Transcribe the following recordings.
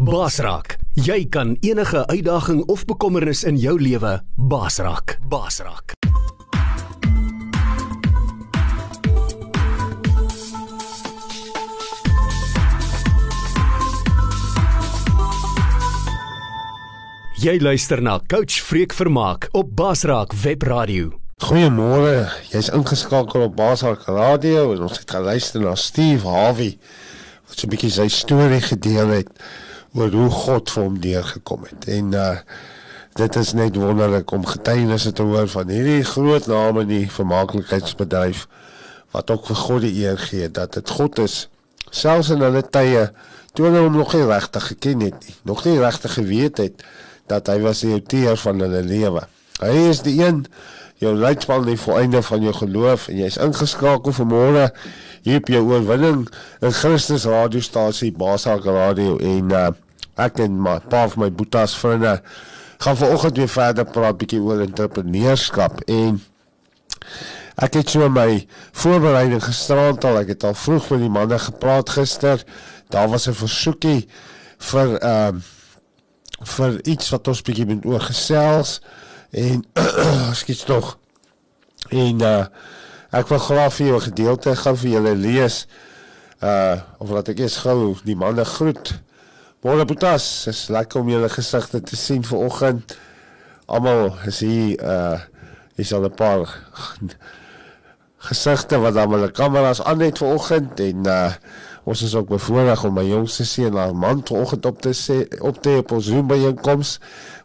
Basraak, jy kan enige uitdaging of bekommernis in jou lewe basraak. Basraak. Jy luister na Coach Freek Vermaak op Basraak Webradio. Goeiemôre. Jy's ingeskakel op Basraak Radio en ons het geluister na Steve Harvey wat so 'n bietjie sy storie gedeel het oor hoe God vir hom deurgekom het. En uh dit is net wonderlik om getuienisse te hoor van hierdie groot name in die vermaaklikheidsbedryf wat ook vir God die eer gee dat dit God is selfs in hulle tye toe hulle hom nog nie regtig geken het nie, nog nie regtig geweet het dat hy was die outeur van hulle lewe. Hy is die een jou leidsman die volleinde van jou geloof en jy's ingeskakel vanmôre hier op jou oorwinning in Christus radiostasie Basak Radio en uh, ek en my pa van my boetas vriende gaan vanoggend weer verder praat bietjie oor entrepreneurskap en ek het so my voorbereiding gisterand al ek het al vroeg met die manne gepraat gister daar was 'n versoekie vir ehm uh, vir iets wat ons bietjie moet oorgesels en skiet tog. En uh ek wil graag vir jou 'n gedeelte gaan vir julle lees. Uh of laat ek eers gou die manne groet. Môre Boetas, is lekker om julle gesigte te sien vanoggend. Almal is hier uh is al 'n paar gesigte wat dan die kameras aan het vanoggend en uh Ons is ook bevoorreg om my jongste seun na man vanoggend op te sê op te op ons Zoom byeenkoms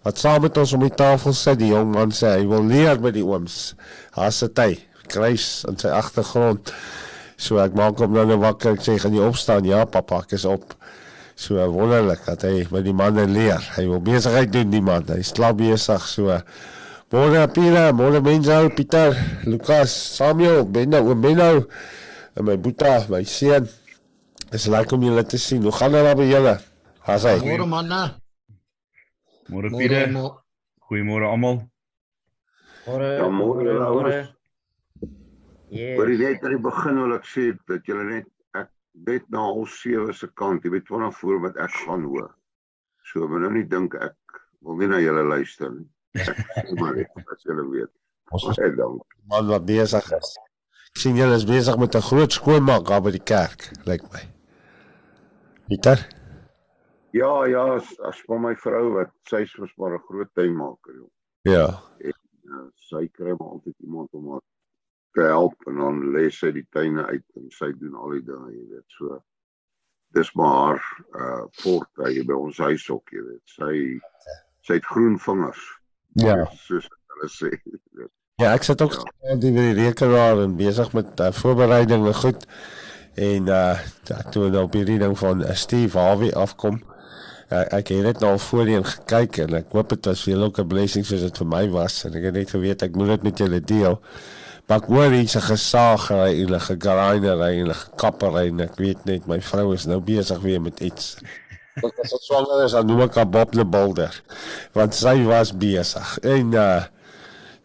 wat saam met ons om die tafel sit. Die jong man sê hy wil leer by die ooms. Haas dit kruis in sy agtergrond. So ek maak hom nou wakker. Ek sê gaan jy opstaan? Ja, pappa, ek is op. So wonderlik dat hy met die manne leer. Hy wil besigheid doen die man. Hy slaap besig so. Môre Pieter, môre Menzo, Pieter, Lukas, Samuel, Benno, oom Benno en my boetie, my seun. Dis lekker om julle te sien. Hoe gaan dit by julle? Haai. Môre manne. Môre Pieter. Goeiemôre almal. Môre. Ja, môre ouers. Ja. Maar net aan die begin wil ek sê dat julle net ek net na ons sewe se kant, jy weet wanneer voor wat ek gaan hoor. So moet nou nie dink ek wil nie na julle luister nie. Ek maar net as julle weet. Ons Ons het dan man wat besig is. Ek sien julle is besig met 'n groot skoonmaak daar by die kerk, lyk my. Pieter? Ja, ja, as, as vir my vrou wat sy is mos maar 'n groot tuinmaker. Ja. Uh, sy kry maar altyd iemand om haar help en dan lê sy die tuine uit en sy doen al die dinge, jy weet. So dis maar haar uh fort hy by ons huis ook, jy weet. Sy sy het groen vingers. Ja. Soos hulle sê. weet. Ja, ek sit ook ja. die by die rekenaar en besig met uh, voorbereidinge goed. En uh toe nou op hierdie ding van uh, Steve Harvey afkom. Uh, ek het net nou voorheen gekyk en ek hoop dit was vir julle ook 'n blessing soos dit vir my was en ek het net geweet ek moet dit met julle deel. Maar ek hoor hier's 'n gesaagery 'n gegrinder en 'n kappery en ek weet net my vrou is nou besig weer met iets. Want as dit swanger is, dan noem ek haar Bob the Builder. Want sy was besig. En uh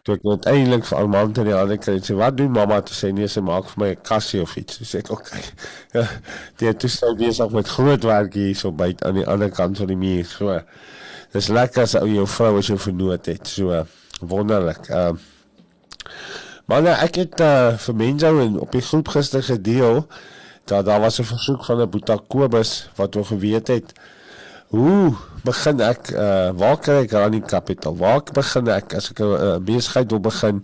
toe ek net eintlik vir Armand in die hande kry sê wat doen mamma toe sê nee sy maak vir my 'n kassie of iets. Sê ek okay. Ja, die het toe sou besig met groot werk hier so byt aan die ander kant van die muur. So dis lekker as ou jou vrou as jou vernoot het. So wonderlik. Ehm uh, Maar nou, ek het uh, vir mense in op die groep gister gedeel dat daar was 'n versoek van 'n Boeta Kobus wat wou geweet het hoe begin ek uh, waar kry ek running capital? Waar begin ek as ek 'n uh, besigheid wil begin?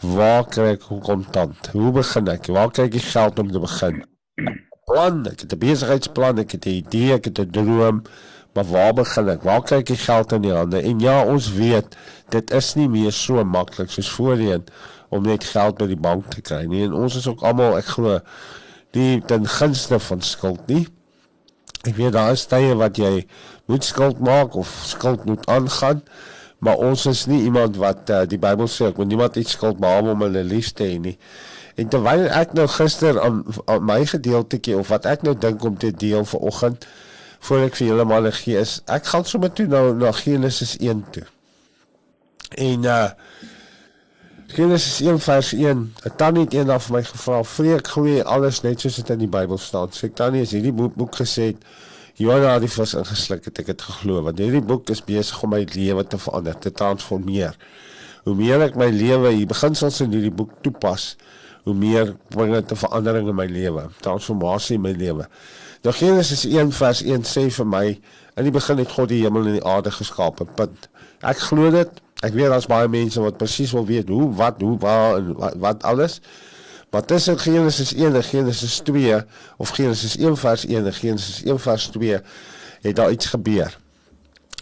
Waar kry ek kontant? Hoe begin ek? Waar kry ek die geld om te begin? Plan, ek het 'n besigheidsplan, ek het 'n idee, ek het 'n droom, maar waar begin ek? Waar kry ek die geld in die hande? En ja, ons weet dit is nie meer so maklik soos voorheen om net geld by die bank te kry nie. En ons is ook almal, ek glo, nie ten gunste van skuld nie. Ek weet daar is tye wat jy moet skuld maak of skuld moet aangaan, maar ons is nie iemand wat uh, die Bybel sê ek moet niemand iets skuld behalwe om hulle lief te hê nie. En terwyl ek nou gister aan, aan my gedeeltetjie of wat ek nou dink om te deel vir oggend voor ek vir julle maar gee is ek gaan sommer toe nou na Genesis 1 toe. En uh Genesis 1 vers 1. 'n Tannie het eendag vir my gevra, "Vreek gooi alles net soos dit in die Bybel staan?" Sê ek, "Tannie, as hierdie boek, boek gesê het Johanna die vis ingesluk het, ek het geglo want hierdie boek is besig om my lewe te verander, te transformeer. Hoe meer ek my lewe, die beginsels in hierdie boek toepas, hoe meer bring dit 'n verandering in my lewe, transformasie in my lewe. Nou Genesis 1 vers 1 sê vir my, in die begin het God die hemel en die aarde geskaap. Punt. Ek glo dit. Ek weet daar's baie mense wat presies wil weet hoe, wat, hoe, waar en wat, wat alles. Maar tussen Genesis 1 en Genesis 2 of Genesis 1 vers 1 en Genesis 1 vers 2 het daar iets gebeur.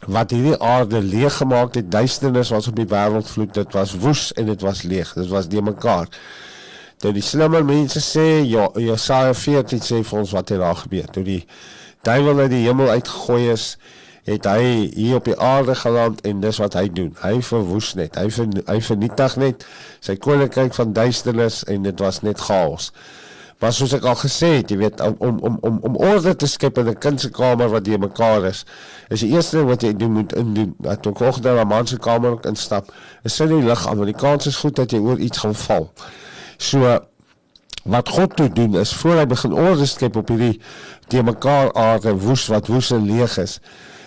Wat hierdie aarde leeg gemaak het, duisternis was op die wêreld vloed, dit was woes en dit was leeg. Dit was nie mekaar. Toe die slimmer mense sê, ja, Jesaja 14 sê vir ons wat het daar gebeur. Toe die duiwel uit die hemel uitgegooi is, het hy hier op die aarde geland en dis wat hy doen. Hy verwoes net. Hy ver, hy vernietig net sy koninkryk van duisternis en dit was net chaos. Maar soos ek al gesê het, jy weet om om om om orde te skep in 'n kind se kamer wat jy mekaar is, is die eerste ding wat jy doen moet indoen. Dat ook nog daar 'n man se kamer instap, is sy die lig aan want die kans is goed dat jy oor iets gaan val. So wat God toe doen is voor hy begin orde skep op hierdie te mekaar aarde woes wat woes en leeg is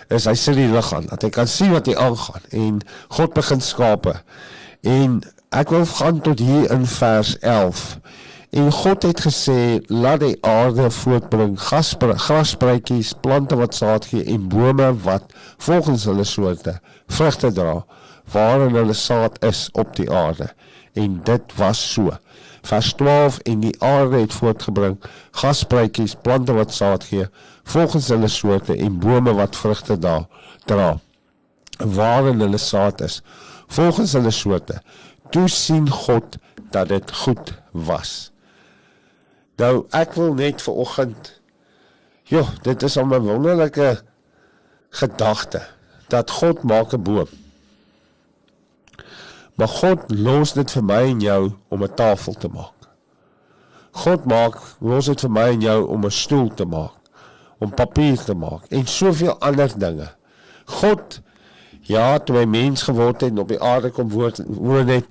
is hy sit die lig aan dat hy kan sien wat hier aangaan en God begin skape. En ek wil gaan tot hier in vers 11. En God het gesê laat die aarde voortbring grasspruitjies, plante wat saad gee en bome wat volgens hulle soorte vrugte dra waarin hulle saad is op die aarde. En dit was so. Vers 12 en die aarde het voortgebring grasspruitjies, plante wat saad gee volgens hulle soorte en bome wat vrugte dra dra waarin hulle saad is. Volgens hulle soorte toe sien God dat dit goed was. Nou ek wil net vir oggend ja dit is 'n wonderlike gedagte dat God maak 'n boom. Maar God los dit vir my en jou om 'n tafel te maak. God maak los dit vir my en jou om 'n stoel te maak om papier te maak en soveel ander dinge. God ja, toe hy mens geword het en op die aarde kom woon het,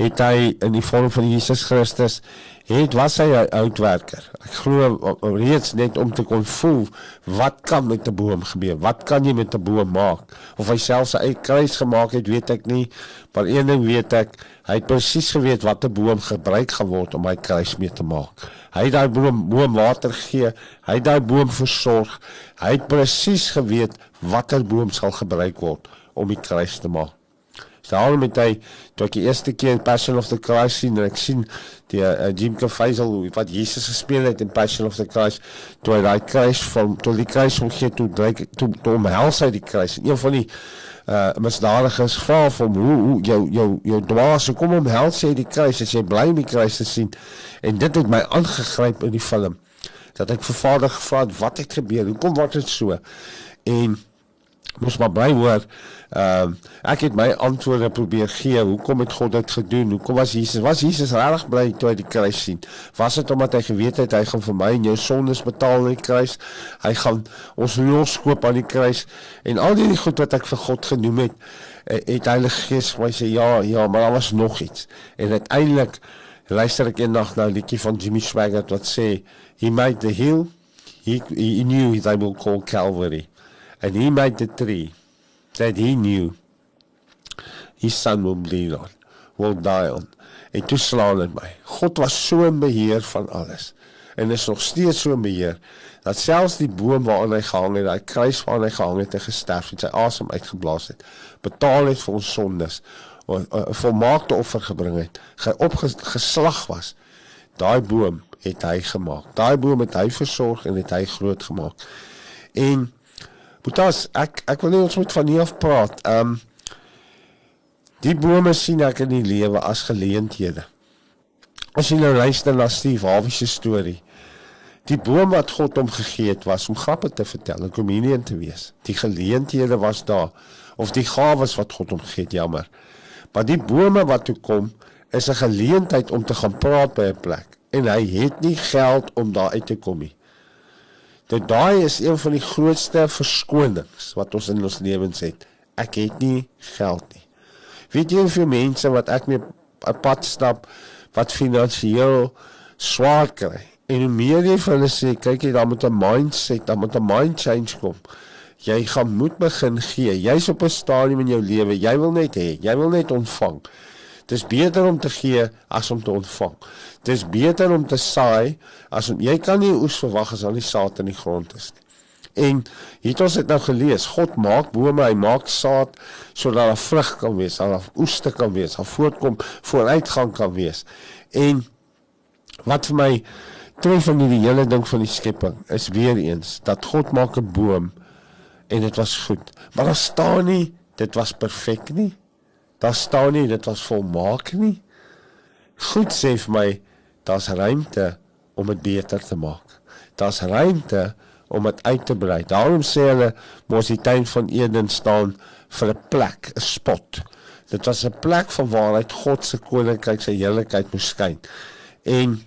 het hy in die vorm van Jesus Christus het was hy 'n uitwerker. Ek glo reeds net om te kon voel wat kan met 'n boom gebeur? Wat kan jy met 'n boom maak? Of hy self sy eie kruis gemaak het, weet ek nie, maar een ding weet ek, hy het presies geweet wat 'n boom gebruik geword om hy kruis mee te maak. Hy het daai boom boom water gegee, hy het daai boom versorg. Hy het presies geweet watter boom sal gebruik word om die kruis te maak. Daarom het hy toe ek die eerste keer Passion of the Christ sien en ek sien die uh, Jim Caviezel wat Jesus gespeel het in Passion of the Christ toe hy daai kruis van toe die kruis van gee toe dryk toe toe omhels hy die kruis. Een van die uh misdadigers vra van hoe hoe jou jou jou dwaas kom omhels hy die kruis as jy bly om die kruis te sien. En dit het my aangegryp in die film dat ek vir Vader gevra het wat het gebeur? Hoekom word dit so? En moes maar bly hoor. Ehm uh, ek het my antwoorde probeer gee. Hoekom het God dit gedoen? Hoekom was Jesus? Was Jesus regtig bly toe hy die kruis sien? Was dit omdat hy geweet het hy gaan vir my en jou sondes betaal aan die kruis? Hy gaan ons loskoop aan die kruis en al die goed wat ek vir God genoem het, eh, het Heilige Gees vir my sê ja, ja, maar daar was nog iets. En uiteindelik luister ek eendag na 'n liedjie van Jimmy Swaggart wat sê he made the hill he, he knew they will call Calvary and he made the tree that he knew his son will bleed on, will die on. En toe slaan dit my. God was so in beheer van alles en is nog steeds so in beheer dat selfs die boom waaraan hy gehang het, daai kruis waaraan hy gehang het en gesterf het, sy asem uitgeblaas het, betaal het vir ons sondes, 'n volmaakte offer gebring het, hy opgeslag was. Daai boom het hy gemaak. Daai boom het hy versorg en het hy groot gemaak. En Boetas, ek ek wil net ons moet van hier af praat. Ehm um, die bome sien ek in die lewe as geleenthede. As jy nou luister na Steve Harvey se storie. Die boom wat God hom gegee het was om grappe te vertel en komedie te wees. Die geleenthede was daar of die gawes wat God hom gegee het, jammer. Maar die bome wat toe kom is 'n geleentheid om te gaan praat by 'n plek en hy het nie geld om daar uit te kom nie. Dit daai is een van die grootste verskonings wat ons in ons lewens het. Ek het nie geld nie. Weet jy hoeveel mense wat ek mee 'n pad stap wat finansiëel swaar kry En hoe meer jy vir hulle sê, kyk jy daar moet 'n mindset, daar moet 'n mind change kom. Jy gaan moet begin gee. Jy's op 'n stadium in jou lewe, jy wil net hê, jy wil net ontvang. Dis beter om te gee as om te ontvang. Dis beter om te saai as om jy kan nie oes verwag as al die saad in die grond is nie. En hier het ons dit nou gelees, God maak bome, hy maak saad sodat daar vrug kan wees, daar oeste kan wees, daar voortkom, vooruitgang kan wees. En wat vir my tref van die hele ding van die skepping is weer eens dat God maak 'n boom en dit was goed. Maar daar staan nie dit was perfek nie. Daar staan nie dit was volmaak nie. Goed sê vir my daar's ruimte om dit beter te maak. Daar's ruimte om dit uit te brei. Daarom sê hulle mos die tuin van Eden staan vir 'n plek, 'n spot. Dit was 'n plek van waaruit God se koninkryk sy heerlikheid moes skyn. En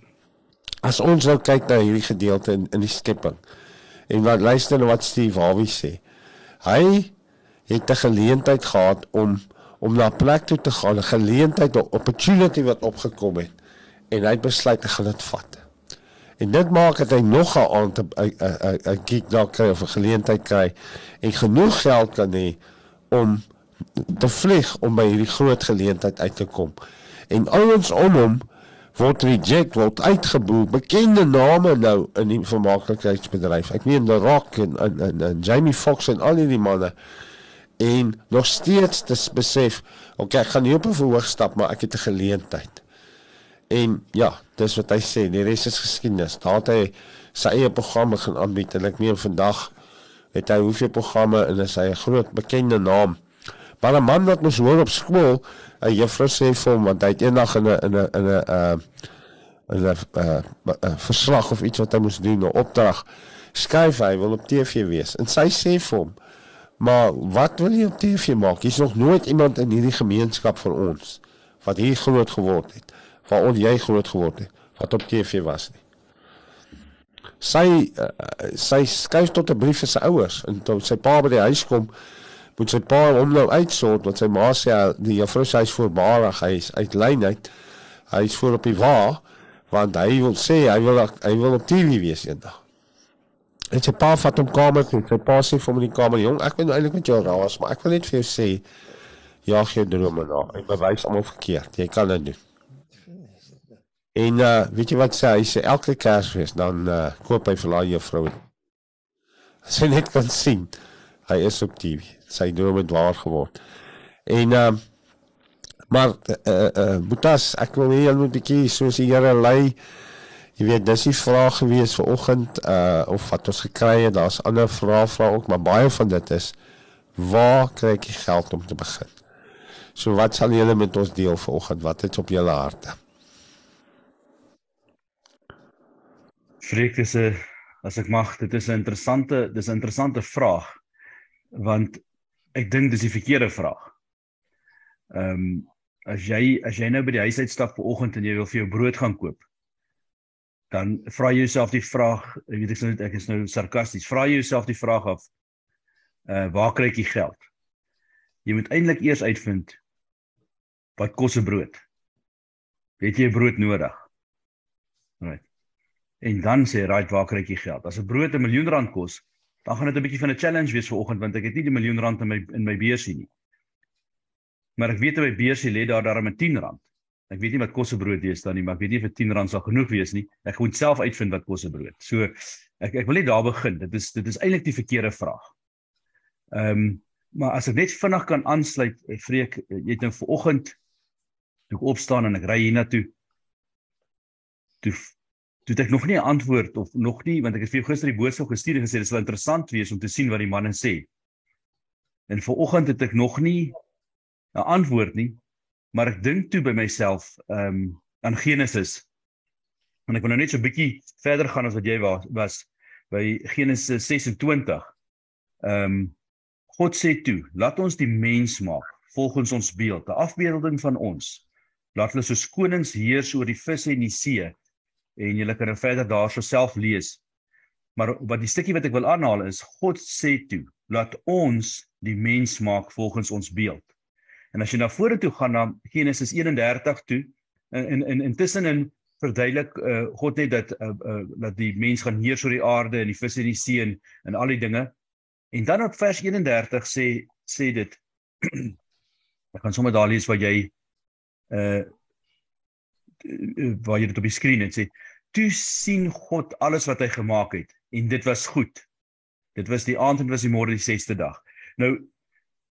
as ons nou kyk na hierdie gedeelte in in die skepping en wat luister na wat Steve Harvey sê. Hy het 'n geleentheid gehad om om na 'n plek toe te gaan, 'n geleentheid, 'n opportunity wat opgekom het en hy besluit te gaan dit vat. En dit maak dat hy nog 'n aand 'n gig daar kry of 'n geleentheid kry en genoeg geld kan hê om te vlieg om by hierdie groot geleentheid uit te kom. En ouens om hom word reject word uitgeboel bekende name nou in die vermaaklikheidsbedryf. Ek meen The Rock en en, en, en Jamie Foxx en al die manne en nog steeds te besef, okay, ek gaan nie op 'n verhoog stap maar ek het 'n geleentheid. En ja, dis wat hy sê, die res is geskiedenis. Daar het hy sy eie programme gaan aanbied en ek meen vandag het hy hoeveel programme en is hy 'n groot bekende naam. Maar 'n man wat mos hoor op skool, 'n juffrou sê vir hom want hy het eendag in 'n in 'n in 'n uh 'n 'n uh, verslag of iets wat hy moes doen, 'n opdrag skryf hy wil op TV wees. En sy sê vir hom: "Maar wat wil jy op TV maak? Hier's nog nooit iemand in hierdie gemeenskap van ons wat hier groot geword het." waar jy groot geword het wat op TV was nie. Sy uh, sy skryf tot 'n brief vir sy ouers en toe sy pa by die huis kom moet sy pa hom nou uitsort want sy ma sê die juffrou sê hy's voorbarig hy is uit lyn uit hy is voor op die wa want hy wil sê hy wil hy wil op TV wees eendag. En sy pa vat hom kamer toe. Sy pa sê vir hom in die kamer: "Jong, ek weet eintlik met jou raas, maar ek wil net vir jou sê ja, jy drome na. Ek bewys almal verkeerd. Jy kan dit doen." En uh weet jy wat sê hy sê elke Kersfees dan uh koop hy vir haar juffrou. Sy net kan sien. Hy is op TV. Sy droom het waar geword. En uh maar uh uh Boetas, ek wil hier net 'n bietjie soos die Here lei. Jy weet, dis die vraag gewees vir oggend uh of wat ons gekry het. Daar's ander vrae vra ook, maar baie van dit is waar kry ek geld om te begin? So wat sal julle met ons deel vanoggend? Wat het op julle harte? Freek dis 'n as ek mag, dit is 'n interessante dis 'n interessante vraag want ek dink dis die verkeerde vraag. Ehm um, as jy as jy nou by die huis uitstap vanoggend en jy wil vir jou brood gaan koop, dan vra jy jouself die vraag, ek weet ek sê ek is nou sarkasties, vra jy jouself die vraag af uh waar kry ek die geld? Jy moet eintlik eers uitvind wat kos 'n brood. Het jy 'n brood nodig? Right. En dan sê right waar kry ek die geld? As 'n brood 'n miljoen rand kos, dan gaan dit 'n bietjie van 'n challenge wees vir oggend want ek het nie die miljoen rand in my in my beursie nie. Maar ek weet op my beursie lê daar darem 'n 10 rand. Ek weet nie wat kos 'n brood is dan nie, maar ek weet nie vir 10 rand sal genoeg wees nie. Ek moet self uitvind wat kos 'n brood. So ek ek wil net daar begin. Dit is dit is eintlik die verkeerde vraag. Ehm um, maar as ek net vinnig kan aansluit, vreek jy het nou ver oggend toe ek opstaan en ek ry hiernatoe toe toe het ek nog nie 'n antwoord of nog nie want ek het vir jou gister die boodskap gestuur en gesê dit sal interessant wees om te sien wat die manne sê. En vanoggend het ek nog nie 'n antwoord nie, maar ek dink toe by myself ehm um, aan Genesis. En ek wil nou net so 'n bietjie verder gaan as wat jy was, was by Genesis 26. Ehm um, God sê toe, laat ons die mens maak volgens ons beeld, 'n afbeelding van ons. Laat hulle so konings heers oor die visse en die see en julle kan verder daarso self lees. Maar wat die stukkie wat ek wil aanhaal is God sê toe, laat ons die mens maak volgens ons beeld. En as jy na vorentoe gaan na Genesis 31 toe, in in intussen in verduidelik uh, God net dat uh, uh, dat die mens gaan heers oor die aarde en die visse in die see en, en al die dinge. En dan op vers 31 sê sê dit ek gaan sommer daar lees wat jy uh waar jy dit op die skerm het sê toe sien God alles wat hy gemaak het en dit was goed. Dit was die aand en was die môre die 6ste dag. Nou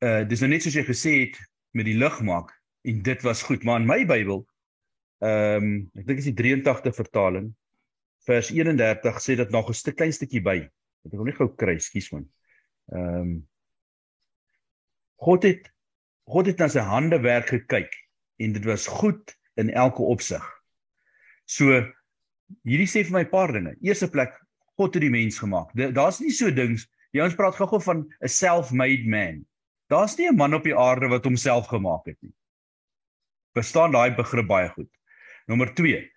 uh dis nou net soos jy gesê het met die lig maak en dit was goed, maar in my Bybel ehm um, ek dink is die 83 vertaling vers 31 sê dit nog 'n stuk klein stukkie by. Ek wil net gou kry, skus man. Ehm um, God het God het na sy hande werk gekyk en dit was goed in elke opsig. So hierdie sê vir my 'n paar dinge. Eerste plek, God het die mens gemaak. Daar's nie so dings. Die ouens praat gou-gou van 'n self-made man. Daar's nie 'n man op die aarde wat homself gemaak het nie. Verstaan daai begrip baie goed. Nommer 2.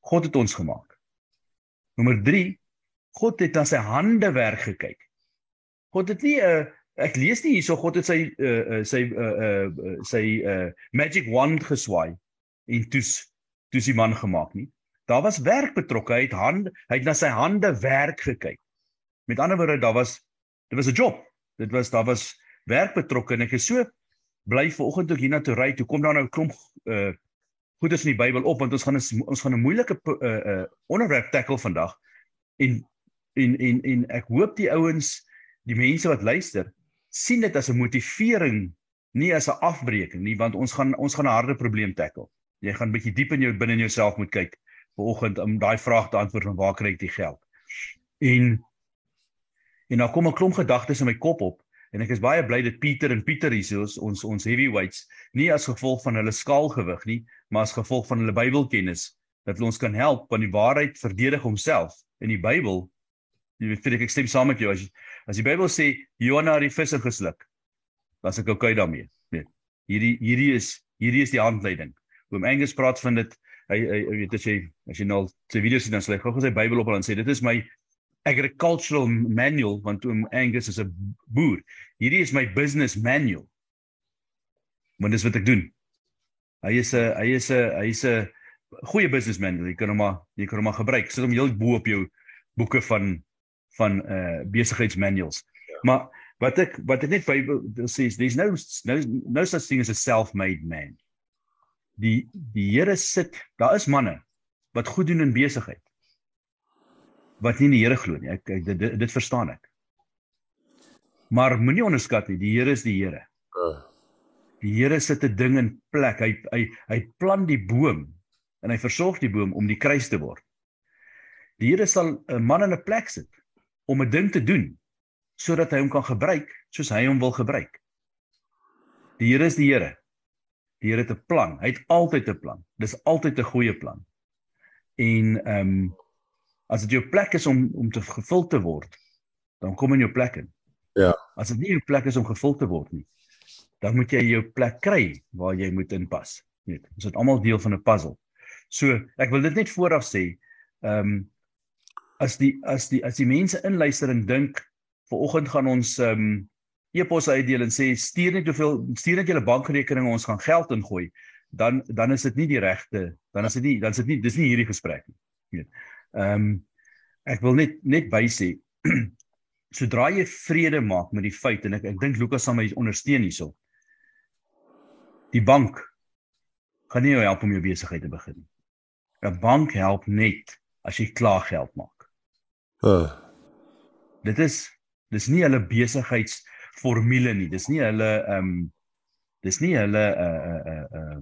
God het ons gemaak. Nommer 3. God het na sy hande werk gekyk. God het nie 'n ek lees nie hierso God het sy uh, sy uh, uh, sy uh, magic wand geswaai en toes toes die man gemaak nie. Daar was werk betrokke. Hy het hand hy het na sy hande werk gekyk. Met ander woorde, daar was dit was 'n job. Dit was daar was werk betrokke en ek is so bly vanoggend toe hiernatoe ry, toe kom daar nou 'n klomp uh goeders in die Bybel op want ons gaan ons gaan 'n moeilike uh uh onderwerp tackle vandag. En en en en ek hoop die ouens, die mense wat luister, sien dit as 'n motivering, nie as 'n afbreeking nie, want ons gaan ons gaan 'n harde probleem tackle. Jy gaan bietjie diep in jou binne in jouself moet kyk vanoggend om daai vraag te antwoord van waar kry ek die geld? En en nou kom 'n klomp gedagtes in my kop op en ek is baie bly dat Pieter en Pieter hier is ons ons heavyweights nie as gevolg van hulle skaalgewig nie, maar as gevolg van hulle Bybelkennis dat hulle ons kan help want die waarheid verdedig homself in die Bybel. Jy weet ek, ek stem saam met jou as as die Bybel sê Jonah het die visse gesluk. Was ek okay daarmee? Nee. Hierdie hierdie is hierdie is die handleiding. Oom Angus praat van dit hy hy weet as jy as jy nou sy video's sien dan sê hy gou sy Bybel op en sê dit is my agricultural manual want oom Angus is 'n boer. Hierdie is my business manual. Want dis wat ek doen. Hy is 'n hy is 'n hy is 'n goeie business manual. Jy kan hom maar jy kan hom maar gebruik. Sit hom heel bo op jou boeke van van uh besigheidsmanuals. Ja. Maar wat ek wat ek net Bybel sê is there's no no no such thing as a self-made man die die Here sit, daar is manne wat goed doen in besigheid. Wat nie in die Here glo nie. Ek, ek dit, dit dit verstaan ek. Maar moenie onderskat nie, die Here is die Here. Uh. Die Here sit 'n ding in plek. Hy hy hy plant die boom en hy versorg die boom om die kruis te word. Die Here sal 'n man in 'n plek sit om 'n ding te doen sodat hy hom kan gebruik soos hy hom wil gebruik. Die Here is die Here. Die Here het 'n plan. Hy het altyd 'n plan. Dis altyd 'n goeie plan. En ehm um, as dit jou plek is om om te gevul te word, dan kom in jou plek in. Ja. As dit nie jou plek is om gevul te word nie, dan moet jy jou plek kry waar jy moet inpas. Net. Ons het almal deel van 'n puzzle. So, ek wil dit net vooraf sê, ehm um, as die as die as die mense inluister en dink, vanoggend gaan ons ehm um, e-pos uitdeel en sê stuur net hoeveel stuur net julle bankrekening ons gaan geld ingooi dan dan is dit nie die regte dan is dit nie dan is dit nie dis nie hierdie gesprek nie weet ehm um, ek wil net net by sê sodra jy vrede maak met die feit en ek ek dink Lukas sal my ondersteun hierso die bank gaan nie jou help om jou besigheid te begin nie 'n bank help net as jy klaar geld maak uh. dit is dis nie hulle besigheids formule nie. Dis nie hulle ehm um, dis nie hulle uh uh uh uh,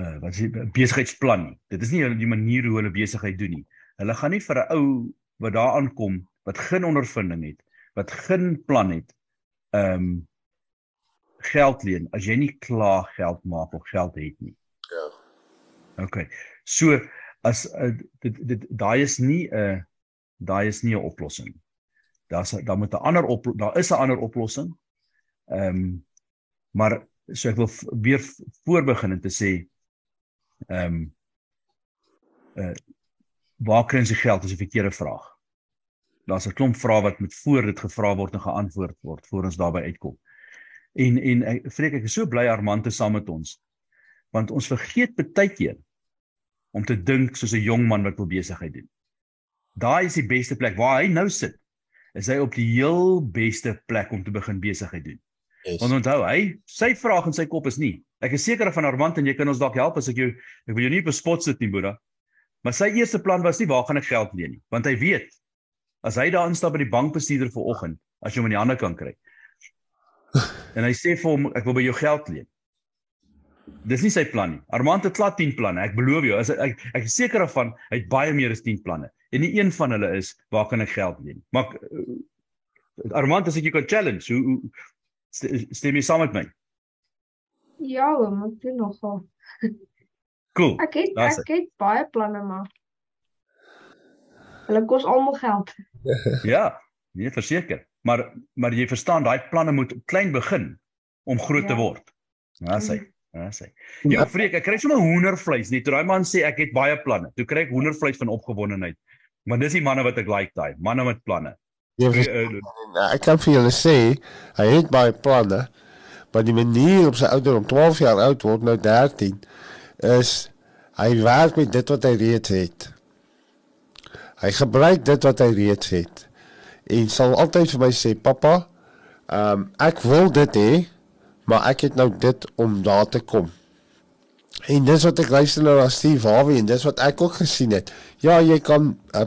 uh wat is besigheidsplan nie. Dit is nie die manier hoe hulle besigheid doen nie. Hulle gaan nie vir 'n ou wat daar aankom wat geen ondervinding het, wat geen plan het, ehm um, geld leen as jy nie klaar geld maak of geld het nie. Ja. OK. So as uh, dit dit daai is nie 'n uh, daai is nie 'n oplossing daar's daar moet 'n ander op daar is 'n ander oplossing. Ehm um, maar so ek wil weer voorbegin en te sê ehm um, uh waar kry ons die geld is 'n verkeerde vraag. Daar's 'n klomp vrae wat met voor dit gevra word en geantwoord word voor ons daarby uitkom. En en ek vreek ek is so bly Armand te saam met ons. Want ons vergeet baie keer om te dink soos 'n jong man wat wil besigheid doen. Daai is die beste plek waar hy nou sit. Is hy op die heel beste plek om te begin besigheid doen. Yes. Want onthou, hy sy vraag in sy kop is nie. Ek is seker van Armand en jy kan ons dalk help as ek jou ek wil jou nie op spot sit nie, Boeta. Maar sy eerste plan was nie waar gaan ek geld leen nie, want hy weet as hy daar instap by die bankbestuurder vanoggend, as jy hom aan die ander kant kry. En hy sê vir hom ek wil by jou geld leen. Dis nie sy plan nie. Armand het klaar 10 planne. Ek beloof jou, as ek ek, ek is seker daarvan hy het baie meer as 10 planne. En nie een van hulle is waar kan ek geld leen? Maar uh, Armand, as ek jou kan challenge, hoe, hoe st- stem jy saam met my? Ja, oom, ek doen nogal. Cool. Ek het Daar's ek het baie planne maar hulle kos almal geld. Ja, nee, verseker. Maar maar jy verstaan daai planne moet klein begin om groot te Ja. word. Ja, sê. Ja, sê. Ja. Ja, vreek, ek kry sommer hoendervleis nie. Toe daai man sê ek het baie planne. Toe kry ek hoendervleis van opgewondenheid. Maar dis die manne wat ek like daai, manne met planne. Jy uh, ek kan vir julle sê hy het baie planne, maar die manier op sy ouderdom 12 jaar oud word nou 13 is hy werk met dit wat hy reeds het. Hy gebruik dit wat hy reeds het. En sal altyd vir my sê, "Pappa, ehm um, ek wil dit hê, maar ek het nou dit om daar te kom." En dis wat ek luister nou na Steve Harvey en dis wat ek ook gesien het. Ja, jy kan uh,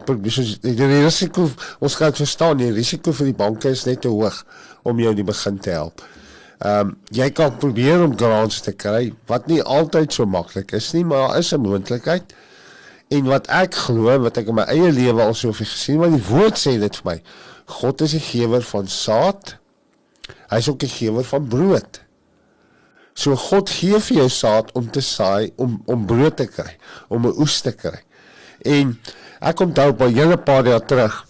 die risiko ons kan verstaan, die risiko vir die banke is net te hoog om jou in die begin te help. Ehm um, jy kan probeer om grants te kry wat nie altyd so maklik is nie, maar daar is 'n moontlikheid. En wat ek glo, wat ek in my eie lewe al soveel gesien, want die woord sê dit vir my. God is die gewer van saad. Hy's ook die gewer van brood. So God gee vir jou saad om te saai om om brood te kry, om 'n oes te kry. En ek onthou by julle paar jaar terug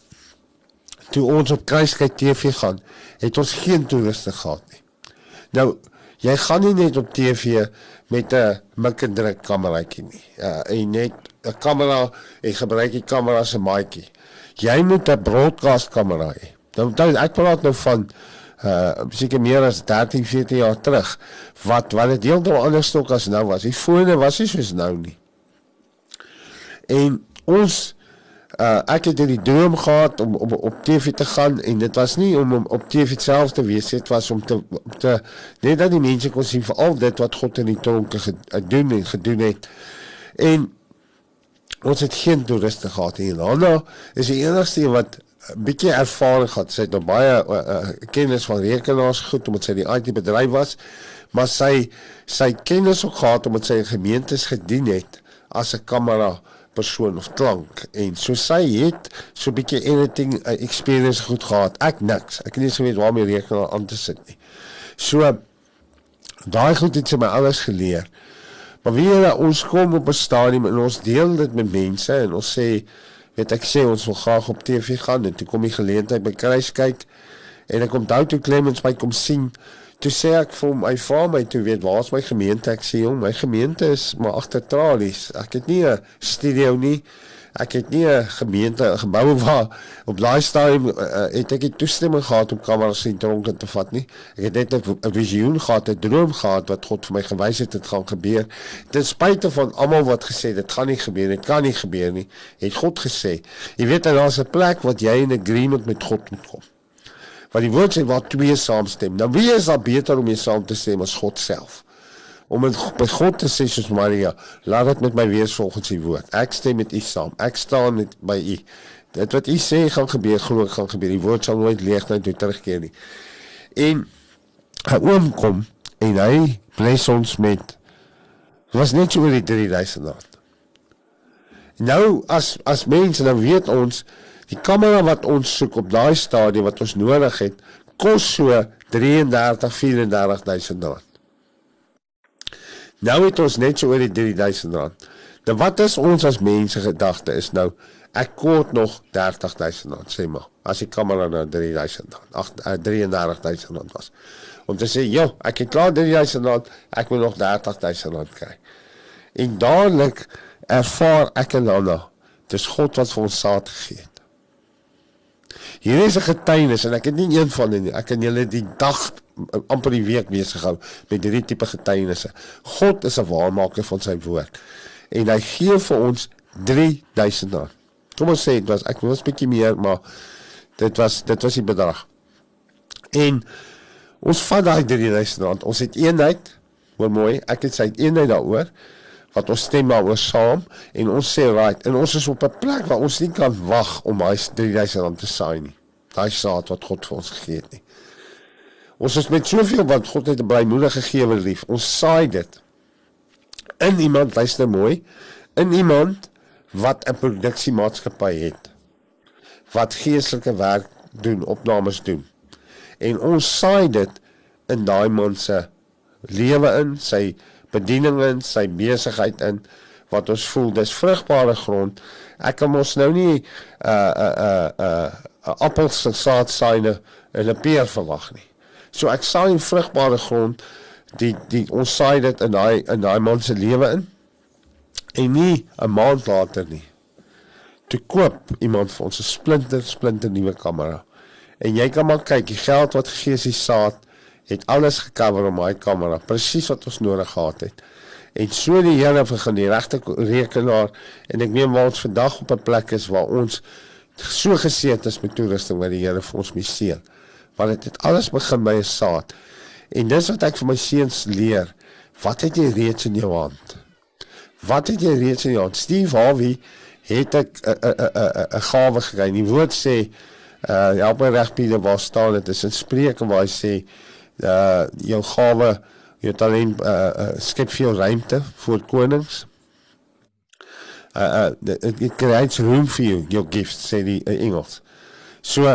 toe ons op Kruiskyk TV gaan, het ons geen toeriste gehad nie. Nou, jy gaan nie net op TV met 'n mik en druk kameraatjie nie. Ja, en net 'n kamera en gebruik die kamera se maatjie. Jy moet 'n broadcast kamera hê. Nou onthou, ek praat nou van uh seker meer as 13, 14 jaar terug wat wat dit heeltemal anders stok as nou was. Die fone was nie soos nou nie. En ons uh ek het hierdie droom gehad om, om op TV te gaan en dit was nie om, om op TV self te wees dit was om te te net dat die mense kon sien vir al dit wat God in die tronke gedoen en gedoen het. En ons het geen toeriste gehad hier. Hanna is die enigste wat bietjie ervaring gehad. Sy het nog baie uh, uh, kennis van rekenaars goed omdat sy die IT bedryf was, maar sy sy kennis ook gehad omdat sy in gemeentes gedien het as 'n kamera persoon of klank en so sy het so 'n bietjie editing uh, experience goed gehad. Ek niks. Ek het nie so weet waarmee rekenaar aan te sit nie. So daai goed het sy my alles geleer. Maar jy ons kom op 'n stadium en ons deel dit met mense en ons sê weet ek sê ons wil graag op TV gaan en toe kom die geleentheid by kruis kyk en ek onthou toe Clemens my kom sien toe sê ek vir hom hy vra my toe weet waar's my gemeente? Ek sê hom my gemeente is maar agter tralies. Ek het nie 'n studio nie. Ek het nie 'n gemeente gebou waar op daai stadium uh, het ek nie toestemming gehad om kameras in tronke te vat nie. Ek het net 'n visioen gehad 'n droom gehad wat God vir my gewys het dit gaan gebeur. Ten spyte van almal wat gesê dit gaan nie gebeur dit kan nie gebeur nie het God gesê jy weet daar's 'n plek wat jy in agreement met God moet kom Want die woord sê waar twee saamstem. Nou wie is daar beter om mee saam te stem as God self? Om met by God te sê soos Maria, laat dit met my wees volgens u woord. Ek stem met u saam. Ek staan met by u. Dit wat u sê gaan gebeur, glo ek gaan gebeur. Die woord sal nooit leeg nou toe terugkeer nie. En hy oom kom en hy bless ons met was net so oor die 3000 rand. Nou as as mense dan weet ons die kamera wat ons soek op daai stadium wat ons nodig het kos so 33 34000 rand. Nou het ons net so oor die 3000 rand. Nou wat is ons as mense gedagte is nou ek kort nog 30000 rand sê maar as die kamera nou 3000 rand 8 uh, 33000 rand was. Om te sê, "Jo, ek het klaar 3000 rand, ek wil nog 30000 rand kry." En dadelik ervaar ek en Anna, dis God wat vir ons saad gegee het. Hier is 'n getuienis en ek het nie een van hulle ek kan julle die dag amper die week besig hou met hierdie tipe getuienisse. God is 'n waarmaker van sy woord. en hy gee vir ons 3000 rand. Kom ons sê dit was ek was bietjie meer, maar dit was dit was die bedrag. En ons vat daai 3000 rand. Ons het eenheid. Hoor mooi, ek het sy eenheid daaroor wat ons stem daaroor saam en ons sê right en ons is op 'n plek waar ons nie kan wag om hy 3000 rand te saai nie. Daai saad wat God vir ons gegee het nie. Ons is met soveel wat God het 'n blymoedige gegewe lief. Ons saai dit in iemand luister mooi, in iemand wat 'n produksiemaatskappy het. Wat geestelike werk doen, opnames doen. En ons saai dit in daai man se lewe in, sy bediening in, sy besigheid in wat ons voel dis vrugbare grond. Ek kan mos nou nie 'n 'n 'n 'n appels se saad saai in 'n peer verwag nie. So ek saai in vrugbare grond die die ons saai dit in daai in daai man se lewe in en nie 'n maand later nie. Toe koop iemand vir ons 'n splinter splinter nuwe kamera. En jy kan maar kyk, die geld wat gegee is die saad het alles gekover om daai kamera presies wat ons nodig gehad het. En so die Here begin die regte rekenaar en ek meen waar ons vandag op 'n plek is waar ons so geseënd is met toerusting wat die Here vir ons mee seën. Want dit het alles begin by 'n saad. En dis wat ek vir my seuns leer. Wat het jy reeds in jou hand? Wat het jy reeds in jou hand? Steve Harvey het 'n 'n 'n 'n gawe gekry. Die woord sê uh help my reg Pieter waar staan dit is in Spreuke waar hy sê uh jou gawe jou talent uh, uh skep vir jou ruimte vir konings. Uh uh it creates room for you your gifts sê die uh, Engels. So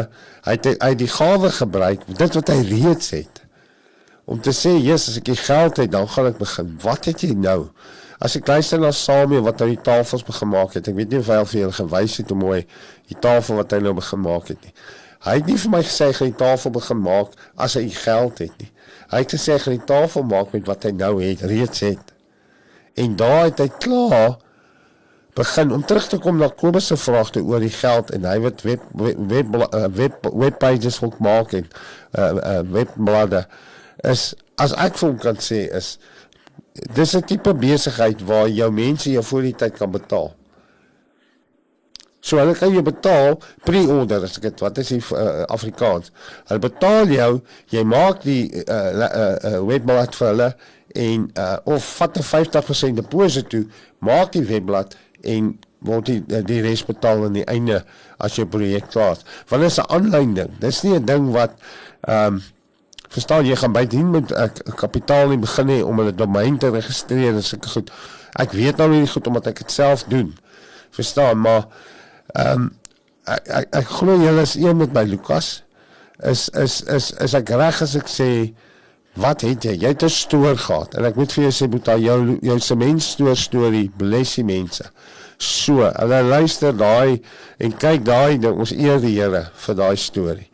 hy het hy die gawe gebruik dit wat hy reeds het om te sê Jesus as ek die geld het dan gaan ek begin. Wat het jy nou? As ek luister na Samuel wat hy die tafels begin maak het. Ek weet nie of hy al vir julle gewys het hoe mooi die tafel wat hy nou begin maak het nie. Hy het nie vir my gesê gaan die tafel begin maak as hy geld het nie. Hy het gesê gaan die tafel maak met wat hy nou het, reeds het. En daar het hy klaar begin om terug te kom na Kobus se vraagte oor die geld en hy wat web web web, uh, web, web pages wil maak en uh, uh, webblade is as ek vir hom kan sê is dis 'n tipe besigheid waar jou mense jou voor die tyd kan betaal. So hulle kan jou betaal pre-order as ek dit wat is die uh, Afrikaans. Hulle betaal jou, jy maak die uh, uh, uh, webblad vir hulle en uh, of vat 'n 50% deposito toe, maak die webblad en word die die res betaal aan die einde as jou projek klaar is. Want dit is 'n aanlyn ding. Dis nie 'n ding wat ehm um, verstaan jy gaan bydien met uh, kapitaal nie begin hê om hulle domein te registreer en sulke goed. Ek weet nou nie goed omdat ek dit self doen. Verstaan, maar ehm um, ek ek, ek glo julle is een met my Lukas. Is is is is ek reg as ek sê wat het jy? Jy het 'n stoor gehad en ek moet vir jou sê Boeta jou jou sement stoor storie bless die mense. So, hulle luister daai en kyk daai ding ons eer die Here vir daai storie.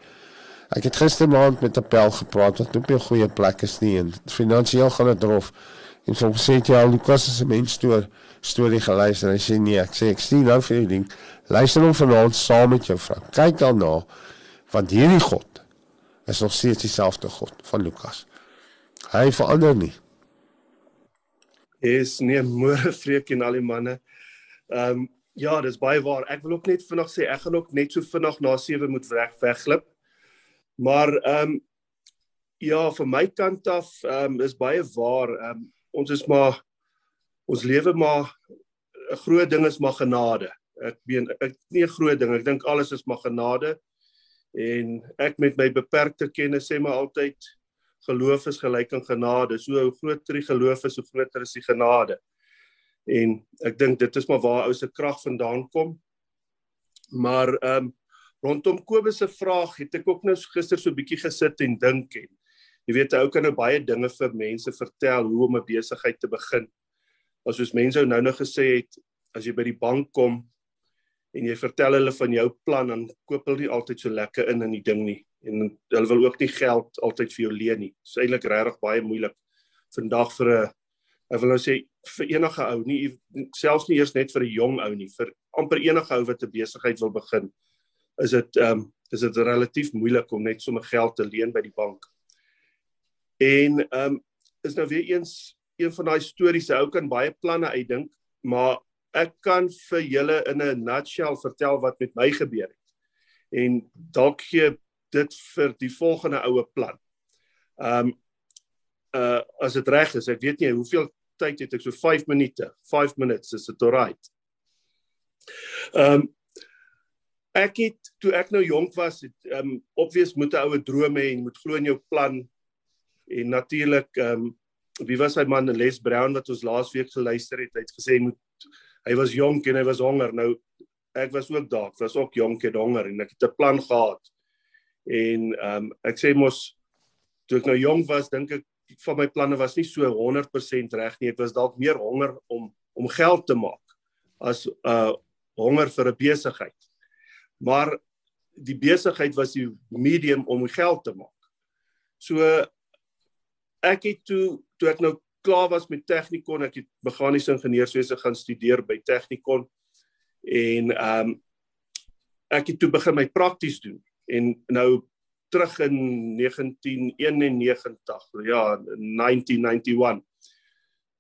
Ek het gistermaand met 'n pel gepraat wat op 'n goeie plek is nie en finansiëel gaan dit rof. En so sê jy al die kosse se mens stoor storie geluister en hy sê nee, ek sê ek sien nou vir die ding. Luister hom vanaand saam met jou vrou. Kyk dan na want hierdie God is nog steeds dieselfde God van Lukas. Hy verander nie. Is nee, môre vreek en al die manne. Ehm um, ja, dis baie waar. Ek wil ook net vinnig sê ek gaan ook net so vinnig na 7 moet weg wegglip. Maar ehm um, ja, van my kant af ehm um, is baie waar. Ehm um, ons is maar ons lewe maar 'n groot ding is maar genade. Ek meen ek nie 'n groot ding. Ek dink alles is maar genade. En ek met my beperkte kennis sê maar altyd geloof is gelyk aan genade. So hoe groter die geloof is, hoe groter is die genade. En ek dink dit is maar waar ou se krag vandaan kom. Maar ehm um, rondom Kobus se vraag het ek ook nou gister so 'n bietjie gesit en dink en jy weet ou kan nou baie dinge vir mense vertel hoe om 'n besigheid te begin. As soos mense nou nou gesê het as jy by die bank kom en jy vertel hulle van jou plan dan koop hulle nie altyd so lekker in in die ding nie en hulle wil ook nie geld altyd vir jou leen nie. Dit is eintlik regtig baie moeilik vandag vir 'n ek wil nou sê vir enige ou, nie selfs nie eers net vir 'n jong ou nie, vir amper enige ou wat 'n besigheid wil begin, is dit ehm um, is dit relatief moeilik om net sommer geld te leen by die bank. En ehm um, is nou weer eens een van daai stories, ou kan baie planne uitdink maar ek kan vir julle in 'n nutshell vertel wat met my gebeur het. En dalk gee dit vir die volgende oue plan. Ehm um, uh as dit reg is, ek weet nie hoeveel tyd het ek so 5 minute. 5 minutes is dit alright. Ehm um, ek het toe ek nou jonk was, het ehm um, obvious moet 'n oue drome hê en moet glo in jou plan. En natuurlik ehm um, wie was hy man Les Brown wat ons laasweek geluister het, hy het gesê hy moet hy was jonk en hy was honger. Nou ek was ook daar, ek was ook jonk en honger en ek het 'n plan gehad. En ehm um, ek sê mos toe ek nou jonk was, dink ek van my planne was nie so 100% reg nie. Ek was dalk meer honger om om geld te maak as uh honger vir 'n besigheid. Maar die besigheid was die medium om geld te maak. So ek het toe toe ek nou klaar was met Technikon, ek het meganiese ingenieurswese gaan studeer by Technikon en ehm um, ek het toe begin my prakties doen en nou terug in 1991 ja 1991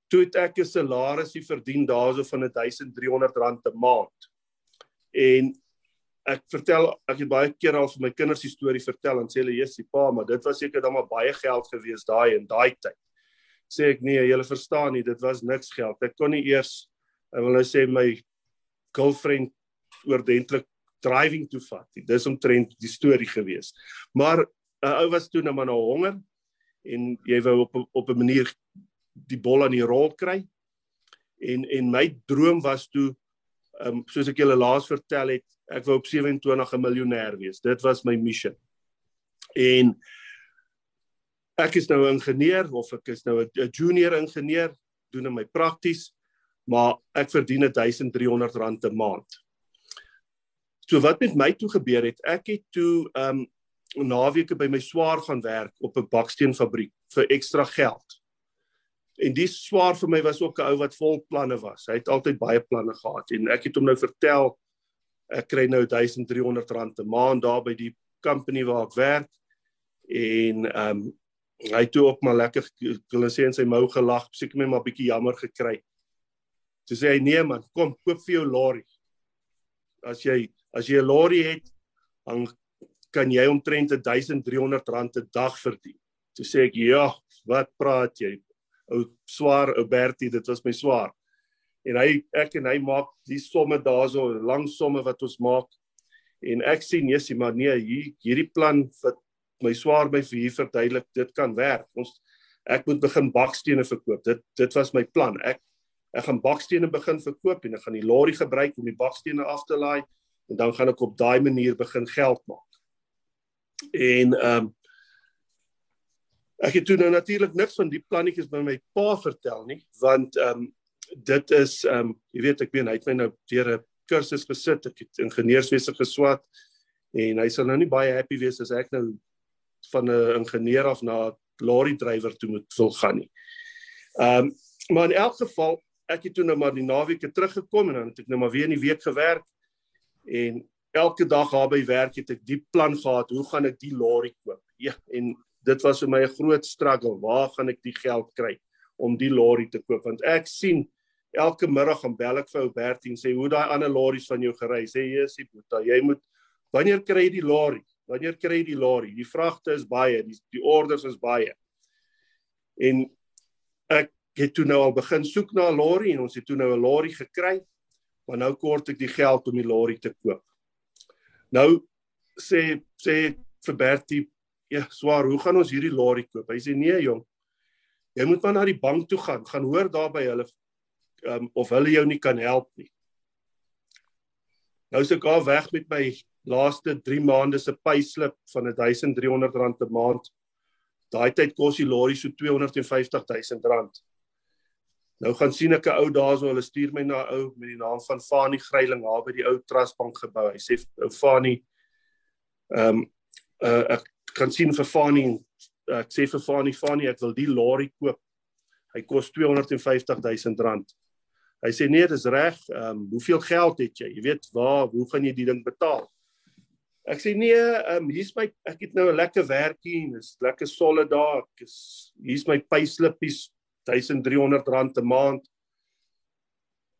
toe het ek 'n salarisie verdien daarso van 1300 rand 'n maand. En ek vertel ek het baie keer al vir my kinders die storie vertel en sê hulle jessie pa maar dit was seker dan maar baie geld gewees daai in daai tyd sê ek nee julle verstaan nie dit was niks geld ek kon nie eers ek wil nou sê my girlfriend oordentlik driving toe vat. Dis omtrent die storie gewees. Maar 'n ou was toe nou maar nou honger en jy wou op op 'n manier die bol aan die rol kry. En en my droom was toe um, soos ek julle laas vertel het, ek wou op 27 'n miljonair wees. Dit was my mission. En ek is nou 'n ingenieur of ek is nou 'n junior ingenieur, doen in my prakties, maar ek verdien 1300 rand 'n maand. So wat met my toe gebeur het, ek het toe um naweke by my swaar gaan werk op 'n baksteenfabriek vir ekstra geld. En die swaar vir my was ook 'n ou wat vol planne was. Hy het altyd baie planne gehad en ek het hom nou vertel ek kry nou 1300 rand 'n maand daar by die company waar ek werk. En um hy toe ook maar lekker wil sê in sy mou gelag, seker my maar bietjie jammer gekry. Toe sê hy nee man, kom koop vir jou lorry. As jy As jy 'n lorry het, dan kan jy omtrent 1300 rand 'n dag verdien. Toe sê ek, "Ja, wat praat jy? Ou swaar, ou Bertie, dit was my swaar." En hy ek en hy maak die somme daarso, lang somme wat ons maak. En ek sê nee, sê maar nee, hier hierdie plan vir my swaar by vir hier verduidelik, dit kan werk. Ons ek moet begin bakstene verkoop. Dit dit was my plan. Ek ek gaan bakstene begin verkoop en ek gaan die lorry gebruik om die bakstene af te laai en dan gaan ek op daai manier begin geld maak. En ehm um, ek het toe nou natuurlik niks van die plannetjies by my pa vertel nie, want ehm um, dit is ehm um, jy weet ek meen hy het my nou deur 'n kursus gesit, ek het ingenieurswese geswat en hy sal nou nie baie happy wees as ek nou van 'n ingenieur af na lorry drywer toe moet wil gaan nie. Ehm um, maar in elk geval ek het toe nou maar die naweek teruggekom en dan het ek nou maar weer in die week gewerk en elke dag daar by werk het ek die plan gehad hoe gaan ek die lorry koop? Ja en dit was vir my 'n groot struggle. Waar gaan ek die geld kry om die lorry te koop? Want ek sien elke middag gaan bel ek vir ou Bertie en sê hoe daai ander lorries van jou gery sê jy is die boeta jy moet wanneer kry jy die lorry wanneer kry jy die lorry die vragte is baie die die orders is baie en ek het toe nou al begin soek na 'n lorry en ons het toe nou 'n lorry gekry maar nou kort ek die geld om die lorry te koop. Nou sê sê vir Bertie, ja, swaar, hoe gaan ons hierdie lorry koop? Hy sê nee, jong. Jy moet maar na die bank toe gaan, gaan hoor daar by hulle um, of hulle jou nie kan help nie. Nou is ek al weg met my laaste 3 maande se payslip van 1300 rand 'n maand. Daai tyd kos die lorry so 250 000 rand. Nou gaan sien ek 'n ou daarso, hulle stuur my na 'n ou met die naam van Fani Greiling daar by die ou Trustbank gebou. Hy sê ou Fani ehm um, uh, ek kan sien vir Fani ek sê vir Fani Fani ek wil die lorry koop. Hy kos 250 000 rand. Hy sê nee, dis reg. Ehm um, hoeveel geld het jy? Jy weet waar, hoe gaan jy die ding betaal? Ek sê nee, ehm um, hier's my ek het nou 'n lekker werkie en is lekker solid daar. Ek is hier's my payslipies 1300 rand 'n maand.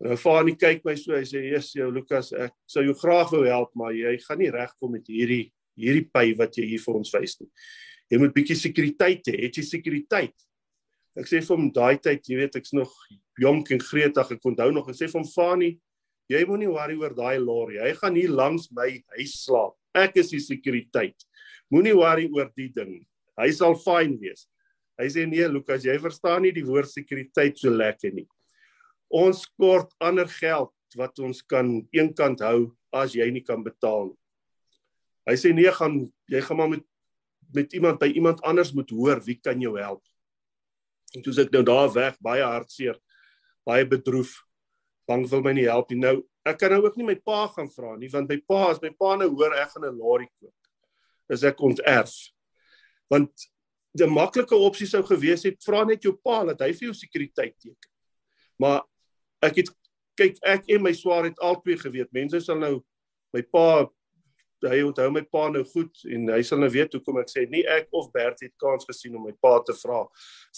Nou Fani kyk my so, hy sê: "Jesus, jou Lukas, ek sou jou graag wou help, maar jy gaan nie regkom met hierdie hierdie py wat jy hier vir ons wys nie. Jy moet bietjie sekuriteit hê. Het jy sekuriteit?" Ek sê vir hom daai tyd, jy weet, ek's nog jonk en gretig. Ek onthou nog, ek sê vir hom Fani, jy moenie worry oor daai lorry. Hy gaan hier langs my huis slaap. Ek is die sekuriteit. Moenie worry oor die ding. Hy sal fyn wees. Hy sê nee, Lukas, jy verstaan nie die woord sekuriteit so lekker nie. Ons kort ander geld wat ons kan eenkant hou as jy nie kan betaal nie. Hy sê nee, gaan jy gaan maar met met iemand by iemand anders moet hoor wie kan jou help. En toe ek nou daar weg baie hartseer, baie bedroef, bang wil my nie help nie. Nou ek kan nou ook nie my pa gaan vra nie want my pa as my pa nou hoor ek gaan 'n lorry koop. Is ek onterf. Want die maklike opsie sou gewees het vra net jou pa dat hy vir jou sekuriteit teken. Maar ek het kyk ek en my swaar het albei geweet. Mense sal nou my pa hy onthou my pa nou goed en hy sal nou weet hoekom ek sê nie ek of Bert het kans gesien om my pa te vra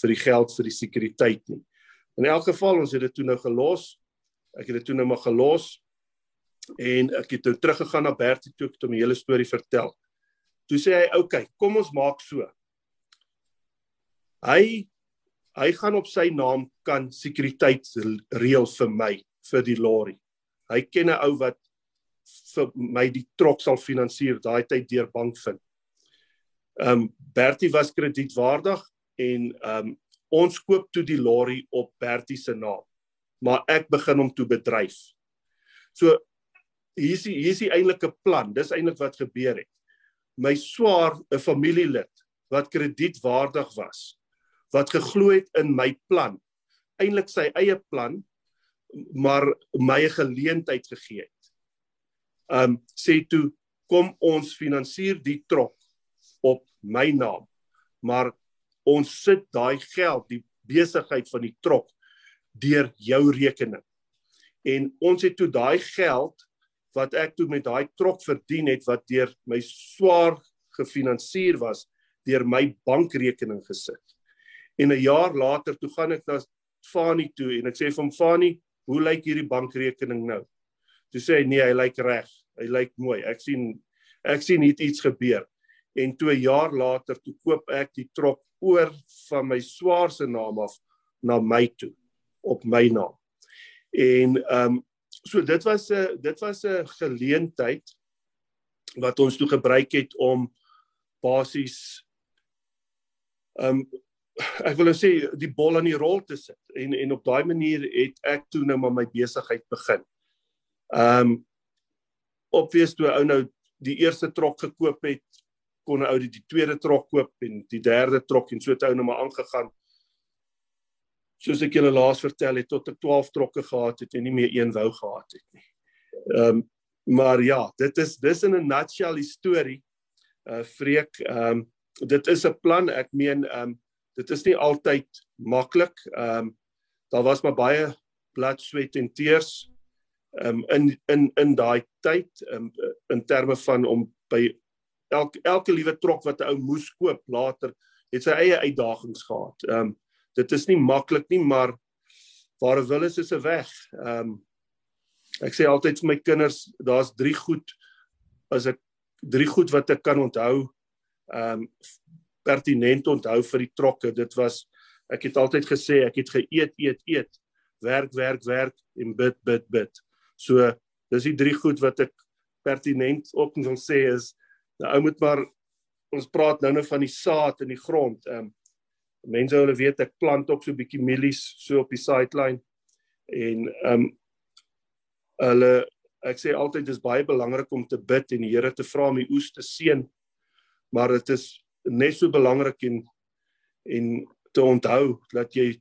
vir die geld vir die sekuriteit nie. In elk geval ons het dit toe nou gelos. Ek het dit toe nou maar gelos en ek het toe teruggegaan na Bert toe hom die hele storie vertel. Toe sê hy, "Oké, okay, kom ons maak so hy hy gaan op sy naam kan sekuriteit reël vir my vir die lorry. Hy ken 'n ou wat vir my die trok sal finansier daai tyd deur bank vind. Ehm um, Bertie was kredietwaardig en ehm um, ons koop toe die lorry op Bertie se naam. Maar ek begin hom toe bedryf. So hier is hier is die eintlike plan. Dis eintlik wat gebeur het. My swaar 'n familielid wat kredietwaardig was wat geglo het in my plan. Eintlik sy eie plan, maar my geleentheid gegee het. Um sê toe kom ons finansier die trok op my naam. Maar ons sit daai geld, die besigheid van die trok deur jou rekening. En ons het toe daai geld wat ek toe met daai trok verdien het wat deur my swaar gefinansier was deur my bankrekening gesit. En 'n jaar later toe gaan ek na Fani toe en ek sê vir hom Fani, hoe lyk hierdie bankrekening nou? Toe sê hy nee, hy lyk reg. Hy lyk mooi. Ek sien ek sien hier iets gebeur. En toe 'n jaar later toe koop ek die trok oor van my swaarse naam af na my toe op my naam. En ehm um, so dit was 'n dit was 'n geleentheid wat ons toe gebruik het om basies ehm um, ek wil nou sê die bol aan die rol te sit en en op daai manier het ek toe nou maar my besigheid begin. Ehm um, obvious toe ou nou die eerste trok gekoop het, kon 'n ou die, die tweede trok koop en die derde trok en so het ou nou maar aangegaan. Soos ek julle laas vertel het tot ek 12 trokke gehad het en nie meer een wou gehad het nie. Ehm um, maar ja, dit is dis in 'n nutshell storie. Uh vreek ehm um, dit is 'n plan. Ek meen ehm um, dit is nie altyd maklik. Ehm um, daar was maar baie bloed, sweat en tears ehm um, in in in daai tyd um, in terme van om by elke elke liewe trok wat 'n ou moes koop later het sy eie uitdagings gehad. Ehm um, dit is nie maklik nie, maar waar 'n wil is is 'n weg. Ehm um, ek sê altyd vir my kinders, daar's drie goed as ek drie goed wat ek kan onthou ehm um, pertinent onthou vir die trokke. Dit was ek het altyd gesê ek het geëet, eet, eet, werk, werk, werk en bid, bid, bid. So dis die drie goed wat ek pertinent ook wil sê is nou ou moet maar ons praat nou nou van die saad in die grond. Ehm um, mense hulle weet ek plant ook so 'n bietjie mielies so op die sideline en ehm um, hulle ek sê altyd dis baie belangrik om te bid en die Here te vra om die oes te seën. Maar dit is net so belangrik en en te onthou dat jy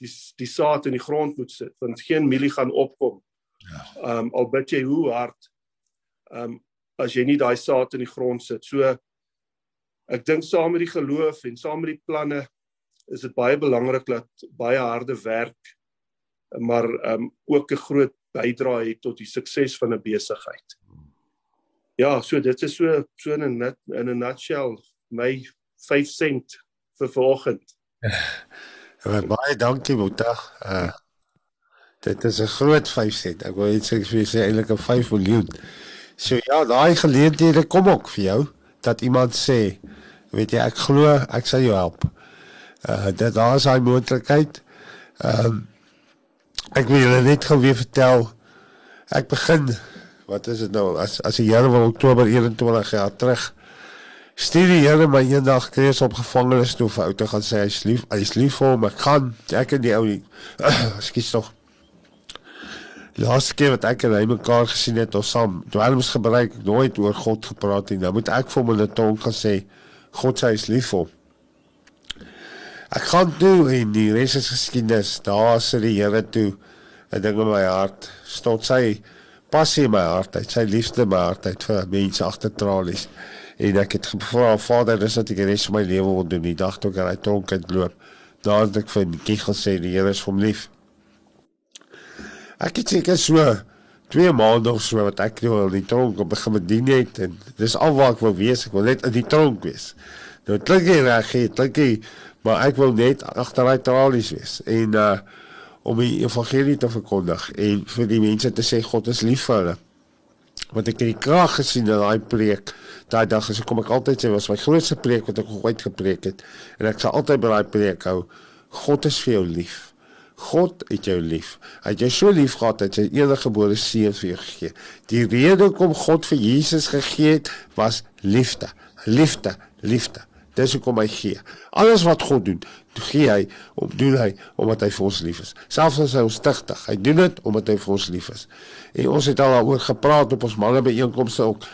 die die saad in die grond moet sit want geen mielie gaan opkom. Ja. Ehm um, al bid jy hoe hard ehm um, as jy nie daai saad in die grond sit. So ek dink saam met die geloof en saam met die planne is dit baie belangrik dat baie harde werk maar um, ook 'n groot bydrae het tot die sukses van 'n besigheid. Ja, so dit is so so in 'n in 'n nutshell my 5 sent vir vanoggend. Ja, baie dankie Boeta. Uh Dit is 'n groot 5 sent. Ek wil net sê vir sê eintlik 'n 5 miljoen. So ja, daai geleenthede kom ook vir jou dat iemand sê, weet jy, ek glo ek sal jou help. Uh dit daar is daai moontlikheid. Ehm um, ek wil julle net gou weer vertel. Ek begin wat is dit nou as as die Here wil Oktober 21 jaar terug stuur die Here my eendag krees op gevangenes toe vir ou te gaan sê hy's lief hy's lief vir hom ek gaan ek en die ou skiet tog Laaste keer wat ek en hy mekaar gesien het ons saam dwelms gebruik nooit oor God gepraat nie nou moet ek vir hom in 'n tong gesê God sê hy's lief vir hom Ek gaan toe en die res is geskiedenis. Daar sit die Here toe 'n ding in my hart. Stot sy passie in my hart uit sy liefde in my hart uit vir mense agter tralies. En ek het gevra Vader dis wat ek die res van my lewe wil doen. Die dag toe ek uit tronk uitloop daar het ek vir die gesê die Here is vir hom lief. Ek het seker so twee maande of so wat ek nou in die tronk begin bedien het en dis al waar ek wou wees, ek wil net in die tronk wees. Nou klink jy reg, klink jy, maar ek wil net agter daai tralies wees en uh om die evangelie te verkondig en vir die mense te sê God is lief vir hulle. Want ek het die krag gesien in daai preek. Daai dag as ek kom ek altyd sê was my grootste preek wat ek ooit gepreek het en ek sal altyd by daai preek hou. God is vir jou lief. God het jou lief. Hy het jou so lief gehad dat hy sy eniggebore seun vir jou gegee. Die rede hoekom God vir Jesus gegee het, was liefde. Liefde, liefde. Dis hoekom hy gee. Alles wat God doen, gee hy om doen hy omdat hy vir ons lief is. Selfs as hy ons stigtig, hy doen dit omdat hy vir ons lief is. En ons het al daaroor gepraat op ons manne byeenkomste ook.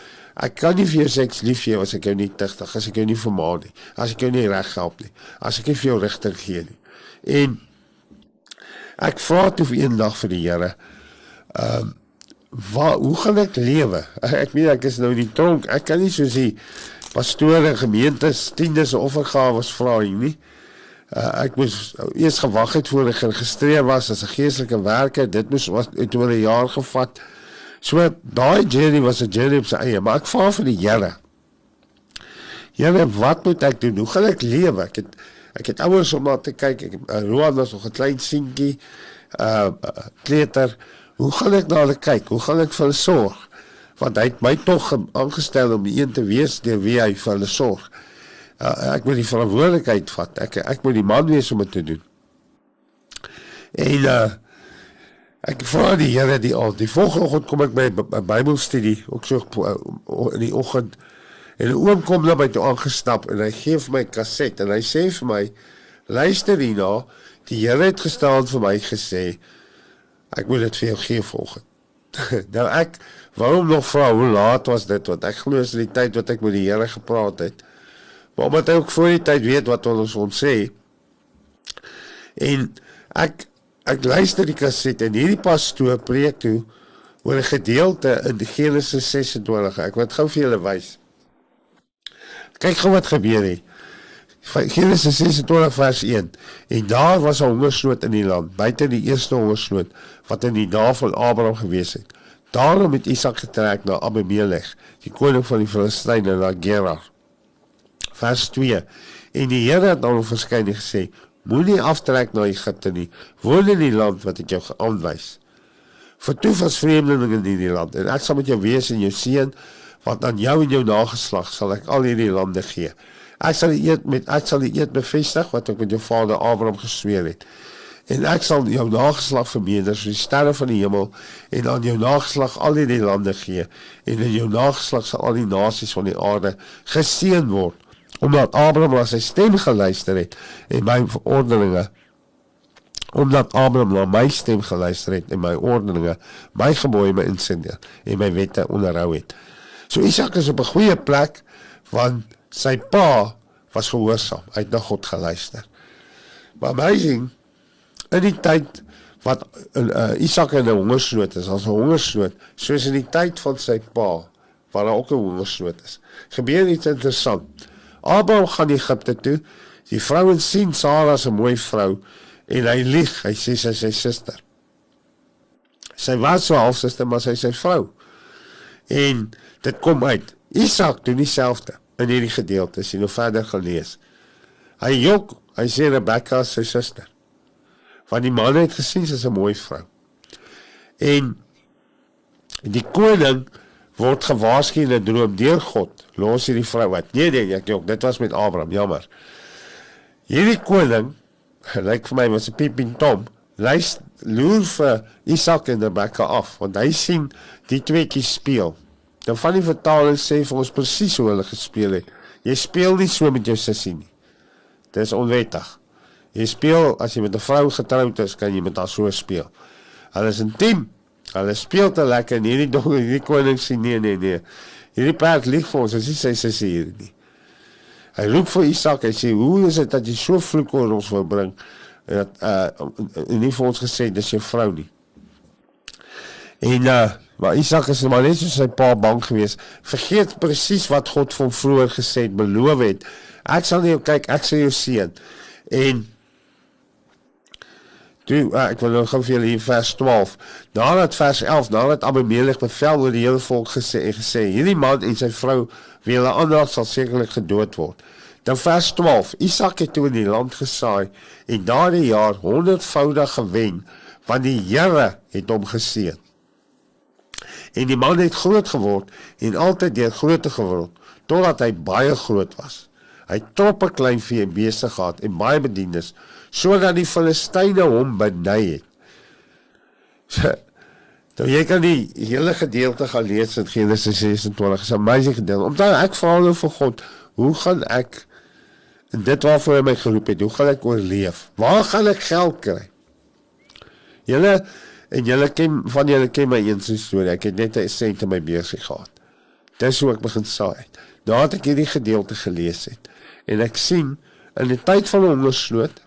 Ek kan nie vir jou sê ek lief vir jou as ek jou nie tigtig, as ek jou nie vermaan nie, as ek jou nie reg help nie, as ek nie vir jou rigting gee nie. En Ek vra toe eendag vir die Here. Ehm um, waar hoe gaan ek lewe? Ek weet ek is nou in die tronk. Ek kan nie soos die pastore gemeentes tiendes offergawe vra nie. Uh, ek moes eers gewag het voor ek geregistreer was as 'n geestelike werker. Dit moes was het oor 'n jaar gevat. So daai journey was 'n journey op sy eie, maar ek vra vir die Here. Here, wat moet ek doen? Hoe gaan ek lewe? Ek het Ek het ouers om na te kyk. Ek uh, Roan was nog 'n klein seentjie. Uh kleuter. Hoe gaan ek na hulle kyk? Hoe gaan ek vir hulle sorg? Want hy het my tog aangestel om die een te wees deur wie hy vir hulle sorg. Uh, ek moet die verantwoordelikheid vat. Ek ek moet die man wees om dit te doen. En uh ek vra die Here die al die volgende oggend kom ek by 'n Bybelstudie ook so in die oggend En 'n oom kom na my toe aangestap en hy gee vir my kaset en hy sê vir my: "Luister hierna, die Here het gestaan vir my gesê ek moet dit vir jou gee volgens." nou ek waarom nog vra hoe laat was dit want ek glo is die tyd wat ek met die Here gepraat het. Maar omdat hy ook voor die tyd weet wat ons ons sê. En ek ek luister die kaset en hierdie pastoor preek toe oor 'n gedeelte in Genesis 26. Ek wil dit gou vir julle wys. Kyk gou wat gebeur het. Genesis 26 vers 1. En daar was 'n hongersnood in die land, buite die eerste hongersnood wat in die dae van Abraham gewees het. Daarom het Isak getrek na Abimelech, die koning van die Filistyne na Gerar. Vers 2. En die Here het hom verskyn en gesê: Moenie aftrek na Egipte nie. Woon in die land wat ek jou aanwys. Vertoef as vreemdeling in hierdie land en ek sal met jou wees en jou seën want aan jou en jou nageslag sal ek al hierdie lande gee. Ek sal die eed met ek sal die eed bevestig wat ek met jou vader Abraham gesweer het. En ek sal jou nageslag vermeerder soos die sterre van die hemel en aan jou nageslag al hierdie lande gee en in jou nageslag sal al die nasies van die aarde geseën word omdat Abraham na sy stem geluister het en my verordeninge omdat Abraham na my stem geluister het en my ordeninge my gebooie my insinne en my wette onderhou het. So Isak is op 'n goeie plek want sy pa was gehoorsaam. Hy het na God geluister. Maar amazing in die tyd wat uh, Isak in 'n hongersnood is, as 'n hongersnood, soos in die tyd van sy pa waar daar ook 'n hongersnood is. Gebeur iets interessant. Abraham gaan Egipte toe. Die vrouens sien Sara as 'n mooi vrou en hy lieg. Hy sê sy is sy suster. Sy was so halfsuster, maar sy is sy vrou. En dit kom uit. Isak doen dieselfde in hierdie gedeelte jy nou verder gelees. Hy jok, hy sê Rebekka is sy suster. Want die man het gesien sy's 'n mooi vrou. En die koning word gewaarsku in 'n droom deur God. Los hierdie vrou wat. Nee nee, ek jok, dit was met Abraham, jammer. Hierdie koning lyk vir my was 'n pieping tom. Lys loer vir Isak en Rebekka af want hy sien die tweeetjies speel. Dan van die vertaling sê vir ons presies hoe hulle gespeel het. Jy speel nie so met jou sussie nie. Dis onwettig. Jy speel as jy met 'n vrou getroud is, kan jy met haar so speel. Hulle is intiem. Hulle speel te lekker en hierdie dog hierdie koning sê nee nee nee. Hierdie perd lieg vir ons, as hy sê sy sê hier nie. Hy roep vir Isak en sê hoe is dit dat jy so vloek oor ons wil bring? Dat uh nie vir ons gesê dis jou vrou nie. En uh maar Isak is maar net so sy pa bang geweest. Vergeet presies wat God van vroeër gesê het, beloof het. Ek sal jou kyk, ek sal jou seën. En Toe, uh, ek wil nou gou vir julle hier vers 12. Nadat vers 11, nadat Abimelech bevel oor die hele volk gesê en gesê, hierdie man en sy vrou wie hulle aanraak sal sekerlik gedood word. Dan vers 12, Isak het toe in die land gesaai en daardie jaar 100voudig gewen, want die Here het hom geseën. En die man het groot geword en altyd deur grootte geword totdat hy baie groot was. Hy trop 'n klein vee besig gehad en baie bedienis sodat die Filistyne hom beny het. So, nou jy kan die hele gedeelte gaan lees in Genesis 26. Dis 'n amazing gedeelte. Omdat ek vra nou vir God, hoe gaan ek en dit waarvoor hy my geroep het, hoe gaan ek oorleef? Waar gaan ek geld kry? Julle en julle ken van julle ken my een storie. Ek het net 'n sent in my beursie gehad. Dis hoe ek begin saai. Nadat ek hierdie gedeelte gelees het en ek sien in die tyd van hongersnood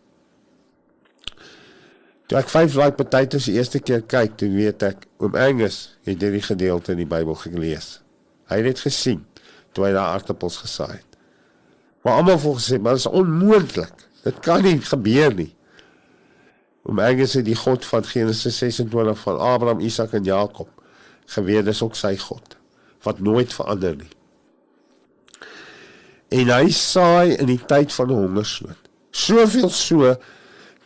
Toe ek vyf like potatoes die eerste keer kyk, toe weet ek oom Angus het hierdie gedeelte in die Bybel gelees. Hy het dit gesien toe hy daar aardappels gesaai het. Maar almal het gesê, maar dit is onmoontlik. Dit kan nie gebeur nie. Oom Angus het die God van Genesis 26 van Abraham, Isak en Jakob geweet dis ook sy God wat nooit verander nie. En hy saai in die tyd van hongersnood. Soveel so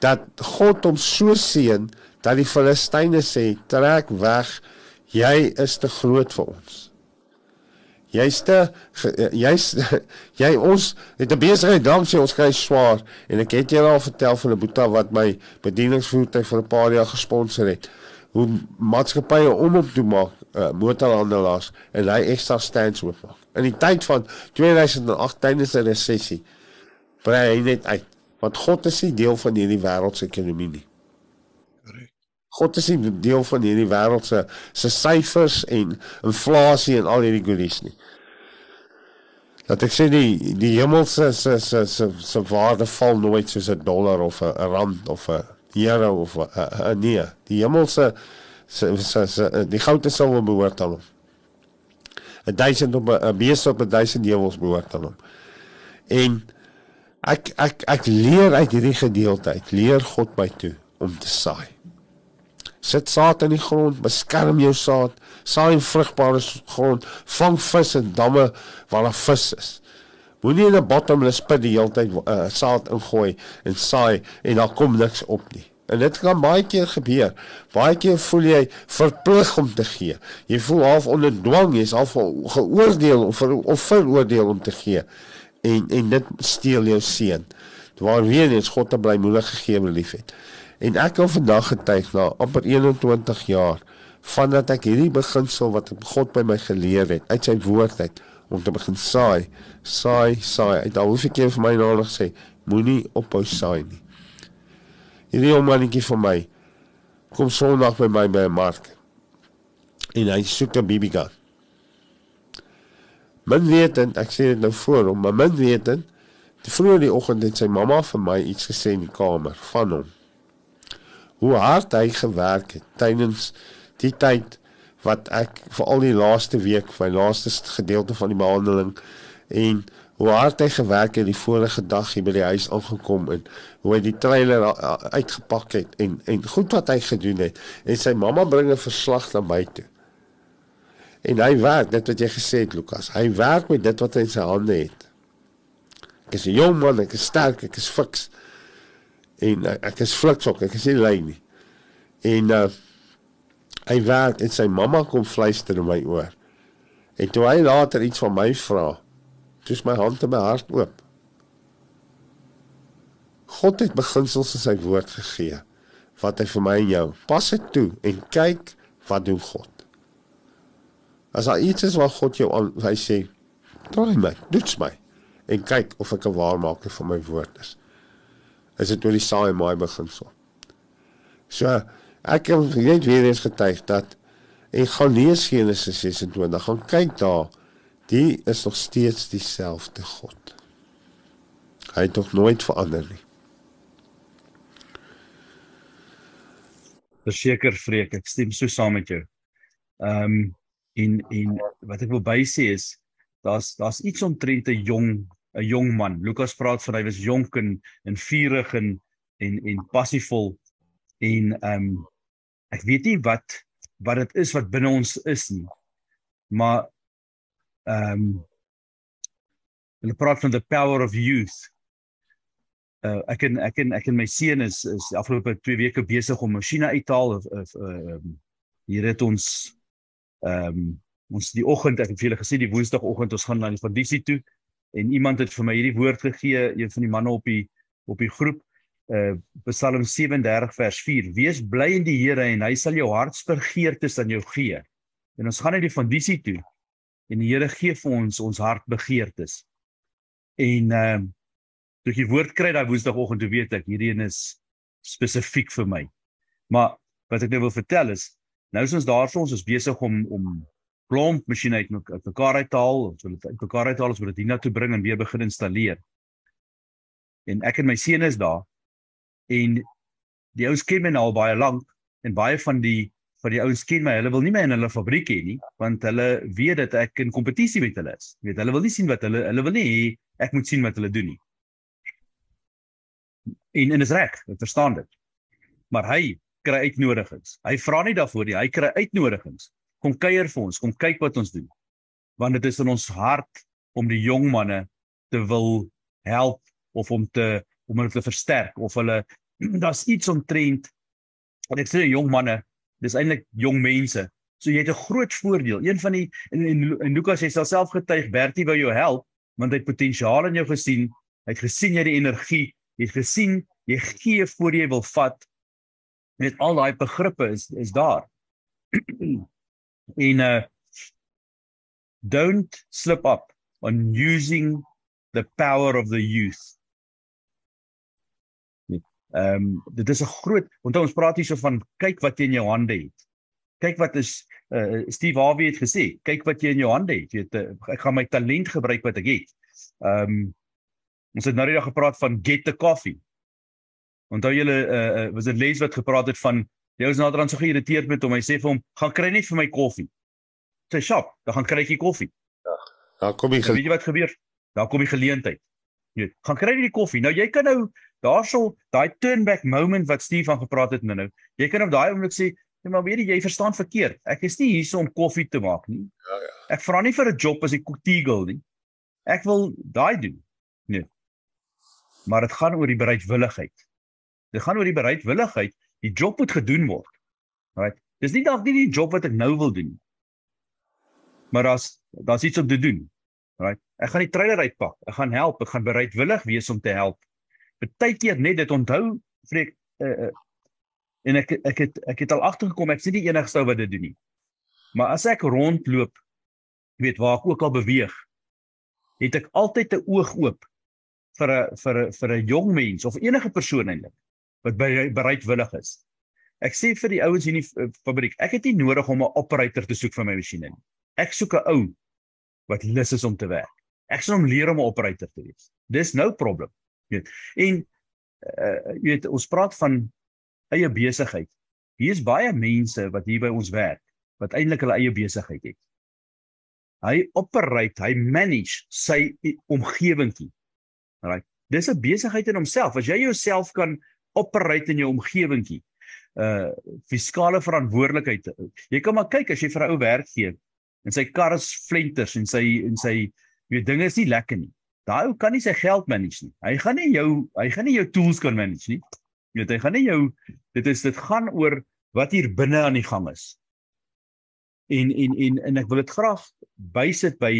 dat God hom so seën dat die Filistyne sê trek weg jy is te groot vir ons. Jy's te jy's jy ons het 'n besigheid dank sê ons kry swaar en ek het julle al vertel van 'n boeta wat my bedieningsvoertuig vir 'n paar jaar gesponsor het hoe maatskappye om op toe maak uh, motorhandelaars en hy ekstra stands oop maak in die tyd van 2008 tydens 'n resessie brei hy net uit want God is nie deel van hierdie wêreldse ekonomie nie. Korrek. God is nie deel van hierdie wêreldse se syfers en inflasie en al hierdie goodies nie. Dat ek sê die die hemelse se se se se waarde val nooit soos 'n dollar of 'n rand of 'n euro of 'n nee. Die hemelse se se se die goud is sou behoort aan hom. 'n 1000 op 'n beeste op 'n 1000 hemels behoort aan hom. En Ek ek ek leer uit hierdie gedeelte uit. Leer God my toe om te saai. Sit saad in die grond, beskerm jou saad, saai in vrugbare grond, vang vis in damme waar daar vis is. Moenie in 'n bottomless pit die hele tyd uh, saad ingooi en saai en daar kom niks op nie. En dit kan baie keer gebeur. Baie keer voel jy verplig om te gee. Jy voel half onder dwang, jy's half geoordeel of ver, of veroordeel om te gee en en dit steel jou seën. Waar weer eens God te blymoedig gegee en liefhet. En ek wil vandag getuig na amper 21 jaar vandat ek hierdie beginsel wat God by my geleer het uit sy woord uit om te begin saai, saai, saai. Uit al hoef ek vir my nodig sê, moenie ophou saai nie. Hierdie oomannetjie vir my kom Sondag by my by 'n mark. En hy soek 'n BB gun. Min wetend, ek sê dit nou voor hom, maar min wetend, die vroeër die oggend het sy mamma vir my iets gesê in die kamer van hom. Hoe hard hy gewerk het tydens die tyd wat ek vir al die laaste week, my laaste gedeelte van die behandeling en hoe hard hy gewerk het die vorige dag hier by die huis aangekom en hoe hy die trailer uitgepak het en en goed wat hy gedoen het en sy mamma bring 'n verslag na my toe. En hy werk dit wat jy gesê het Lukas. Hy werk met dit wat hy in sy hande het. Ek is 'n jong man, ek is sterk, ek is fiks. En ek is fliks ook, ek is nie lui nie. En uh Hy werk en sy mamma kom fluister in my oor. En toe hy later iets van my vra, dis my hand en my hart oop. God het beginsels in sy woord gegee wat hy vir my en jou. Pas dit toe en kyk wat doen God. As daar iets is wat God jou aan hy sê, draai my, doets my en kyk of ek 'n waarmaker van my woord is. Is dit oor die saai en maai beginsel. So ek het net weer eens getuig dat en gaan lees Genesis 26, gaan kyk daar. Die is nog steeds dieselfde God. Hy het nog nooit verander nie. Verseker vreek, ek stem so saam met jou. Ehm um, en en wat ek wil bysê is daar's daar's iets omtrent 'n jong 'n jong man. Lukas praat van hy was jonk en en vurig en en en passievol en ehm um, ek weet nie wat wat dit is wat binne ons is nie. Maar ehm um, hulle praat van the power of youth uh, ek en ek en ek en my seun is is die afgelope 2 weke besig om masjiene uit te haal of of ehm uh, hier het ons ehm um, ons die oggend ek het vir julle gesê die woensdagoggend ons gaan na die kondisie toe. En iemand het vir my hierdie woord gegee een van die manne op die op die groep. Uh Psalm 37 vers 4 wees bly in die Here en hy sal jou hartsbegeertes aan jou gee. En ons gaan na die kondisie toe. En die Here gee vir ons ons hartbegeertes. En ehm uh, toe ek die woord kry daai woensdagoggend toe weet ek hierdie een is spesifiek vir my. Maar wat ek nou wil vertel is nou is ons daarso ons is besig om om klomp masjiene uit uit mekaar uit te haal, ons wil dit uit mekaar uit haal, ons wil dit hiernatoe bring en weer begin installeer. En ek en my seun is daar en die ouens ken my nou al baie lank en baie van die van die ouens ken my. Hulle wil nie my in hulle fabriek hê nie want hulle weet dat ek in kompetisie met hulle is. Jy weet, hulle wil nie sien wat hulle hulle wil nie hê ek moet sien wat hulle doen nie. En en is reg, ek verstaan dit. Maar hy kry uitnodigings. Hy vra nie daarvoor nie, hy kry uitnodigings. Kom kuier vir ons, kom kyk wat ons doen. Want dit is in ons hart om die jong manne te wil help of om te om hulle te versterk of hulle daar's iets omtrent en ek sê jong manne, dis eintlik jong mense. So jy het 'n groot voordeel. Een van die en, en, en Lukas sê self getuig Bertie wou jou help want hy het potensiaal in jou gesien. Hy het gesien jy die energie Jy het gesien, jy gee voor jy wil vat. Net al daai begrippe is is daar. en uh don't slip up on using the power of the youth. Ehm um, dit is 'n groot onthou ons praat hier so van kyk wat jy in jou hande het. Kyk wat is uh Steve Harvey het gesê, kyk wat jy in jou hande het. Jy weet uh, ek gaan my talent gebruik wat ek het. Ehm um, Ons het nou net gepraat van get the coffee. Onthou julle uh, uh was dit Les wat gepraat het van jy is nader aan so geïrriteerd met hom. Hy sê vir hom, "Gaan kry net vir my koffie." Sy shop, dan gaan kry jy koffie. Ja. Daar kom jy weet jy wat gebeur? Daar kom die geleentheid. Jy weet, gaan kry jy die koffie. Nou jy kan nou daarso daai turn back moment wat Steve van gepraat het nou nou. Jy kan op daai oomblik sê, "Ja, maar weet jy, jy verstaan verkeerd. Ek is nie hier om koffie te maak nie. Ja ja. Ek vra nie vir 'n job as 'n koetigel nie. Ek wil daai doen." Nee maar dit gaan oor die bereidwilligheid. Dit gaan oor die bereidwilligheid. Die job moet gedoen word. Right? Dis nie dalk nie die job wat ek nou wil doen. Maar daar's daar's iets om te doen. Right? Ek gaan die trailer uitpak. Ek gaan help. Ek gaan bereidwillig wees om te help. Partykeer net dit onthou, vreek uh, uh, en ek ek het ek het al agtergekom ek's nie die enigste ou wat dit doen nie. Maar as ek rondloop, weet waar ek ook al beweeg, het ek altyd 'n oog oop vir 'n vir 'n vir 'n jong mens of enige persoon eintlik wat bereidwillig is. Ek sê vir die ouens in die fabriek, ek het nie nodig om 'n operator te soek vir my masjiene nie. Ek soek 'n ou wat lus is om te werk. Ek sal hom leer om 'n operator te wees. Dis nou probleem. Jy weet. En uh, jy weet ons praat van eie besigheid. Hier is baie mense wat hier by ons werk wat eintlik hulle eie besigheid het. Hy operate, hy manage sy omgewingkie. Right. Dis 'n besigheid in homself. As jy jouself kan operate in jou omgewingkie. Uh fiskale verantwoordelikheid. Jy kan maar kyk as jy vir 'n ou werk gee en sy kar is flenters en sy en sy weet dinge is nie lekker nie. Daai ou kan nie sy geld manage nie. Hy gaan nie jou hy gaan nie jou tools kan manage nie. Jy weet hy gaan nie jou dit is dit gaan oor wat hier binne aan die gang is. En en en en ek wil dit graag bysit by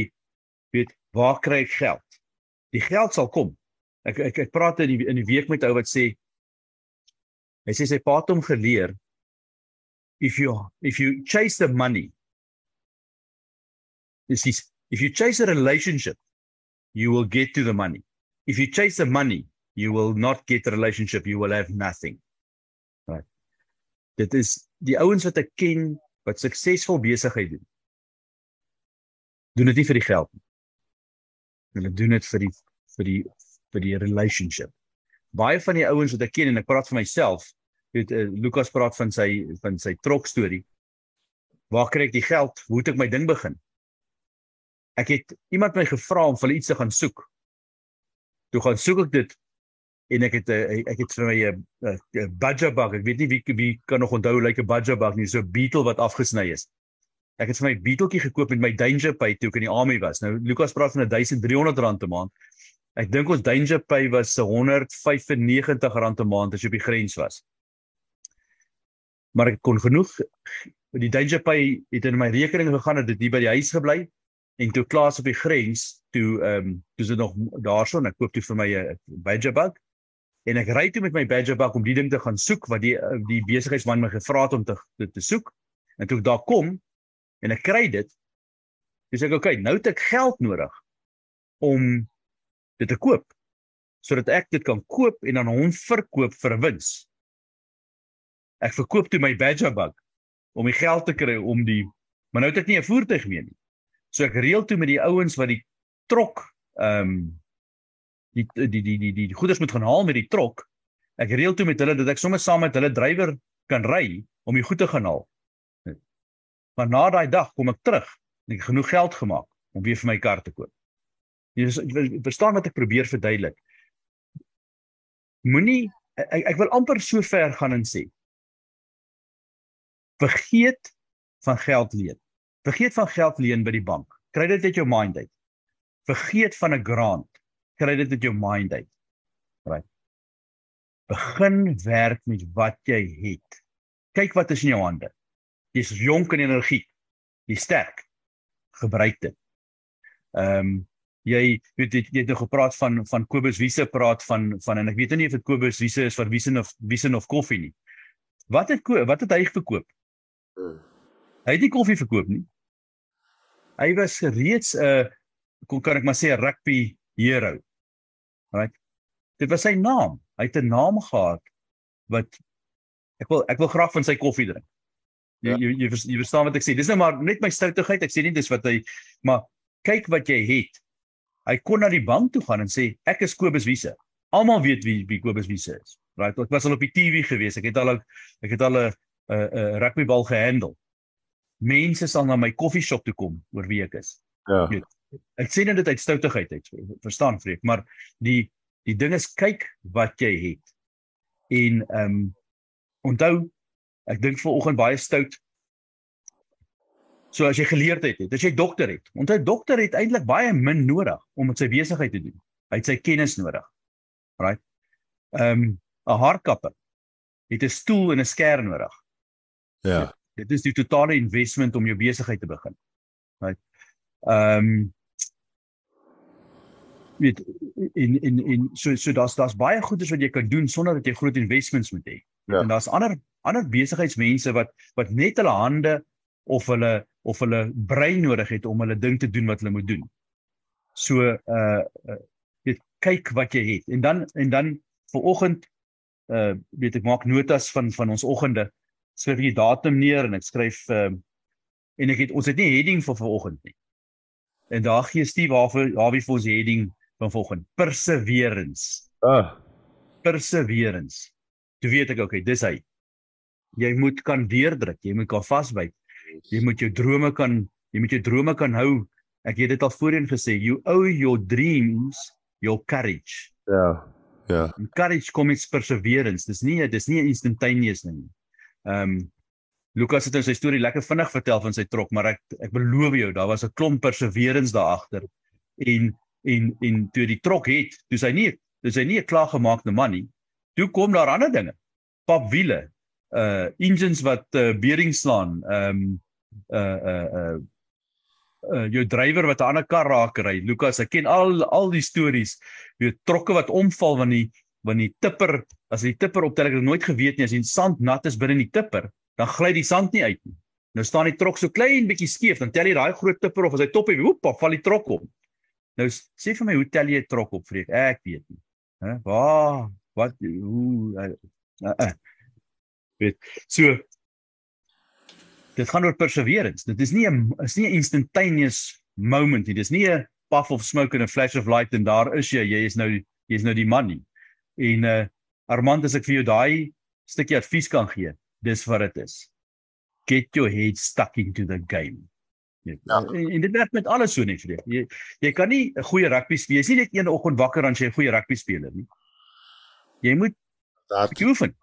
weet waar kry ek geld? Die geld sal kom. Ek ek ek praat in die in die week met ou wat sê hy sê sy pa het hom geleer if you if you chase the money this is if you chase a relationship you will get to the money. If you chase the money you will not get the relationship you will have nothing. Right. Dit is die ouens wat ek ken wat suksesvol besigheid doen. Doen dit nie vir die geld nie. Hulle doen dit vir die vir die vir die relationship baie van die ouens wat ek ken en ek praat vir myself weet uh, Lukas praat van sy van sy trok storie. Waar kry ek die geld? Hoe moet ek my ding begin? Ek het iemand my gevra om vir iets te gaan soek. Toe gaan soek ek dit en ek het uh, ek het vir my 'n uh, uh, budget bag. Ek weet nie wie wie kan nog onthou lyk like 'n budget bag nie, so 'n beetle wat afgesny is. Ek het vir my beetletjie gekoop met my danger pay toe ek in die army was. Nou Lukas praat van 1300 rand 'n maand. Ek dink ons danger pay was 195 rand 'n maand as jy op die grens was. Maar ek kon genoeg die danger pay het in my rekening gegaan het dit hier by die huis gebly en toe klaar op die grens toe ehm um, toe sit nog daarson ek koop toe vir my 'n badger bug. En ek ry toe met my badger bug om die ding te gaan soek wat die die besigheidsman my gevra het om te te, te soek. En toe ek daar kom en ek kry dit dis ek okay nou het ek geld nodig om dit te koop sodat ek dit kan koop en dan hom verkoop vir 'n wins ek verkoop toe my badger bug om die geld te kry om die maar nou het ek nie 'n voertuig meer nie. So ek reël toe met die ouens wat die trok ehm um, die die die die die goederes moet gaan haal met die trok. Ek reël toe met hulle dat ek sommer saam met hulle drywer kan ry om die goed te gaan haal. Maar na daai dag kom ek terug en ek het genoeg geld gemaak om weer vir my kar te koop. Jy verstaan wat ek probeer verduidelik. Moenie ek, ek wil amper so ver gaan en sê vergeet van geld leen. Vergeet van geld leen by die bank. Kry dit uit jou mind uit. Vergeet van 'n grant. Kry dit uit jou mind uit. Right. Begin werk met wat jy het. Kyk wat is in jou hande. Jy's jonk en energiek. Jy's sterk. Gebruik dit. Ehm um, jy weet jy, jy het nog gepraat van van Kobus Wiese praat van van en ek weet nie of dit Kobus Wiese is vir Wiese of Wiese of koffie nie. Wat het wat het hy verkoop? Hmm. Hy het nie koffie verkoop nie. Hy was reeds 'n uh, kon kan ek maar sê 'n rugby hero. Right. Dit was sy naam. Hy het 'n naam gehad wat ek wil ek wil graag van sy koffie drink. Jy ja. jy, jy jy verstaan wat ek sê. Dis nou maar net my stoutigheid. Ek sê nie dis wat hy maar kyk wat jy het. Hy kon na die bank toe gaan en sê ek is Kobus Wiese. Almal weet wie wie Kobus Wiese is. Right. Ek was al op die TV gewees. Ek het al ek het al 'n 'n rugbybal gehandel. Mense sal na my koffieshop toe kom oor wie ek is. Ja. Weet, ek sê net dit uit stoutigheid uit. Verstaan vreek, maar die die ding is kyk wat jy het. En ehm um, onthou ek dink vanoggend baie stout. So as jy geleerdheid het, as jy dokter het. Onthou dokter het eintlik baie min nodig om met sy besigheid te doen. Hy het sy kennis nodig. Right? Ehm um, 'n haarkapper het 'n stoel en 'n skerm nodig. Ja. Dit is die totale investment om jou besigheid te begin. Right. Ehm um, weet in in in so so daar's daar's baie goedes wat jy kan doen sonder dat jy groot investments moet hê. Ja. En daar's ander ander besigheidsmense wat wat net hulle hande of hulle of hulle brein nodig het om hulle ding te doen wat hulle moet doen. So uh, uh weet kyk wat jy het. En dan en dan vir oggend uh weet ek maak notas van van ons oggende skryf jy datum neer en ek skryf ehm uh, en ek het ons het nie heading vir vanoggend nie. En daar gee Steve waarvoor Harvey vir ons heading van vanoggend. Perseverance. Ah. Perseverance. Jy weet ek okay, dis hy. Jy moet kan deurdruk, jy moet kan vasbyt. Jy moet jou drome kan jy moet jou drome kan hou. Ek het dit al voorheen gesê, you owe your dreams your courage. Ja. Ja. Courage kom met perseverance. Dis nie dis nie instantaneous nie. Ehm um, Lukas het in sy storie lekker vinnig vertel van sy trok, maar ek ek beloof jou, daar was 'n klomp perseverance daar agter. En en en toe die trok het, toe sy nie dis hy nie 'n klaargemaakte man nie. Toe kom daar ander dinge. Papwiele, uh engines wat uh, bearing slaan, ehm um, uh uh uh uh jou drywer wat 'n ander kar raak ry. Lukas, ek ken al al die stories. Jy trokke wat omval want die want die tipper, as die tipper optel ek het nooit geweet nie as die sand nat is binne in die tipper, dan gly die sand nie uit nie. Nou staan die trok so klein bietjie skeef, dan tel jy daai groot tipper of as hy top het, hoep, val die trok om. Nou sê vir my hoe tel jy 'n trok op, vreek? Ek weet nie. Hæ? Waar? Wat hoe uh, uh, uh. Weet so dit gaan oor perseverance. Dit is nie 'n is nie 'n instantaneous moment nie. Dis nie 'n puff of smoke and a flash of light en daar is jy. Jy is nou jy is nou die man nie. En uh Armand as ek vir jou daai stukkie advies kan gee, dis wat dit is. Get your head stuck into the game. Ja. En, en dit werk met alles so net vir jou. Jy jy kan nie 'n goeie rugby speel. Jy's nie net een oggend wakker dan jy 'n goeie rugby speler nie. Jy moet Dat oefen.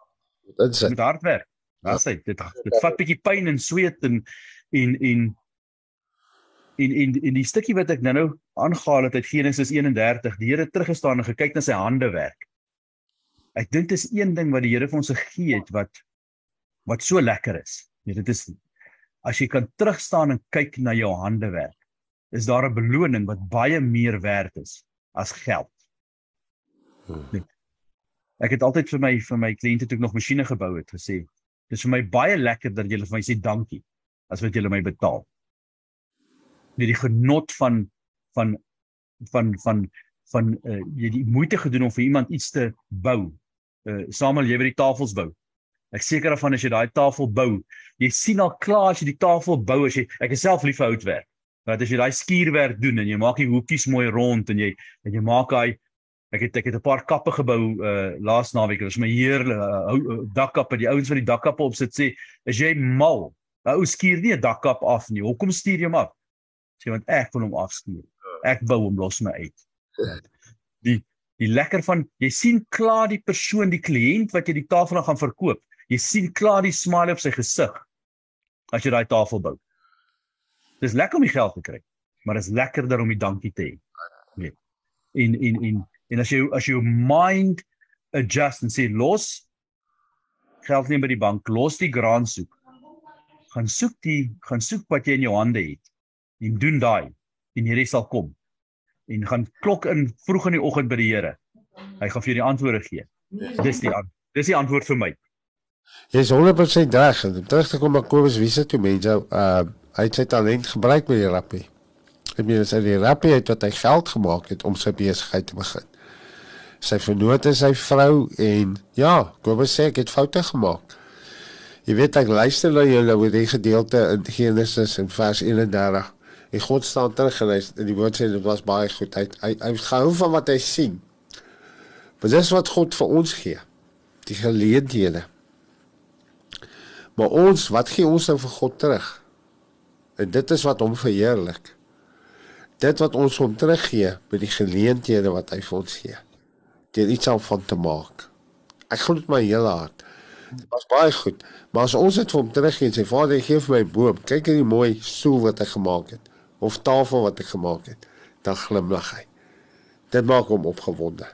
Dit is Jy moet hard werk. Daar's hy. Dit dit vat bietjie pyn en sweet en en en en en, en die stukkie wat ek nou-nou aangehaal het uit Genesis 31, die Here teruggestaan en gekyk na sy hande werk. Ek dink dis een ding wat die Here vir ons gegee het wat wat so lekker is. Ja, dit is as jy kan terugstaan en kyk na jou hande werk, is daar 'n beloning wat baie meer werd is as geld. Nee. Ek het altyd vir my vir my kliënte toe ek nog masjiene gebou het gesê, dis vir my baie lekker dat julle vir my sê dankie as wat julle my betaal. Net die genot van van van van van uh, jy die moeite gedoen om vir iemand iets te bou. Uh Samuel, jy weet die tafels bou. Ek seker daarvan as jy daai tafel bou, jy sien al klaar as jy die tafel bou as jy ek is self lief vir houtwerk. Want as jy daai skuurwerk doen en jy maak die hoekies mooi rond en jy en jy maak daai ek het ek het 'n paar kappe gebou uh laas naweek. Dit was my heerlike uh, uh, dakkappe. Die ouens wat die dakkappe opsit sê, "Is jy mal? 'n Ou skuur nie 'n dakkap af nie. Hoekom stuur jy hom af?" Sê want ek wil hom afskuur. Ek bou hom los my uit. Die die lekker van jy sien klaar die persoon, die kliënt wat jy die tafel aan gaan verkoop. Jy sien klaar die smile op sy gesig as jy daai tafel bou. Dis lekker om die geld te kry, maar dit is lekkerder om die dankie te hê. Weet. En en en en as jy as jy jou mind adjust en sê los geld nie by die bank, los die graan soek. Gaan soek die gaan soek wat jy in jou hande het en doen daai en hierdie sal kom. En gaan klok in vroeg in die oggend by die Here. Hy gaan vir jou die antwoorde gee. Dis die dis die antwoord vir my. Jy's 100% reg. Om terug te kom na Kobus Wiese toe mense uh hy het sy talent gebruik met die rappie. Ek meen as hy die rappie het wat hy geld gemaak het om sy besigheid te begin. Sy vernoot is sy vrou en ja, Kobus sê ek het foute gemaak. Jy weet ek luister na julle oor die gedeelte in Genesis in vers 31. En God staan terug en hy en die woord sê dit was baie goed. Hy hy, hy gehou van wat hy sien. Maar dis wat God vir ons gee. Die geleenthede. Maar ons, wat gee ons nou vir God terug? En dit is wat hom verheerlik. Dit wat ons hom teruggee met die geleenthede wat hy vir ons gee. Deur iets aan van te maak. Ek glo dit my hele hart. Dit was baie goed. Maar as ons dit vir hom teruggee en sê Vader, gee vir my boom. Kyk hierdie mooi stoel wat hy gemaak het of tafel wat hy gemaak het, dan glimlag hy. Dit maak hom opgewonde.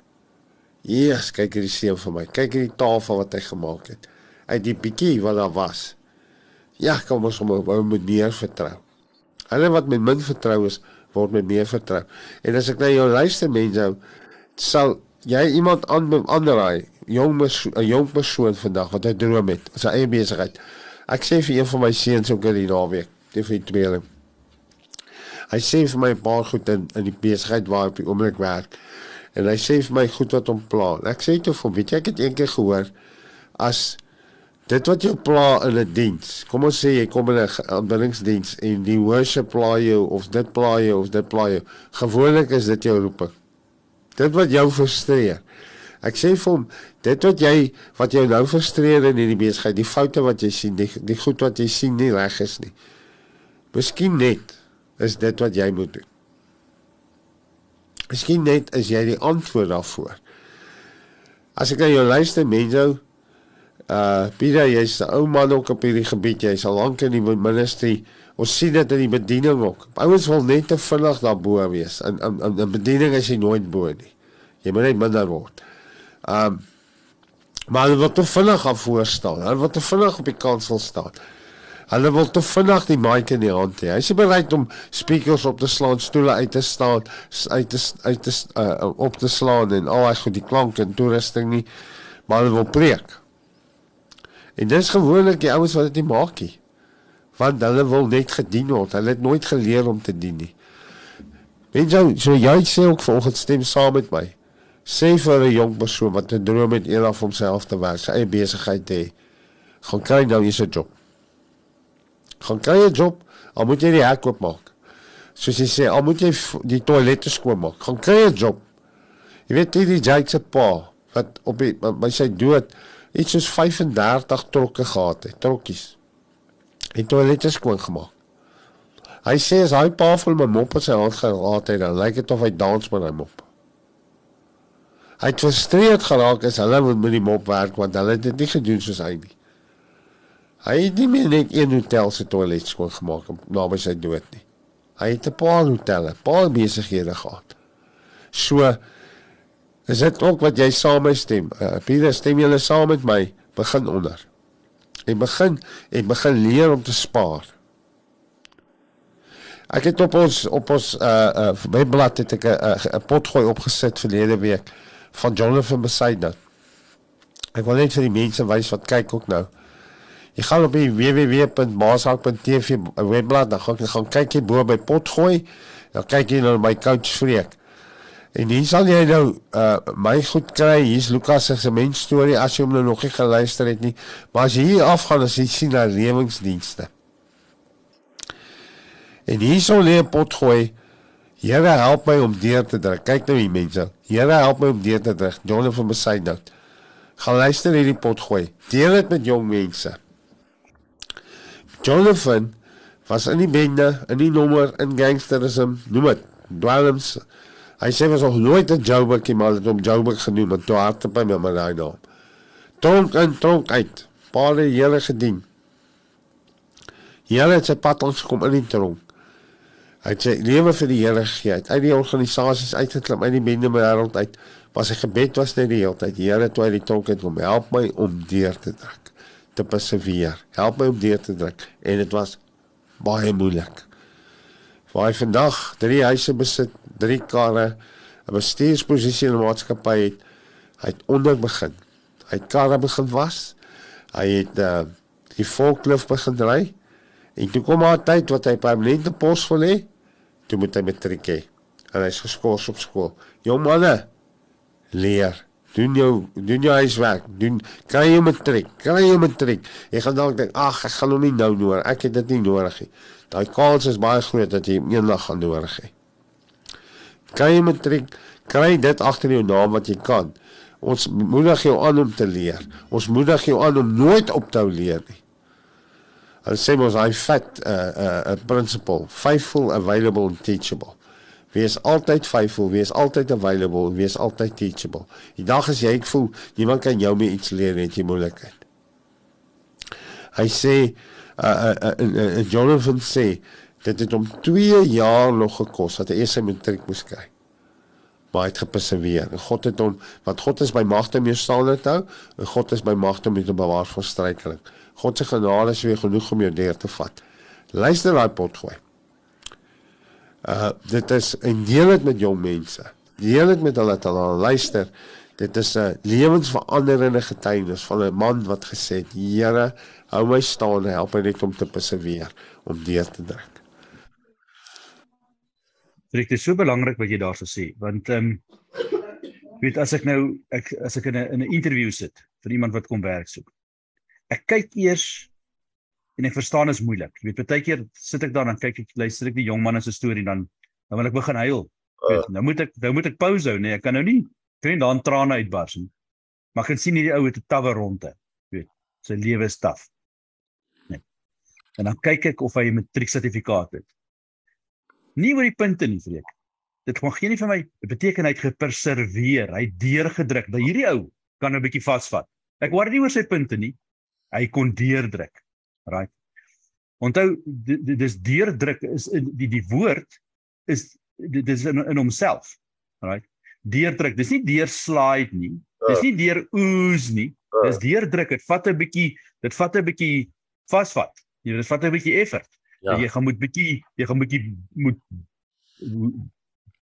Jesus, kyk hierdie seun vir my. Kyk hierdie tafel wat hy gemaak het. Uit die bietjie wat daar was. Ja, kom ons hom wou met meer vertrou. Hulle wat met min vertrou is, word met meer vertrou. En as ek na jou luister mense, sal jy iemand aan aanraai, jong 'n jong persoon vandag wat 'n droom het, sy eie besigheid. Ek sê vir een van my seuns ook in die naweek, die vir die tweeling. Hy sê vir my 'n paar goed in in die besigheid waar ek op die oomblik werk. En hy sê vir my goed wat hom pla. Ek sê toe vir hom, weet jy ek het eendag gehoor as dit wat jou pla in 'n diens. Kom ons sê jy kom in 'n aanbiddingsdiens en die worship pla jou of dit pla jou of dit pla jou. Gewoonlik is dit jou roeping. Dit wat jou frustreer. Ek sê vir hom, dit wat jy wat jou nou frustreer in hierdie besigheid, die foute wat jy sien, die, die goed wat jy sien nie reg is nie. Miskien net is dit wat jy moet doen. Miskien net is jy die antwoord daarvoor. As ek na jou luister, mense, uh Pieter, jy's 'n ou man ook op hierdie gebied. Jy's al lank in die ministry. Ons sien dit in die bediening ook. Ouens wil net te vinnig daarbo wees. In in in bediening is jy nooit bo nie. Jy moet net minder word. Um maar hulle wil te vinnig af voor staan. Hulle wil te vinnig op die kansel staan. Hulle wil te vinnig die mic in die hand hê. Hy's nie bereid om speakers op te slaan, stoele uit te staan, uit te uit te uh, op te slaan en al daai goed die klank en toerusting nie, maar hulle wil preek. En dis gewoonlik die ouens wat dit nie maak nie. Want hulle wil net gedien word. Hulle het nooit geleer om te dien nie. Weet jy, so jy sê ook volgens stem saam met my. Sê vir 'n jong persoon wat 'n droom het eendag om homself te werk, sy eie besigheid te hê. Gaan kry nou eens 'n job. Gaan kry 'n job, al moet jy die hek oopmaak. Soos jy sê, al moet jy die toilette skoonmaak. Gaan kry 'n job. Jy weet hierdie Jake se pa wat op die, by sy dood iets soos 35 trokke gehad het, trokkies. Die toilette skoon gemaak. Hy sê as hy pa vol met mop in sy hand gehad het, dan lyk dit of hy dans met hy mop. Hy het frustreerd geraak as hulle moet met die mop werk want hulle het dit nie gedoen soos hy nie. Hy het nie meer net een hotel se toilet skoon gemaak naby sy dood nie. Hy het 'n paar hotelle, paar besighede gehad. So is dit ook wat jy saam mee stem. Uh, Pieter, stem julle saam met my? Begin onder. En begin en begin leer om te spaar. Ek het op ons op ons uh uh webblad het ek 'n 'n- 'n potgooi opgesit verlede week van Jonathan Besaidnout. Ek wil net vir die mense wys wat kyk ook nou. Jy gaan op die www.masak.tv webblad, dan gaan jy gaan kyk jy bo by potgooi. Dan kyk jy na my coach Freek. En hier sal jy nou uh my goed kry. Hier's Lukas se sement storie as jy hom nou nog nie geluister het nie. Maar as jy hier afgaan as jy sien na lewingsdienste. En hierso lê 'n pot gooi. Here help my om deur te druk. Kyk nou hier mense. Here help my om deur te druk. Jonathan Beside nou. Gaan luister hierdie pot gooi. Deel dit met jong mense. Jonathan was in die bende, in die nommer, in gangsterism, noem dit, dwelms. Hy sê was nog nooit 'n Joburg maar het hom Joburg genoem, want toe harte by my met daai naam. Tronk in, tronk uit. Paare hele gedien. Here het sy pad ons kom in die tronk. Hy het sy lewe vir die Here gegee. Hy het uit die organisasies uitgeklim, uit die bende wêreld uit. Maar sy gebed was net die hele tyd, Here, toe hy die tronk het kom, help my om deur te druk, te perseveer. Help my om deur te druk en dit was baie moeilik. Waar hy vandag drie huise besit, drie karre, 'n bestuursposisie in 'n maatskappy het, hy het onder begin. Hy het karre begin was. Hy het uh, die forklift begin ry. En toe kom maar 'n tyd wat hy permanente pos wil hê, toe moet hy matriek hê. En hy's geskort op skool. Jong manne, leer. Doen jou doen jou huiswerk. Doen kry jou matriek. Kry jou matriek. Jy gaan dalk dink, "Ag, ek gaan hom nie nou nodig. Ek het dit nie nodig nie." Daai kans is baie groot dat jy eendag gaan hê. Kry jy matriek, kry dit agter jou naam wat jy kan. Ons moedig jou aan om te leer. Ons moedig jou aan om nooit op te hou leer nie. Hulle sê mos hy vat 'n 'n 'n principle, faithful, available and teachable. Wees altyd faithful, wees altyd available, wees altyd teachable. Die dag as jy ek voel niemand kan jou meer iets leer net jy moeilikheid. Hy sê uh, uh, uh, uh, Jonathan sê dit het hom 2 jaar nog gekos dat hy eers sy matriek moes kry. Maar hy het geperseveer. En God het hom want God is by magte om jou staande te hou en God is by magte om jou te bewaar van struikeling. God se genade is weer genoeg om jou deur te vat. Luister daai pot gooi. Uh dit is en deel dit met jong mense. Deel dit met hulle te laat luister. Dit is 'n lewensveranderende getuienis van 'n man wat gesê het: "Here, hou my staande, help my net om te perseveer, om deur te druk." Dit is so belangrik wat jy daarso sê, want ehm um, weet as ek nou ek as ek in 'n in 'n onderhoud sit vir iemand wat kom werk soek. Ek kyk eers en ek verstaan is moeilik. Jy weet baie keer sit ek daar dan kyk ek luister ek die jong man se storie dan dan wil ek begin huil. Jy Weet, nou moet ek nou moet ek pause hou, nee, ek kan nou nie kan nie dan trane uitbars nie. Maar kan sien hierdie ou het 'n tawwe ronde. Weet, sy lewe is taaf. Nee. En dan kyk ek of hy 'n matrieksertifikaat het. Nie oor die punte nie, vreek. Dit gaan geen nie vir my. Dit beteken hy het geperseveer, hy het deurgedruk. Dat hierdie ou kan 'n bietjie vasvat. Ek hoor nie oor sy punte nie. Hy kon deurdruk. Right. Onthou di- di- dis deurdruk is die die woord is di- dis in in homself. Right. Deurdruk. Dis nie deur slide nie. Dis nie deur ooze nie. Dis deurdruk. Dit vat 'n bietjie dit vat 'n bietjie vasvat. Jy dit vat 'n bietjie effort. Ja. Ja. Jy gaan moet bietjie jy gaan bietjie moet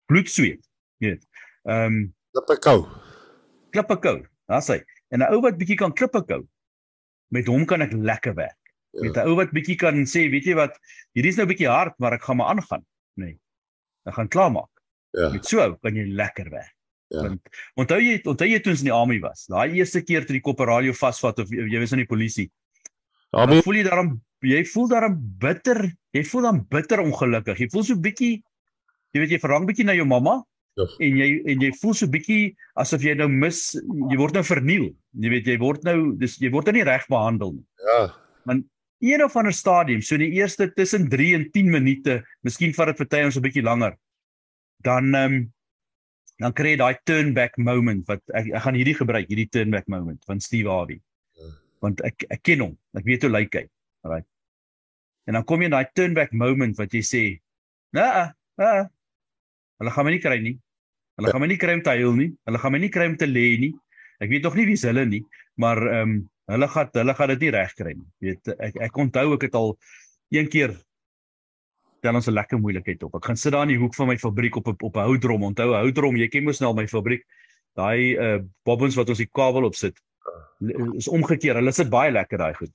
bloed sweet. Jy weet. Ehm um, Klippe kou. klippe kou. Daar's hy. En 'n ou wat bietjie kan klippe kou, met hom kan ek lekker werk. Ja. Met 'n ou wat bietjie kan sê, weet jy wat, hierdie is nou bietjie hard, maar ek gaan maar aangaan, nê. Nee. Ek gaan klaarmaak. Ja. Met so ou kan jy lekker werk. Ja. Want onthou jy onthou jy toe ons in die army was, daai eerste keer toe die kopperadio vasvat of jy was in die polisie, Daarmee dan voel jy daarom jy voel daarom bitter, jy voel dan bitter ongelukkig. Jy voel so bietjie jy weet jy verlang bietjie na jou mamma Ja. en jy en jy voel so bietjie asof jy nou mis jy word nou verniel. Jy weet jy word nou dis jy word nou nie reg behandel nie. ja. Een of ander stadium, so die eerste tussen 3 en 10 minute, miskien vat dit vir tye ons 'n bietjie langer. Dan ehm um, dan kry jy daai turn back moment wat ek, ek gaan hierdie gebruik, hierdie turn back moment van Steve Harvey. Want ek ek ken hom. Ek weet hoe lyk hy. Alright. En dan kom jy in daai turn back moment wat jy sê, "Nee, nee. Hulle gaan my nie kry nie. Hulle gaan my nie kry om te huil nie. Hulle gaan my nie kry om te lê nie. Ek weet nog nie wie's hulle nie, maar ehm um, hulle gaan hulle gaan dit nie reg kry nie. Weet ek ek onthou ek het al een keer tel ons 'n lekker moeilikheid op. Ek gaan sit daar in die hoek van my fabriek op 'n op 'n houtdrom. Onthou 'n houtdrom, jy ken mos nou my fabriek. Daai uh bobbins wat ons die kabel op sit. Is omgekeer. Hulle sit baie lekker daai goed.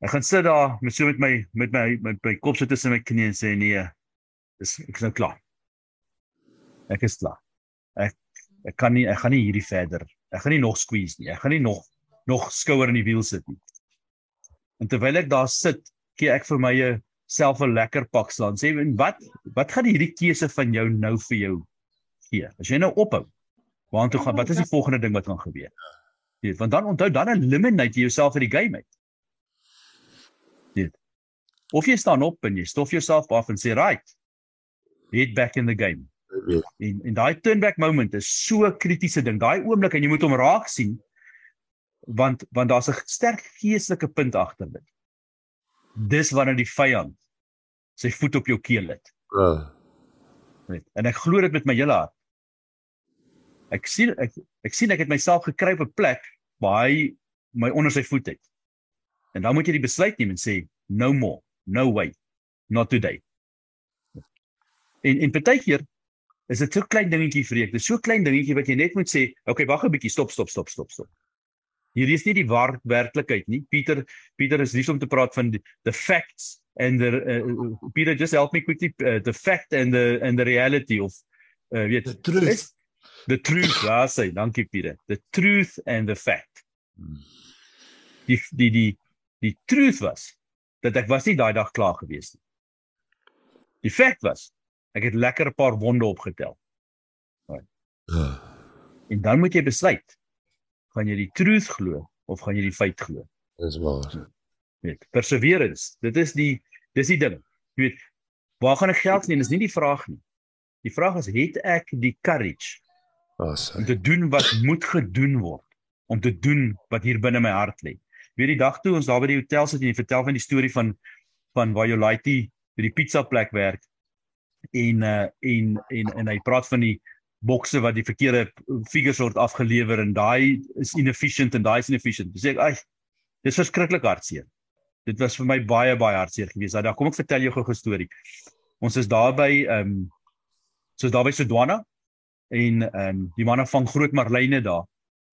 Ek gaan sit daar met so met my met my met my kop so tussen my knieë en sê nee. Dis ek is nou klaar. Ek is klaar. Ek ek kan nie ek gaan nie hierdie verder. Ek gaan nie nog squeeze nie. Ek gaan nie nog nog skouer in die wiel sit nie. En terwyl ek daar sit, gee ek vir my 'n self 'n lekker pak slaan. Sê en wat wat gaan hierdie keuse van jou nou vir jou gee? As jy nou ophou, waartoe gaan wat is die volgende ding wat gaan gebeur? Weet, want dan onthou dan eliminate jy jouself uit die game uit. Weet. Of jy staan op en jy stof jouself af en sê right. Head back in the game. Ja. En en daai turn back moment is so 'n kritiese ding. Daai oomblik en jy moet hom raak sien want want daar's 'n sterk geestelike punt agter dit. Dis wanneer die vyand sy voet op jou keel het. Ja. Weet. En ek glo dit met my hele hart. Ek sien ek ek sien ek het myself gekry op 'n plek waar hy my onder sy voet het. En dan moet jy die besluit neem en sê no more, no way, not today. En en partykeer is dit so klein dingetjie vreek. Dis so klein dingetjie wat jy net moet sê, okay, wag 'n bietjie, stop, stop, stop, stop, stop. Hierdie is nie die waar werklikheid nie. Pieter Pieter is lief om te praat van die, the facts and the uh, Pieter just help me quickly uh, the fact and the and the reality of uh, weet The truth. is the truth ja sê dankie Pieter the truth and the fact die die die die truth was dat ek was nie daai dag klaar gewees nie die fact was ek het lekker 'n paar wonde opgetel Ja. en dan moet jy besluit gaan jy die truth glo of gaan jy die feit glo? Dis waar. weet perseverance dit is die dis die ding. Jy weet waar gaan ek geld sien is nie die vraag nie. Die vraag is het ek die courage As. om te doen wat moet gedoen word om te doen wat hier binne my hart lê? Weet die dag toe ons daar by die hotel sit en jy vertel van die storie van van waar Jolaiti by die pizza plek werk en uh en en en hy praat van die bokse wat die verkeerde figures word afgelewer en daai is inefficient en daai is inefficient. Dis ek, ai, dis verskriklik hartseer. Dit was vir my baie baie hartseer geweest. Daai dag kom ek vertel jou gou 'n storie. Ons is daar by ehm um, so daar by Sodwana en ehm um, die manne vang groot marline daar.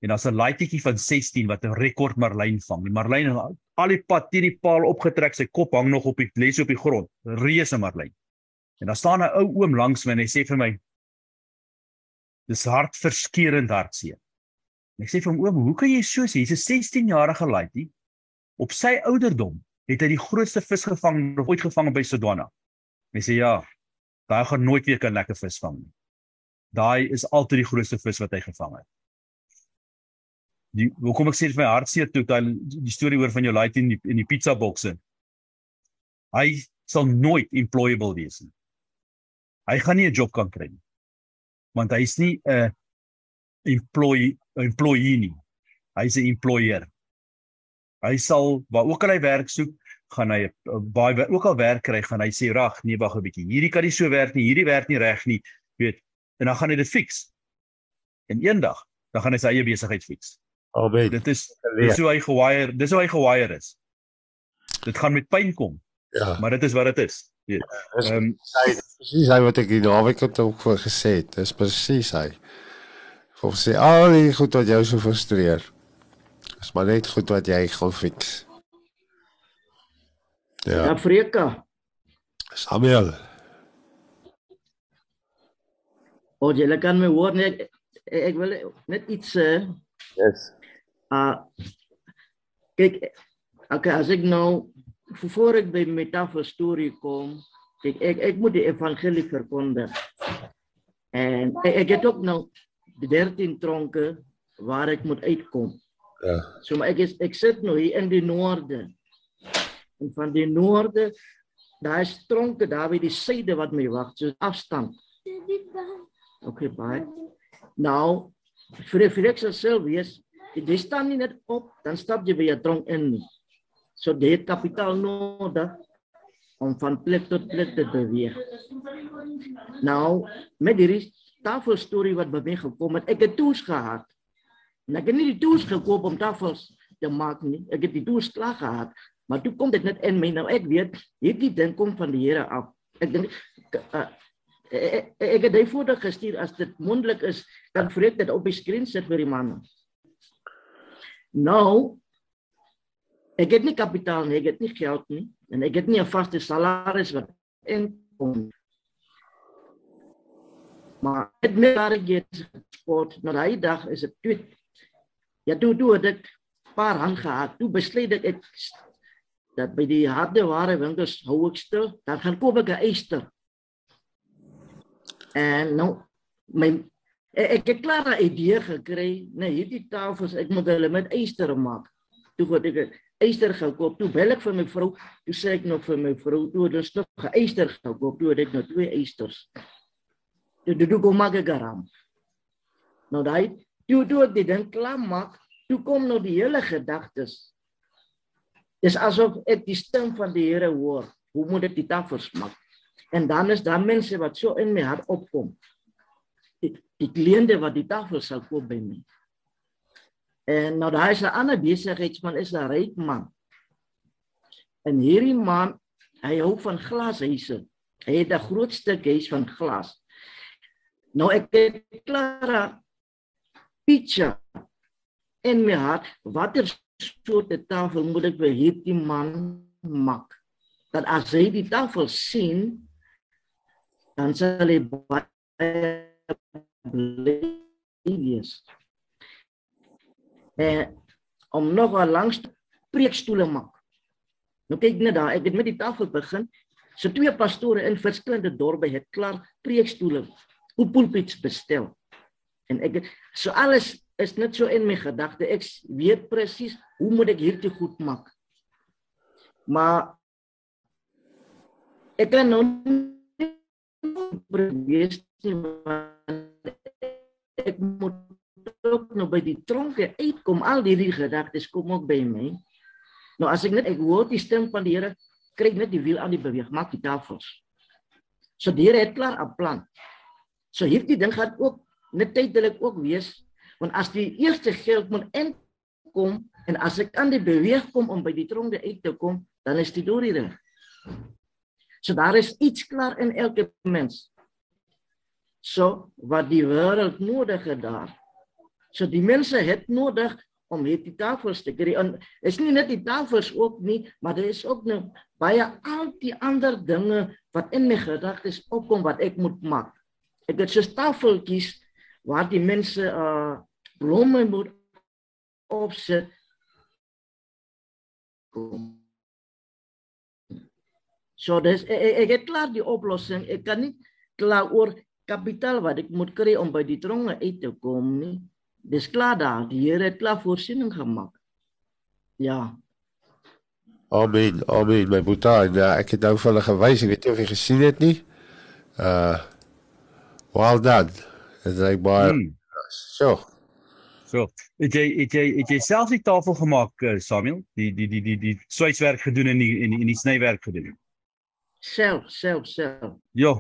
En daar's 'n laaitjie van 16 wat 'n rekord marlyn vang. Die marlyn het al die pad teen die paal opgetrek, sy kop hang nog op die les op die grond. Reuse marlyn. En daar staan 'n ou oom langs my en hy sê vir my dis hartverskeurende hartseer. En ek sê vir hom oom, hoe kan jy so sê? Hy's 'n 16-jarige laaitjie. Op sy ouderdom het hy die grootste vis gevang ooit gevang by Sodwana. Hy sê ja, daai gaan nooit weer kan lekker vis vang nie. Daai is altyd die grootste vis wat hy gevang het. Die hoekom ek sê vir my hartseer toe daai die storie oor van jou laaitjie in die in die pizza bokse. Hy sal nooit employable wees nie. Hy gaan nie 'n job kan kry nie. Want hy's nie 'n employee employee nie. Hy's 'n employer. Hy sal waar ook al hy werk soek, gaan hy baie ook al werk kry, gaan hy sê rag, nee wag 'n bietjie. Hierdie kan nie so werk nie, hierdie werk nie reg nie, weet. En dan gaan hy dit fix. En eendag, dan gaan hy sy eie besigheid fix. Albei. Dit is dis hoe hy gewire, dis hoe hy gewire is. dit gaan met pyn kom, Ja. maar dit is wat dit is. Dis Ehm um, sy presies hy wat ek die naweek het ook voor gesê het. Dis presies hy. Volgens sê al die goed wat jou so frustreer. Is maar net goed wat jy gaan fix. Ja, Ja, Freka. Samuel. O, jy kan my hoor net ek, ek wil net iets sê. Yes. Uh kyk, okay, as ek nou voor ek by metafoor storie kom, kyk ek ek moet die evangelie verkondig. En ek, ek het ook nou die 13 tronke waar ek moet uitkom. Ja. So maar ek is ek sit nou hier in die noorde. En van die noorde daar is tronke daar by die suide wat my wag, so afstand. Okay, baie. Nou vir vir ek sal self wees, jy staan nie net op, dan stap jy by 'n tronk in nie. So het kapitaal nodig om van plek tot plek te beweeg. Nou, met hierdie tafelstorie wat by my gekom het, ek het toes gehad. En ek het nie die toes gekoop om tafels te maak nie. Ek het die toes klaar gehad, maar toe kom dit net in my nou ek weet hierdie ding kom van die Here af. Ek dink uh, ek, ek het dit voordat gestuur as dit mondelik is, dan vreek dit op die skerm sit vir die manne. Nou ek het nie kapitaal nie, ek het nie geld nie en ek het nie 'n vaste salaris wat inkom. Maar dit met daar ek sport, nou daai dag is dit twee Ja, toe toe het ek paar hand gehad. Toe besluit ek ek dat by die harde ware winkels hou ek stil, dan gaan koop ek 'n eyster. En nou my ek het klaar 'n idee gekry, nee, hierdie tafels, ek moet hulle met eyster maak. Toe word ek 'n eyster gekoop. Toe bel ek vir my vrou, toe sê ek nog vir my vrou, toe dis nog 'n eyster gekoop, toe het ek nou twee eysters. Toe toe kom maak ek garam. Nou daai toe toe ek die ding klaar maak, toe kom nou die hele gedagtes. Dis asof ek die stem van die Here hoor. Hoe moet ek die tafels maak? En dan is daar mense wat so in my hart opkom. Die, die kliënte wat die tafel sal koop by my. En nou daar is 'n ander besigheidsman, is 'n ryk man. En hierdie man, hy hou van glashuise. Hy het 'n groot stuk huis van glas. Nou ek het klaar picture in my hart watter soort tafel moet ek vir hierdie man maak dat as hy die tafel sien dan sal hy baie bly wees en om nog 'n langs preekstoele maak nou kyk net daar ek het met die tafel begin so twee pastore in verskillende dorpe het klaar preekstoele op pulpits bestel en ek het, so alles is net so in my gedagte. Ek weet presies hoe moet ek hierdie goed maak. Maar ek kan nou probeer ek moet ook nou by die tronke uitkom. Al hierdie gedagtes kom ook by my. Nou as ek net ek hoor die stem van die Here, kry ek net die wiel aan die beweeg, maak die tafels. So die Here het klaar 'n plan. So hierdie ding gaan ook net tydelik ook wees want as die eerste geld moet inkom en as ek aan die beweeg kom om by die tronke uit te kom, dan is dit deur reg. So daar is iets klaar in elke mens. So wat die wêreld nodig het daar. So die mense het nodig om hierdie tafels te kry. En is nie net die tafels ook nie, maar daar is ook nou baie al die ander dinge wat in my gedagtes opkom wat ek moet maak. Ek het so tafeltjies waar die mense uh blomme moet opsit. So dis ek, ek klaar die oplossing. Ek kan nie klaar oor kapitaal wat ek moet kry om by die tronge uit te kom nie. Dis klaar daar. Die Here het klaar voorsiening gemaak. Ja. Amen. Amen. My boeta en uh, ek het nou vir hulle gewys, ek weet nie of jy gesien het nie. Uh Well done. Dit lyk baie hmm, so. so, het jy het jy het jy self die tafel gemaak uh, Samuel? Die die die die die swygswerk gedoen en die en die, en die snywerk gedoen. Self, self, self. Ja.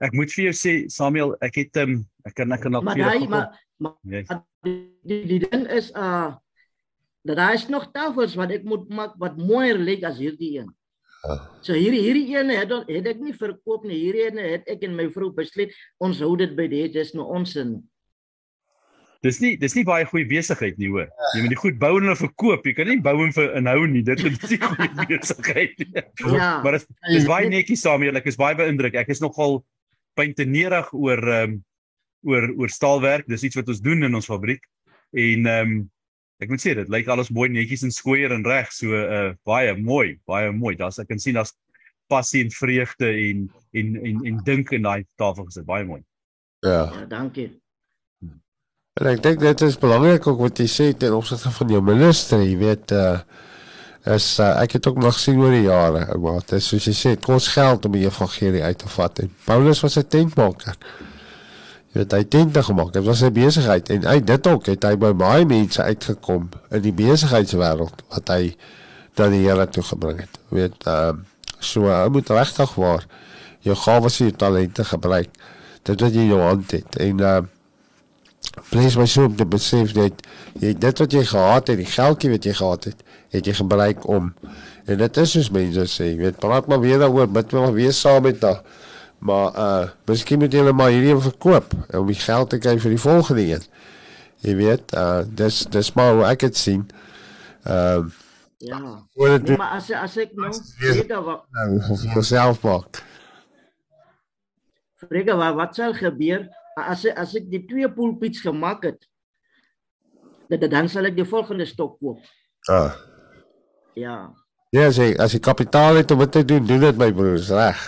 Ek moet vir jou sê Samuel, ek het ehm um, ek kan ek kan nog Maar vir jou daai gou- maar, maar Yes. Die, die die ding is uh dat daar is nog tafels wat ek moet maak wat mooier lyk as hierdie een. Ja. So hierdie hierdie een het dan het ek nie verkoop nie. Hierdie een het ek en my vrou besluit ons hou dit by dit is nou ons sin. Dis nie dis nie baie goeie besigheid nie hoor. Jy moet die goed bou en hulle verkoop. Jy kan nie bou en vir inhou nie. Dit is nie goeie besigheid nie. Ja. Maar dit dis baie netjies saam hier. Ek is baie beïndruk. Ek is nogal pyntenerig oor ehm um, oor oor staalwerk. Dis iets wat ons doen in ons fabriek. En ehm um, ek moet sê dit lyk alles mooi netjies en skooier en reg. So uh baie mooi, baie mooi. Daar's ek kan sien daar's passie en vreugde en en en en dink in daai tafel gesit. Baie mooi. Ja. Ja, dankie. En ek dink dit is belangrik ook wat jy sê ten opsigte van jou minister, jy weet uh is uh, ek het ook nog sien oor die jare, maar dit is soos jy sê, dit kos geld om die evangelie uit te vat. En Paulus was 'n tentmaker. Jy weet hy het tente gemaak. Dit was 'n besigheid en uit dit ook het hy by baie mense uitgekom in die besigheidswêreld wat hy dan die Here toe gebring het. Jy weet uh so hy moet regtig waar jou gawes en jou talente gebruik. Dit wat jy in jou hand het en uh Plees my so om te besef dat jy dit wat jy gehad het, die geldjie wat jy gehad het, het jy gebruik om. En dit is soos mense sê, jy weet, praat maar weer daaroor, bid maar weer saam met daai. Maar uh miskien moet jy maar hierdie een verkoop om die geld te kry vir die volgende een. Jy weet, uh dis dis maar hoe ek dit sien. Ehm uh, Ja. Nee, maar as as ek nou vrede wat nou jouself maak. vrede wat wat sal gebeur as as ek die twee pulpits gemaak het? Dat dan sal ek die volgende stok koop. Ah. Ja. Ja, sê as jy kapitaal het om dit te doen, doen dit my broers, reg.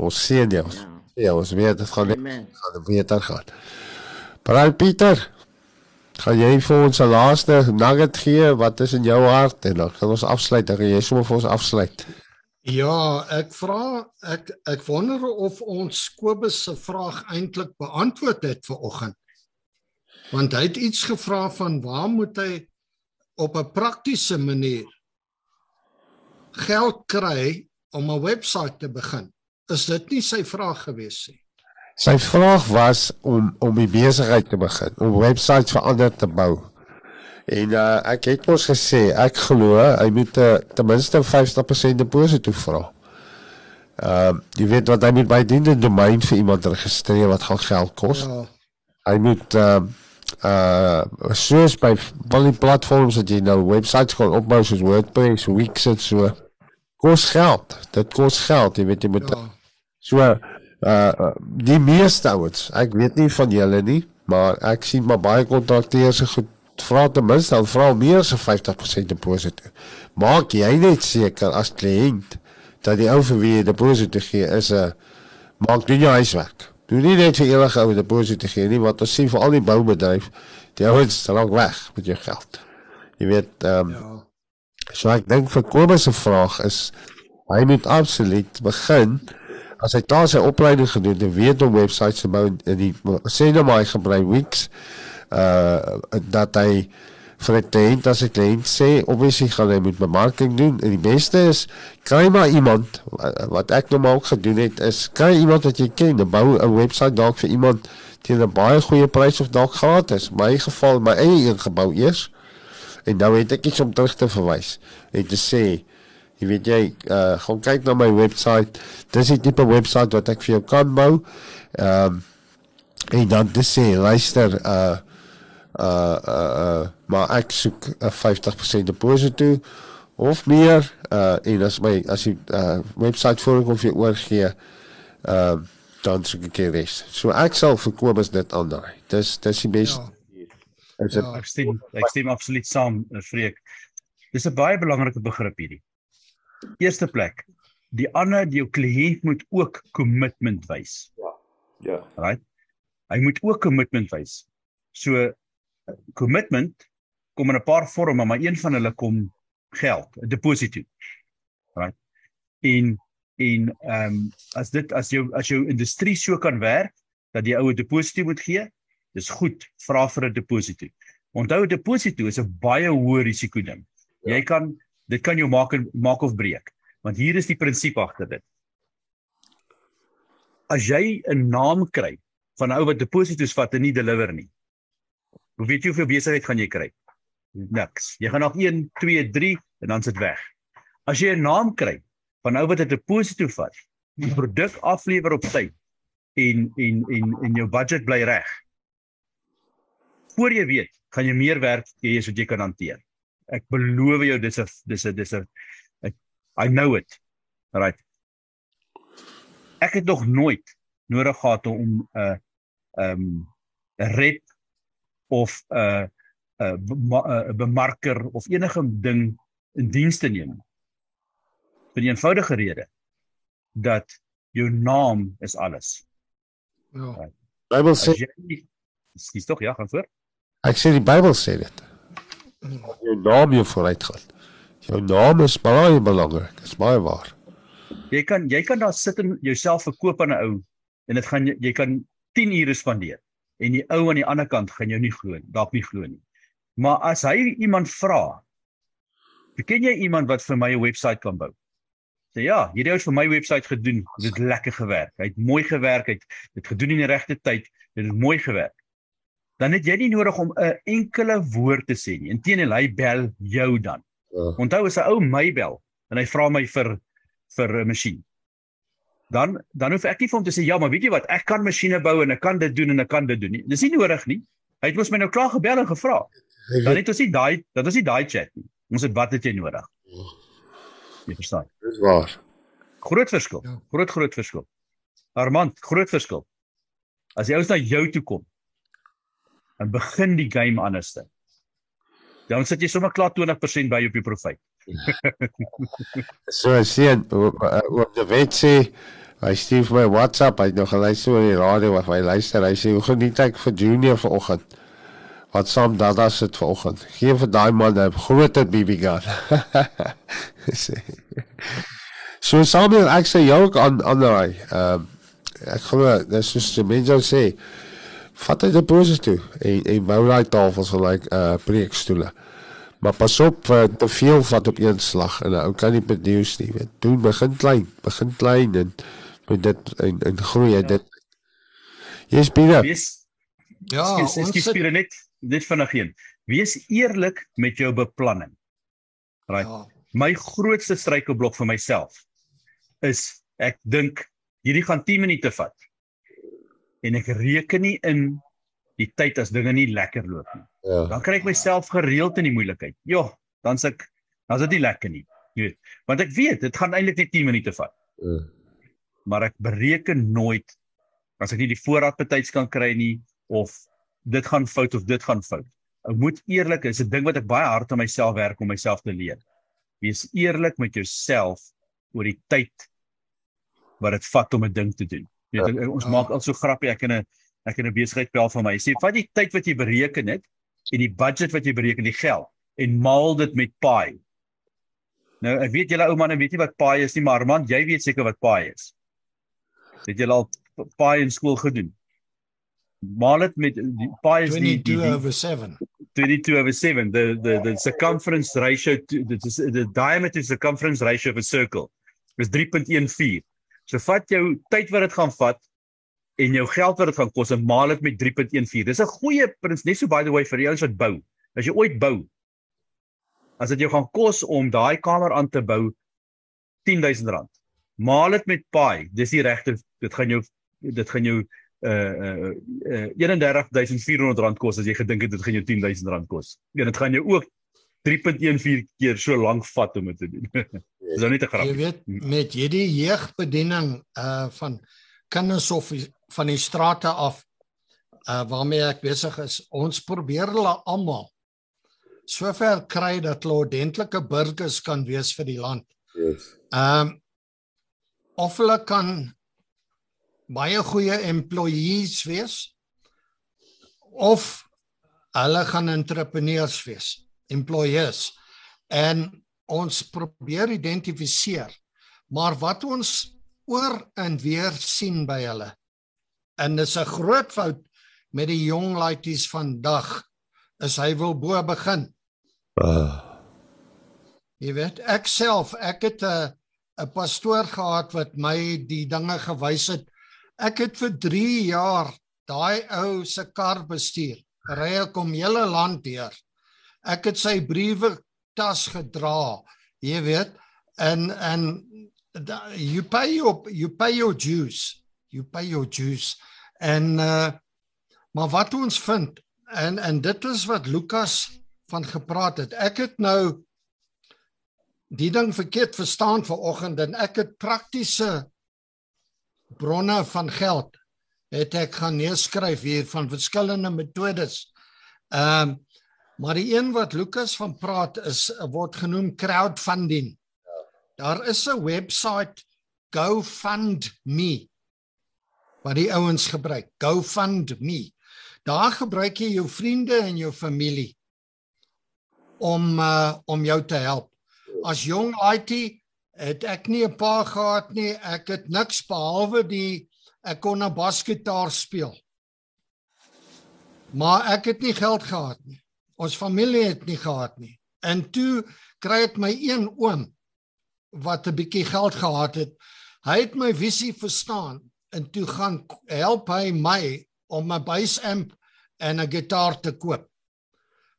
Ons sien jou. Ja. Ja, ons weet dit gaan net gaan beter gaan. Braai Pieter, gaan jy vir ons 'n laaste nugget gee wat is in jou hart en dan gaan ons afsluit. Dan gaan jy sommer vir ons afsluit. Ja, ek vra ek ek wonder of ons Kobus se vraag eintlik beantwoord het vir oggend. Want hy het iets gevra van waar moet hy op 'n praktiese manier geld kry om 'n webwerf te begin. Is dit nie sy vraag gewees nie? Sy vraag was om om die besigheid te begin, om websites vir ander te bou. En uh, ek het mos gesê ek glo hy moet uh, ten minste 50% deposito vra. Ehm uh, jy weet wat hy moet by die domein vir iemand registreer wat gaan geld kos. Ja. Hy moet uh uh soos by al die platforms wat jy nou websites kan opbou soos WordPress, Wix en so kos geld. Dit kos geld, jy weet jy moet Ja. So uh uh, die meeste ouens, ek weet nie van julle nie, maar ek sien maar baie kontrakteurs se goed vra ten minste al vra meer as 'n 50% deposito. Maak jy net seker as kliënt dat die ou vir wie jy deposito gee is 'n maak doen jou huiswerk. Doen nie net vir enige ou deposito gee nie, want ons sien vir al die boubedryf, die ouens raak weg met jou geld. Jy weet, ehm um, Ja. So ek dink vir Kobus se vraag is hy moet absoluut begin as hy klaar sy opleiding gedoen het weet om websites te bou in die sê nou maar hy gebruik Wix uh dat hy vir 'n kliënt as 'n kliënt sê obviously gaan hy moet bemarking doen. En die beste is kry maar iemand wat ek nou maar ook gedoen het is kry iemand wat jy ken en bou 'n website dalk vir iemand teen 'n baie goeie prys of dalk gratis. In my geval my eie een gebou eers En nou het ek iets om terug te verwys en te sê, jy weet jy, uh gaan kyk na my webwerf. Dis die tipe webwerf wat ek vir jou kan bou. Ehm um, en dan te sê, luister, uh uh uh, uh maar ek soek 'n 50% deposito of meer uh en as my as jy uh webwerf voor kom vir oorgee, ehm uh, dan soek ek die res. So ek sal verkoop as dit aandaai. Dis dis die beste. Ja. Is dit Ja. Ek stem ek stem absoluut saam, eh, Freek. Dis 'n baie belangrike begrip hierdie. Eerste plek, die ander jou kliënt moet ook kommitment wys. Ja. Right? Hy moet ook kommitment wys. So kommitment kom in 'n paar vorme, maar een van hulle kom geld, 'n deposito. Right? En en ehm um, as dit as jou as jou industrie so kan werk dat jy ou 'n deposito moet gee, dis goed, vra vir 'n deposito. Onthou 'n deposito is 'n baie hoë risiko ding. Ja. Jy kan dit kan jou maak maak of breek. Want hier is die prinsip agter dit. As jy 'n naam kry van 'n ou wat deposito's vat en nie deliver nie. Hoe weet jy hoeveel besigheid gaan jy kry? Niks. Jy gaan nog 1, 2, 3 en dan sit weg. As jy 'n naam kry van ou wat dit 'n deposito vat, die produk aflewer op tyd en en en en jou budget bly reg. Voor jy weet, gaan jy meer werk hê as wat jy kan hanteer. Ek beloof jou dis 'n dis 'n dis 'n I know it. Right. Ek het nog nooit nodig gehad om 'n uh, um 'n rep of 'n uh, 'n uh, bemarker of enige ding in diens te neem. Vir die eenvoudige rede dat jou naam is alles. Ja. Die Bybel sê Dis tog ja, gaan voor. ek sê die Bybel sê dit. Jou naam jou vooruit gaan. Jou naam is baie belangrik. Dit is baie waar. Jy kan jy kan daar sit en jouself verkoop aan 'n ou en dit gaan jy, jy kan 10 ure spandeer en die ou aan die ander kant gaan jou nie glo nie, dalk nie glo nie. Maar as hy iemand vra, ken jy iemand wat vir my 'n webwerf kan bou? Sê ja, hierdie ou het vir my webwerf gedoen. Dit het lekker gewerk. Hy het mooi gewerk, hy het dit gedoen in die regte tyd. Dit het mooi gewerk. Dan het jy nie nodig om 'n enkele woord te sê nie. Inteendeel, hy bel jou dan. Ja. Onthou as 'n ou my bel en hy vra my vir vir 'n masjien. Dan dan hoef ek nie vir hom te sê ja, maar weet jy wat, ek kan masjiene bou en ek kan dit doen en ek kan dit doen nie. Dis nie nodig nie. Hy het mos my nou klaar gebel en gevra. Dan het ons nie daai dat is nie daai chat nie. Ons het wat het jy nodig? Jy verstaan. Dis waar. Groot verskil. Ja. Groot groot verskil. Armand, groot verskil. As jy ou na jou toe kom, dan begin die game anderste. Dan sit jy sommer klaar 20% by op jou profiel. So sien oor die wet sê hy stuur vir my WhatsApp, hy het nog geluister oor die radio of hy luister, hy sê hoe geniet ek vir Junior vanoggend. Wat saam dada sit vanoggend. Geen vir daai man 'n groter BB gun. So Samuel ek sê jou ook aan aan daai. Ehm ek glo dis soos die mense sê vat dit positief en en bou daai tafels gelyk uh preekstoele. Maar pas op vir te veel wat op een slag en ou kan nie beduus nie. Weet. Doen begin klein, begin klein en met dit en en groei jy dit. Jy's binne. Wees Ja, Ekskuus, ons ekskuus sit net net vinnig een. Wees eerlik met jou beplanning. Right. ja, My grootste struikelblok vir myself is ek dink hierdie gaan 10 minute vat. En ek reken nie in die tyd as dinge nie lekker loop nie. Ja. Dan kry ek myself gereeld in die moeilikheid. Ja, dan's ek dan's dit nie lekker nie. Jy weet, want ek weet dit gaan eintlik net 10 minute vat, ja. maar ek bereken nooit as ek nie die voorraad betyds kan kry nie of dit gaan fout of dit gaan fout. Ek moet eerlik, is 'n ding wat ek baie hard aan myself werk om myself te leer. Wees eerlik met jouself oor die tyd wat dit vat om 'n ding te doen. Jy weet, ons Ja. maak al so grappie ek in 'n ek in 'n besigheid bel van my. Sê vat die tyd wat jy bereken het en die budget wat jy bereken, die geld en maal dit met paai. Nou, ek weet julle ou manne weet nie wat paai is nie, maar man, jy weet seker wat paai is. Het julle al paai in skool gedoen? Maal dit met die paai is die die, 22 die over 7. 22 over 7 the the the circumference ratio to is the diameter circumference ratio of a circle is 3.14. So vat jou tyd wat dit gaan vat en jou geld wat dit gaan kos en maal dit met 3.14. Dis 'n goeie prins net so by the way vir ouens wat bou. As jy ooit bou as dit jou gaan kos om daai kamer aan te bou R10000. Maal dit met paai. Dis die regte dit gaan jou dit gaan jou uh uh, uh 31400 rand kos as jy gedink het dit gaan jou 10000 rand kos. Ja, dit gaan jou ook 3.14 keer so lank vat om dit te doen. Dis nou net 'n Jy grap. weet met hierdie jeugbediening uh van kinders of van die strate af uh waarmee ek besig is, ons probeer hulle almal sover kry dat hulle ordentlike burgers kan wees vir die land. Yes. Ehm um, of hulle kan baie goeie employees wees of hulle gaan entrepreneurs wees, employers. En ons probeer identifiseer. Maar wat ons oor en weer sien by hulle en dis 'n groot fout met die jong laities vandag is hy wil bo begin. Uh, Jy weet, ek self, ek het 'n 'n pastoor gehad wat my die dinge gewys het. Ek het vir 3 jaar daai ou se kar bestuur. Ry ek om hele land deur. Ek het sy briewe tas gedra, jy weet. En en you pay your you pay your dues. You pay your dues. En uh maar wat ons vind en en dit is wat Lukas van gepraat het. Ek het nou die ding verkeerd verstaan vanoggend en ek het praktiese bronne van geld het ek gaan neerskryf hier van verskillende metodes. Ehm um, maar die een wat Lukas van praat is word genoem crowdfunding. Daar is 'n webwerf GoFundMe wat die ouens gebruik. GoFundMe. Daar gebruik jy jou vriende en jou familie om uh, om jou te help. As jong IT het ek nie 'n pa gehad nie. Ek het niks behalwe die ek kon 'n basgitaar speel. Maar ek het nie geld gehad nie. Ons familie het nie gehad nie. En toe kry ek my een oom wat 'n bietjie geld gehad het. Hy het my visie verstaan en toe gaan help hy my om 'n bass amp en 'n gitaar te koop.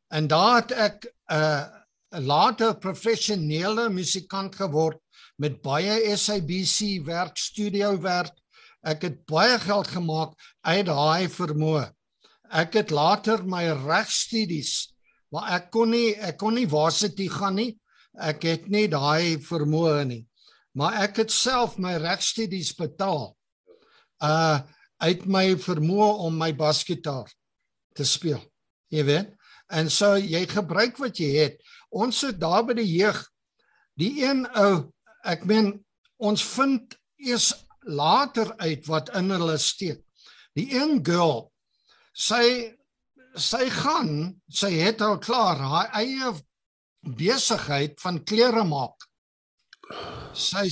En daar het ek 'n uh, 'n later professionele musikant geword met baie SABC werk, studio werk. Ek het baie geld gemaak uit daai vermoë. Ek het later my regstudies, maar ek kon nie ek kon nie varsity gaan nie. Ek het nie daai vermoë nie. Maar ek het self my regstudies betaal. Uh uit my vermoë om my basgitaar te speel. Jy weet? En so jy gebruik wat jy het. Ons sit daar by die jeug. Die een ou, ek meen ons vind eers later uit wat in hulle steek. Die een girl, sy sy gaan, sy het al klaar haar eie besigheid van klere maak. Sy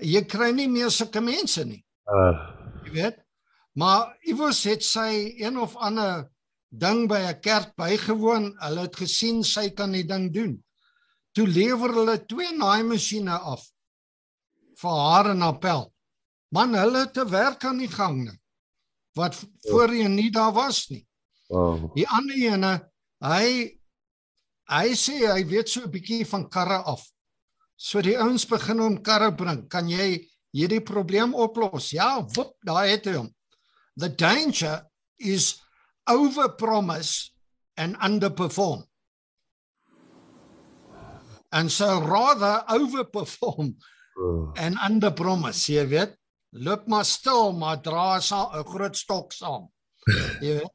jy kry nie meer sulke mense nie. Uh Jy weet? Maar iewers het sy een of ander ding by 'n kerk bygewoon. Hulle het gesien sy kan die ding doen. Toe lewer hulle twee naaimasjiene af vir haar en Appel. Man, hulle te werk aan die gang nie. Wat voorheen nie daar was nie. Oh. Die ander ene, hy hy sê hy weet so 'n bietjie van karre af. So die ouens begin hom karre bring. Kan jy hierdie probleem oplos? Ja, woep, daar het hy hom. The danger is overpromise and underperform. And so rather overperform oh. and underpromise, jy weet. Loop maar stil, maar dra 'n groot stok saam. Jy weet.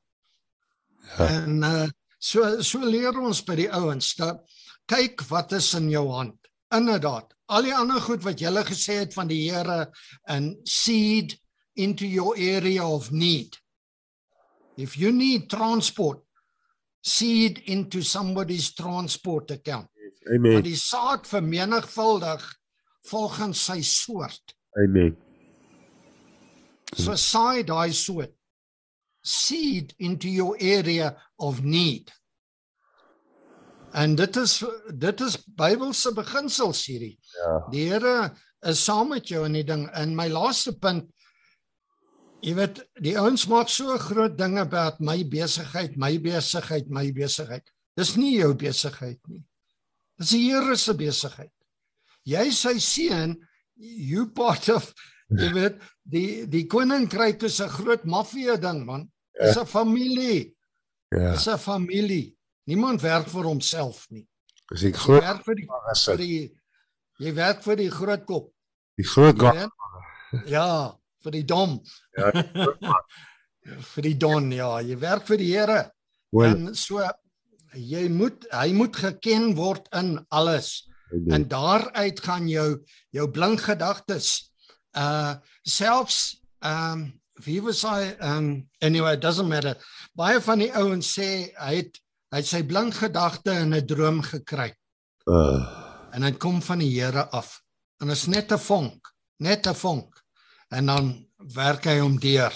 Ja. En uh so so leer ons by die ouens dat kyk wat is in jou hand. Inderdaad. Al die ander goed wat jy gesê het van die Here en seed into your area of need. If you need transport, seed into somebody's transport account. Amen. Maar die saad vermenigvuldig volgens sy soort. Amen. So saai daai soort. Seed into your area of need. En dit is dit is Bybelse beginsels hierdie. Ja. Die Here is saam met jou in die ding. En my laaste punt Jy weet, die ouens maak so groot dinge about my besigheid, my besigheid, my besigheid. Dis nie jou besigheid nie. Dis die Here se besigheid. Jy sy seun, you part of jy weet, die die koninkryk is 'n groot maffia ding man. Dis 'n familie. Ja. Dis 'n familie. Niemand werk vir homself nie. Dis die Jy groot werk vir die vir die jy werk vir die groot kop. Die groot jy weet? Ja, vir die dom. Ja. vir die don, ja, jy werk vir die Here. Wel, En so jy moet hy moet geken word in alles. En daaruit gaan jou jou blink gedagtes. Uh selfs ehm um, wie was hy um anyway it doesn't matter. Baie van die ouens sê hy het hy het sy blink gedagte in 'n droom gekry uh, en dit kom van die Here af. En is net 'n vonk, net 'n vonk. En dan werk hy hom deur.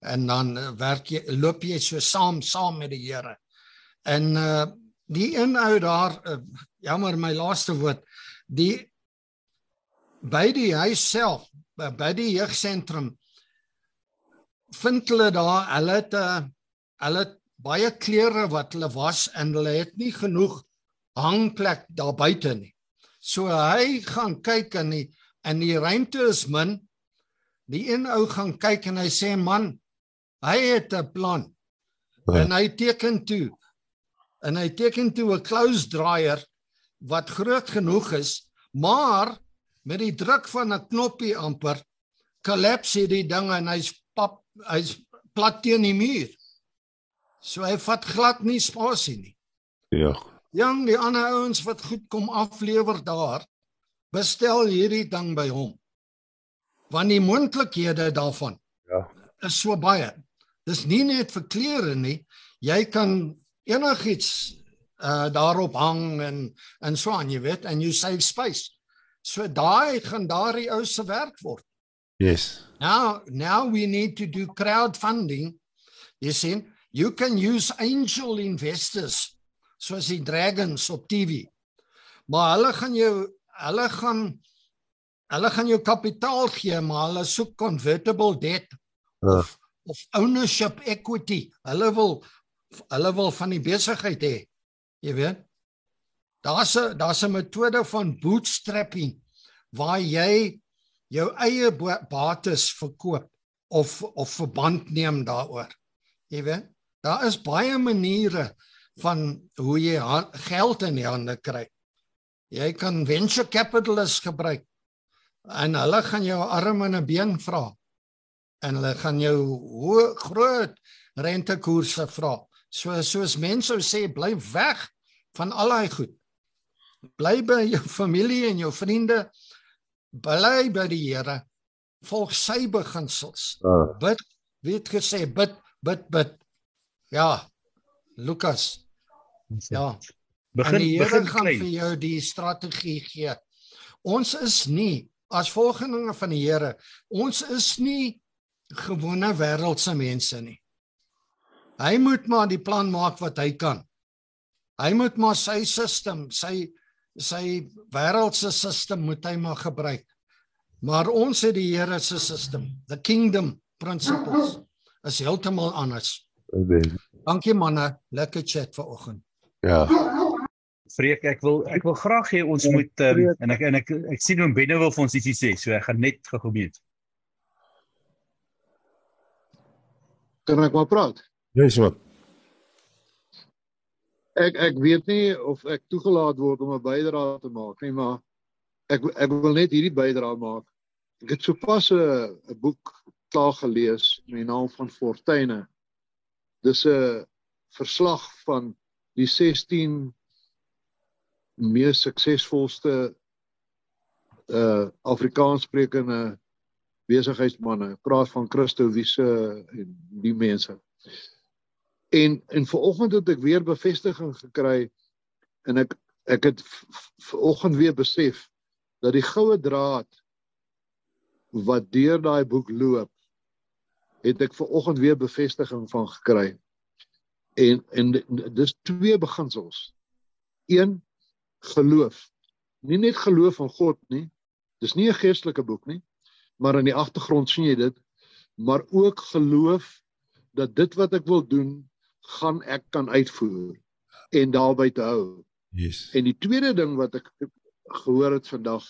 En dan uh, werk jy loop jy so saam saam met die Here. En uh die een ou daar uh, jammer my laaste woord, die by die huis self, by die jeugsentrum vind hulle daar, hulle het 'n hulle het baie klere wat hulle was en hulle het nie genoeg hangplek daar buite nie. So hy gaan kyk en die en die ruimte is min. Die een ou gaan kyk en hy sê man, hy het 'n plan. Ja. En hy teken toe. En hy teken toe 'n close dryer wat groot genoeg is, maar met die druk van 'n knoppie amper kollapse hierdie ding en hy's hy's plat teen die muur. So hy vat glad nie spasie nie. Ja. Jong, die ander ouens wat goed kom aflewer daar, bestel hierdie ding by hom. Want die moontlikhede daarvan Ja. is so baie. Dis nie net vir klere nie. Jy kan enigiets uh daarop hang en en so aan, jy weet, and you save space. So daai gaan daardie ou se werk word. Yes. Now, now we need to do crowdfunding. You see, you can use angel investors, soos die dragons op TV. Maar hulle gaan jou hulle gaan hulle gaan jou kapitaal gee, maar hulle soek convertible debt Ja. of of ownership equity. Hulle wil hulle wil van die besigheid hê. Jy weet. Daar's 'n daar's 'n metode van bootstrapping waar jy jou eie bates verkoop of of verband neem daaroor. Jy weet, daar is baie maniere van hoe jy geld in die hande kry. Jy kan venture capitalists gebruik en hulle gaan jou arm en 'n been vra. En hulle gaan jou hoë groot rentekoerse vra. So soos mense sou sê, bly weg van al daai goed. Bly by jou familie en jou vriende. Bly by die Here. Volg sy beginsels. Ja. Bid, wie het gesê bid, bid, bid. Ja. Lukas. Ja. en Begin die Here begin gaan vir klein. jou die strategie gee. Ons is nie as volgelinge van die Here, ons is nie gewone wêreldse mense nie. Hy moet maar die plan maak wat hy kan. Hy moet maar sy sisteem, sy sy wêreldse sisteem moet hy maar gebruik. Maar ons het die Here se sisteem, the kingdom principles is heeltemal anders. Amen. Dankie manne, lekker chat vanoggend. Ja. Freek, ek wil ek wil graag hê ons moet um, en ek en ek ek sien hoe Benne wil vir ons ietsie sê, so ek gaan net gou-gou meet. Kan ek maar praat? Yes, man. Ek ek weet nie of ek toegelaat word om 'n bydrae te maak nie, maar ek ek wil net hierdie bydrae maak. Ek het sopas 'n 'n boek klaar gelees met die naam van Fortuine. Dis 'n verslag van die 16 mees suksesvolste uh Afrikaanssprekende besigheidsmanne. Ek praat van Christo Wiese en die mense. En en vanoggend het ek weer bevestiging gekry en ek ek het vanoggend weer besef dat die goue draad wat deur daai boek loop het ek vanoggend weer bevestiging van gekry. En en dis twee beginsels. Een geloof. Nie net geloof in God nie. Dis nie 'n geestelike boek nie, maar in die agtergrond sien jy dit, maar ook geloof dat dit wat ek wil doen, gaan ek kan uitvoer en daarby te hou. Yes. En die tweede ding wat ek gehoor het vandag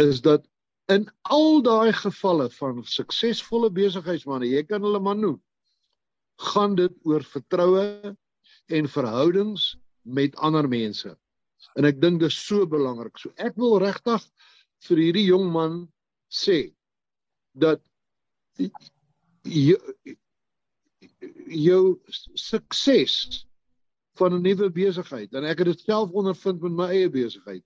is dat in al daai gevalle van suksesvolle besigheidsmense, jy kan hulle maar noem, gaan dit oor vertroue en verhoudings met ander mense. En ek dink dit is so belangrik. So ek wil regtig vir hierdie jong man sê dat jou sukses van 'n nuwe besigheid en ek het dit self ondervind met my eie besigheid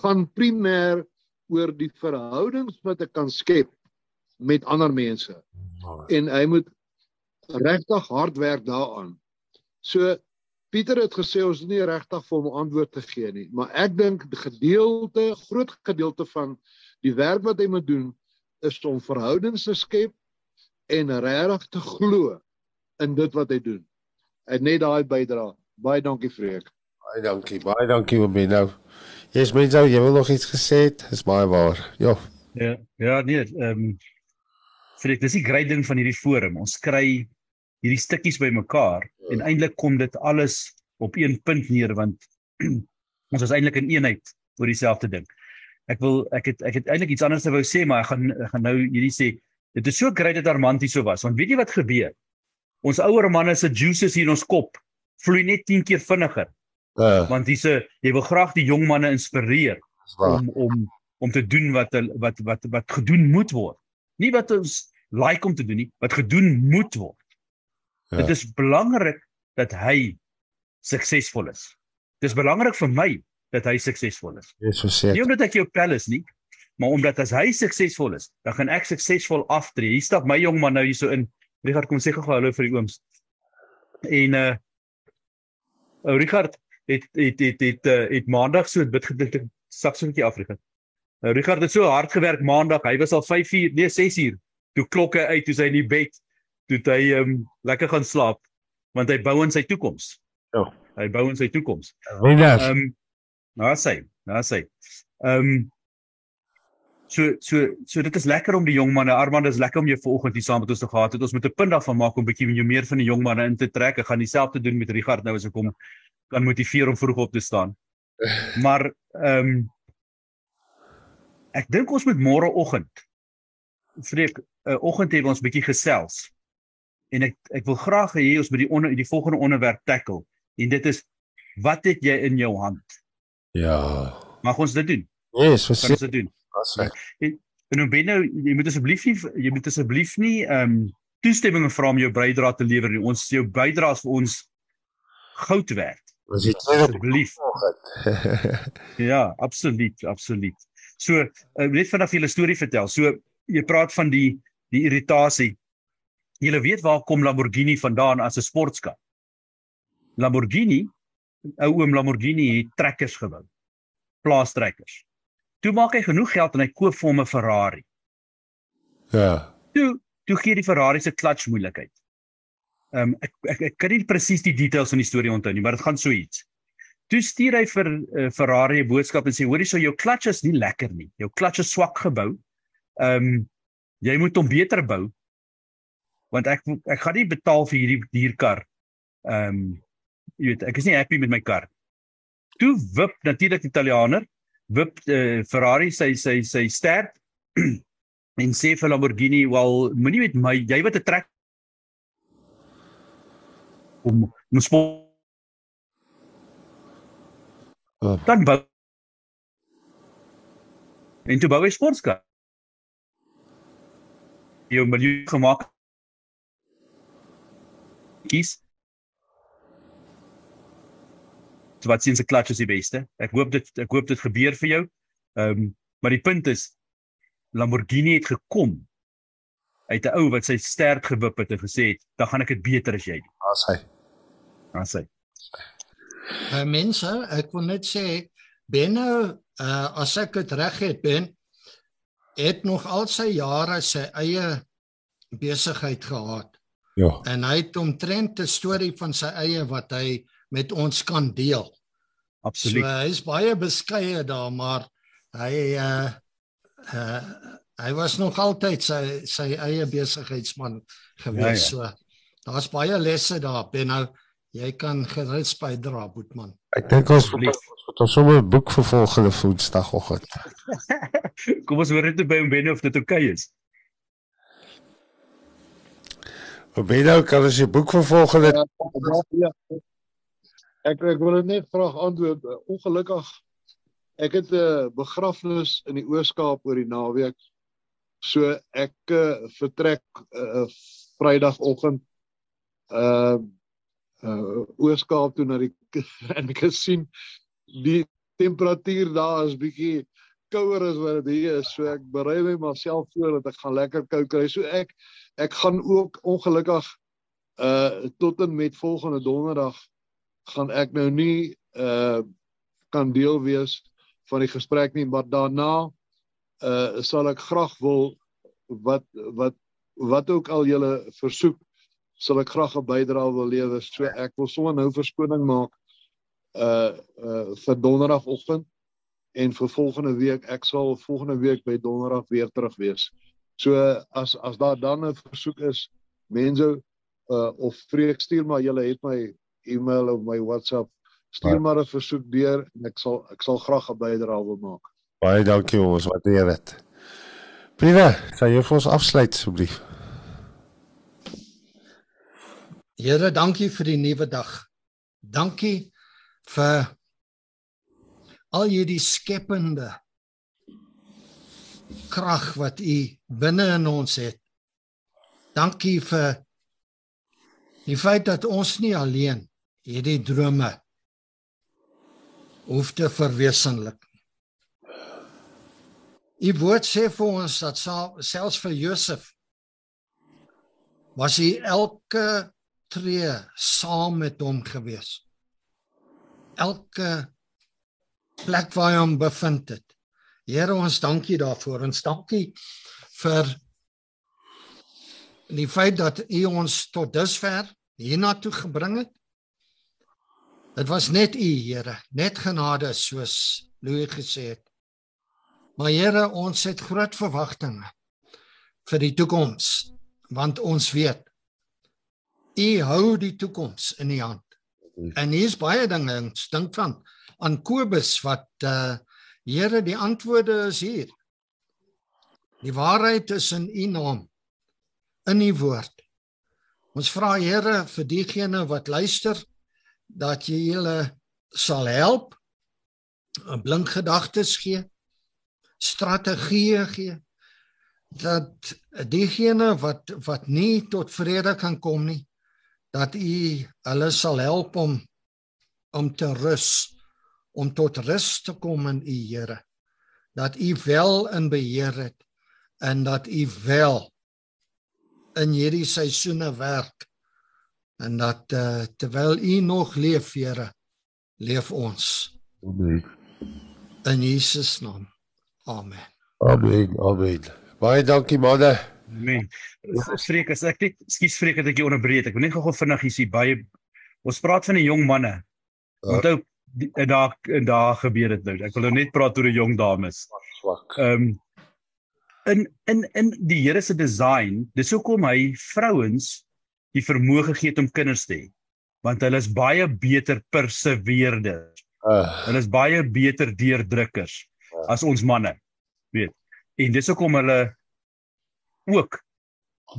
gaan primêr oor die verhoudings wat ek kan skep met ander mense en hy moet regtig hard werk daaraan. So Pieter het gesê ons is nie regtig vir hom antwoord te gee nie, maar ek dink gedeelte, groot gedeelte van die werk wat hy moet doen is om verhoudings te skep en regtig te glo in dit wat hy doen. Het net daai bydra. Baie dankie Freek. Baie dankie. Baie dankie oom Benno. Yes, mense, jy wil nog iets gesê het? Dis baie waar. Ja. Ja, ja nee, ehm um, Freek, dis die groot ding van hierdie forum. Ons kry hierdie stukkies bymekaar Ja. en eintlik kom dit alles op een punt neer want ons is eintlik in eenheid oor dieselfde ding. Ek wil ek het ek het eintlik iets anders wou sê maar ek gaan ek gaan nou hierdie sê dit is so great dat Armand hier so was want weet jy wat gebeur? Ons ouer manne se juices hier in ons kop vloei net 10 keer vinniger Ja, want dis 'n jy wil graag die jong manne inspireer om om om te doen wat wat wat wat gedoen moet word. Nie wat ons like om te doen nie, wat gedoen moet word. Ja. Dit is belangrik dat hy suksesvol is. Dis belangrik vir my dat hy suksesvol is. Dis so Nie omdat ek jou pel is nie, maar omdat as hy suksesvol is, dan gaan ek suksesvol aftree. Hier stap my jong man nou hierso in. Richard kom sê gou hallo vir die ooms. En uh ou Richard het het het het uh, het maandag so bid gedink ek sak so 'n bietjie af Richard. Nou Richard het so hard gewerk maandag. Hy was al 5 uur, nee 6 uur. Toe klokke uit, toe sy in die bed, toe het hy um lekker gaan slaap want hy bou aan sy toekoms. Ja. Hy bou aan sy toekoms. Ehm um, nou sê, nou sê. Ehm um, so so so dit is lekker om die jong manne Armand is lekker om jou vanoggend hier saam met ons te gehad het. Ons moet 'n punt daarvan maak om bietjie jou meer van die jong manne in te trek. Ek gaan dieselfde doen met Richard nou as ek hom kan motiveer om vroeg op te staan. Maar ehm um, ek dink ons moet môreoggend vreek 'n uh, oggend hê waar ons bietjie gesels. En ek ek wil graag hê ons moet die onder die volgende onderwerp tackle en dit is wat het jy in jou hand? Ja. Mag ons dit doen? So Kan ons seker. dit doen? As hy. En nou ben nou jy moet asseblief nie jy moet asseblief nie ehm um, toestemming vra om jou bydrae te lewer nie. Ons jou bydrae is vir ons goud werd. Was dit tweede Asseblief. Ja, absoluut, absoluut. So uh, net vanaf julle storie vertel. So jy praat van die die irritasie. Julle weet waar kom Lamborghini vandaan as 'n sportkar? Lamborghini, ou oom Lamborghini het trekkers gebou. Plaastrekkers. Toe maak hy genoeg geld en hy koop vir hom 'n Ferrari. ja. Toe toe gee die Ferrari se clutch moeilikheid. Ehm um, ek, ek ek kan nie presies die details van die storie onthou nie, maar dit gaan so iets. Toe stuur hy vir uh, Ferrari 'n boodskap en sê hoorie so jou clutch is nie lekker nie. Jou clutch is swak gebou. Ehm um, jy moet hom beter bou. Want ek ek gaan nie betaal vir hierdie dierkar. Ehm um, jy weet, ek is nie happy met my kar. Toe wip natuurlik Italianer, wip uh, Ferrari sy sy sy stert en sê vir Lamborghini, "Wel, moenie met my, jy wat 'n trek om om sport Oh. dan bou en toe bou hy sportskar. Jy miljoen gemaak. Kies. Wat sien se clutch is die beste. Ek hoop dit ek hoop dit gebeur vir jou. Ehm um, maar die punt is Lamborghini het gekom uit 'n ou wat sy stert gewip het en gesê het, "Dan gaan ek dit beter as jy doen." As hy. Dan sê Uh, mense, ek wil net sê Benno, uh, as ek dit reg het, Ben, het nog al sy jare sy eie besigheid gehad Ja. en hy het omtrent 'n storie van sy eie wat hy met ons kan deel. absoluut. So hy is baie beskeie daar, maar hy uh uh hy was nog altyd sy sy eie besigheidsman gewees. Ja, Ja, ja. So daar's baie lesse daar, Benno. Jy kan gerus bydra, Boetman. Ek dink ons moet ons moet ons sommer 'n boek vir volgende Woensdagoggend. Kom ons hoor net by hom binne of dit oukei okay is. Hoe ben nou kan ons die boek vir volgende Ja, ja. Ek ek wil dit net vraag antwoord. Ongelukkig ek het 'n begrafnis in die Oos-Kaap oor die naweek. So ek uh, vertrek uh, Vrydagoggend uh uh Oos-Kaap toe na die en ek het sien die temperatuur daar is bietjie kouer as wat dit hier is. So ek berei my myself voor dat ek gaan lekker koud kry. So ek ek gaan ook ongelukkig uh tot en met volgende donderdag gaan ek nou nie uh kan deel wees van die gesprek nie, maar daarna uh sal ek graag wil wat wat wat ook al julle versoek sal ek graag 'n bydrae wil lewer. So ek wil sommer nou verskoning maak uh uh vir donderdagoggend en vir volgende week ek sal volgende week by donderdag weer terug wees. So as as daar dan 'n versoek is, mense uh of Freek stuur maar julle het my e-mail of my WhatsApp. Stuur Ja. maar 'n versoek deur en ek sal ek sal graag 'n bydrae wil maak. Baie dankie ons, waardeer dit. Briewe, sal jy vir ons afsluit asseblief? Here, dankie vir die nuwe dag. Dankie vir al hierdie skepende krag wat u binne in ons het. Dankie vir die feit dat ons nie alleen hierdie drome hoef te verwesenlik. U woord sê vir ons dat sal- selfs vir Josef was hy elke tree saam met hom gewees. Elke plek waar hy hom bevind het. Here ons dankie daarvoor. Ons dankie vir die feit dat U ons tot dusver hiernatoe gebring het. Dit was net U, Here, net genade soos Louis gesê het. Maar Here, ons het groot verwagtinge vir die toekoms, want ons weet U hou die toekoms in U hand. En hier's baie dinge, ons dink van aan Kobus wat uh Here, die antwoorde is hier. Die waarheid is in U naam, in U woord. Ons vra Here vir diegene wat luister dat jy hulle sal help, blink gedagtes gee, strategieë gee dat diegene wat wat nie tot vrede kan kom nie dat u hulle sal help om om te rus om tot rus te kom in u Here. Dat u wel in beheer het en dat u wel in hierdie seisoene werk en dat uh, terwyl u nog leef Here leef ons Amen. in Jesus naam amen Amen. Amen. Baie dankie manne. Amen. Freek, as ek net skuis Freek dat ek jou onderbreek. Ek wil net gou-gou vinnig hier sê baie ons praat van die jong manne. Ja. Onthou en daar en daar gebeur dit nou. Ek wil nou net praat oor die jong dames. Swak. Ehm um, in in in die Here se design, dis hoekom hy vrouens die vermoë gegee het om kinders te hê. Want hulle is baie beter perseveerders. Uh, Hulle is baie beter deurdrukkers Ja. as ons manne, weet. En dis hoekom hulle ook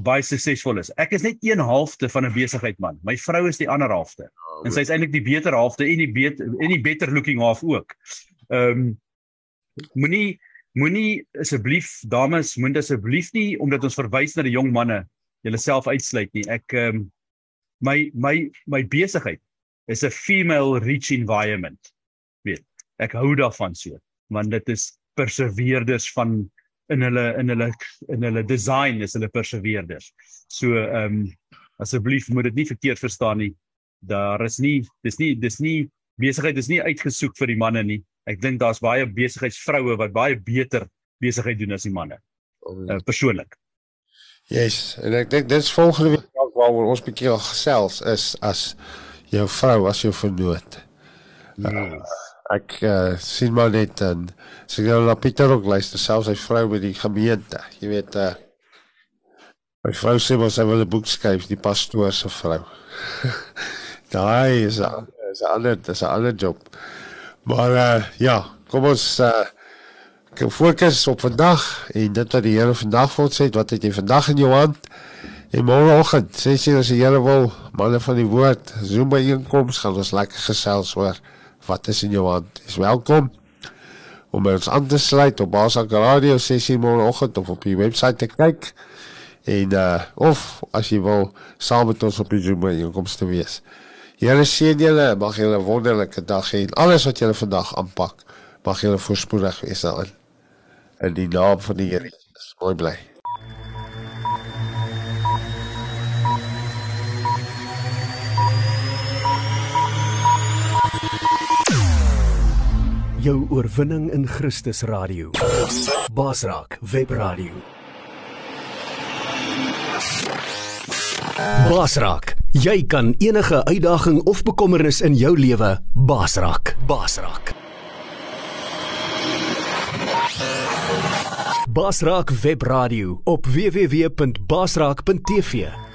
baie suksesvol is. Ek is net een halfte van 'n besigheid man. My vrou is die ander halfte. En sy is eintlik die beter halfte en die beter en die beter looking half ook. Ehm um, moenie moenie asseblief dames, moet asseblief nie omdat ons verwys na die jong manne julleself uitsluit nie. Ek ehm um, my my my besigheid is 'n female rich environment. Weet. Ek hou daarvan so, want dit is perseveerders van in hulle in hulle in hulle design is hulle perseveerders. So ehm um, asseblief moet dit nie verkeerd verstaan nie. Daar is nie dis nie dis nie besigheid is nie uitgesoek vir die manne nie. Ek dink daar's baie besigheidsvroue wat baie beter besigheid doen as die manne. Uh, persoonlik. Yes, en ek dink dis volgende week ook waaroor ons bietjie gaan gesels is as jou vrou as jou vernoot. Uh, ek uh, sien maar net en sy gaan na Pieter ook luister, selfs sy vrou by die gemeente. Jy weet uh my vrou sê mos sy wil 'n boek skryf, die pastoor se vrou. Daai is 'n is 'n ander dis 'n ander job. Maar uh ja, kom ons uh fokus op vandag en dit wat die Here vandag vir ons sê, wat het jy vandag in jou hand? En môreoggend, sê jy as die Here wil, manne van die woord, Zoom by inkoms gaan ons lekker gesels oor wat is in jou hand. Is welkom om by ons aan te sluit op Basak Radio sessie môreoggend of op die webwerf te kyk. En uh of as jy wil saam met ons op die Zoom by inkoms te wees. Here seën julle, mag julle 'n wonderlike dag hê en alles wat julle vandag aanpak, mag julle voorspoedig wees daarin. In die naam van die Here Jesus. Mooi bly. Jou oorwinning in Christus Radio. Basraak Webradio. Basraak, jy kan enige uitdaging of bekommernis in jou lewe basraak. Basraak. Basraak Webradio op www.basraak.tv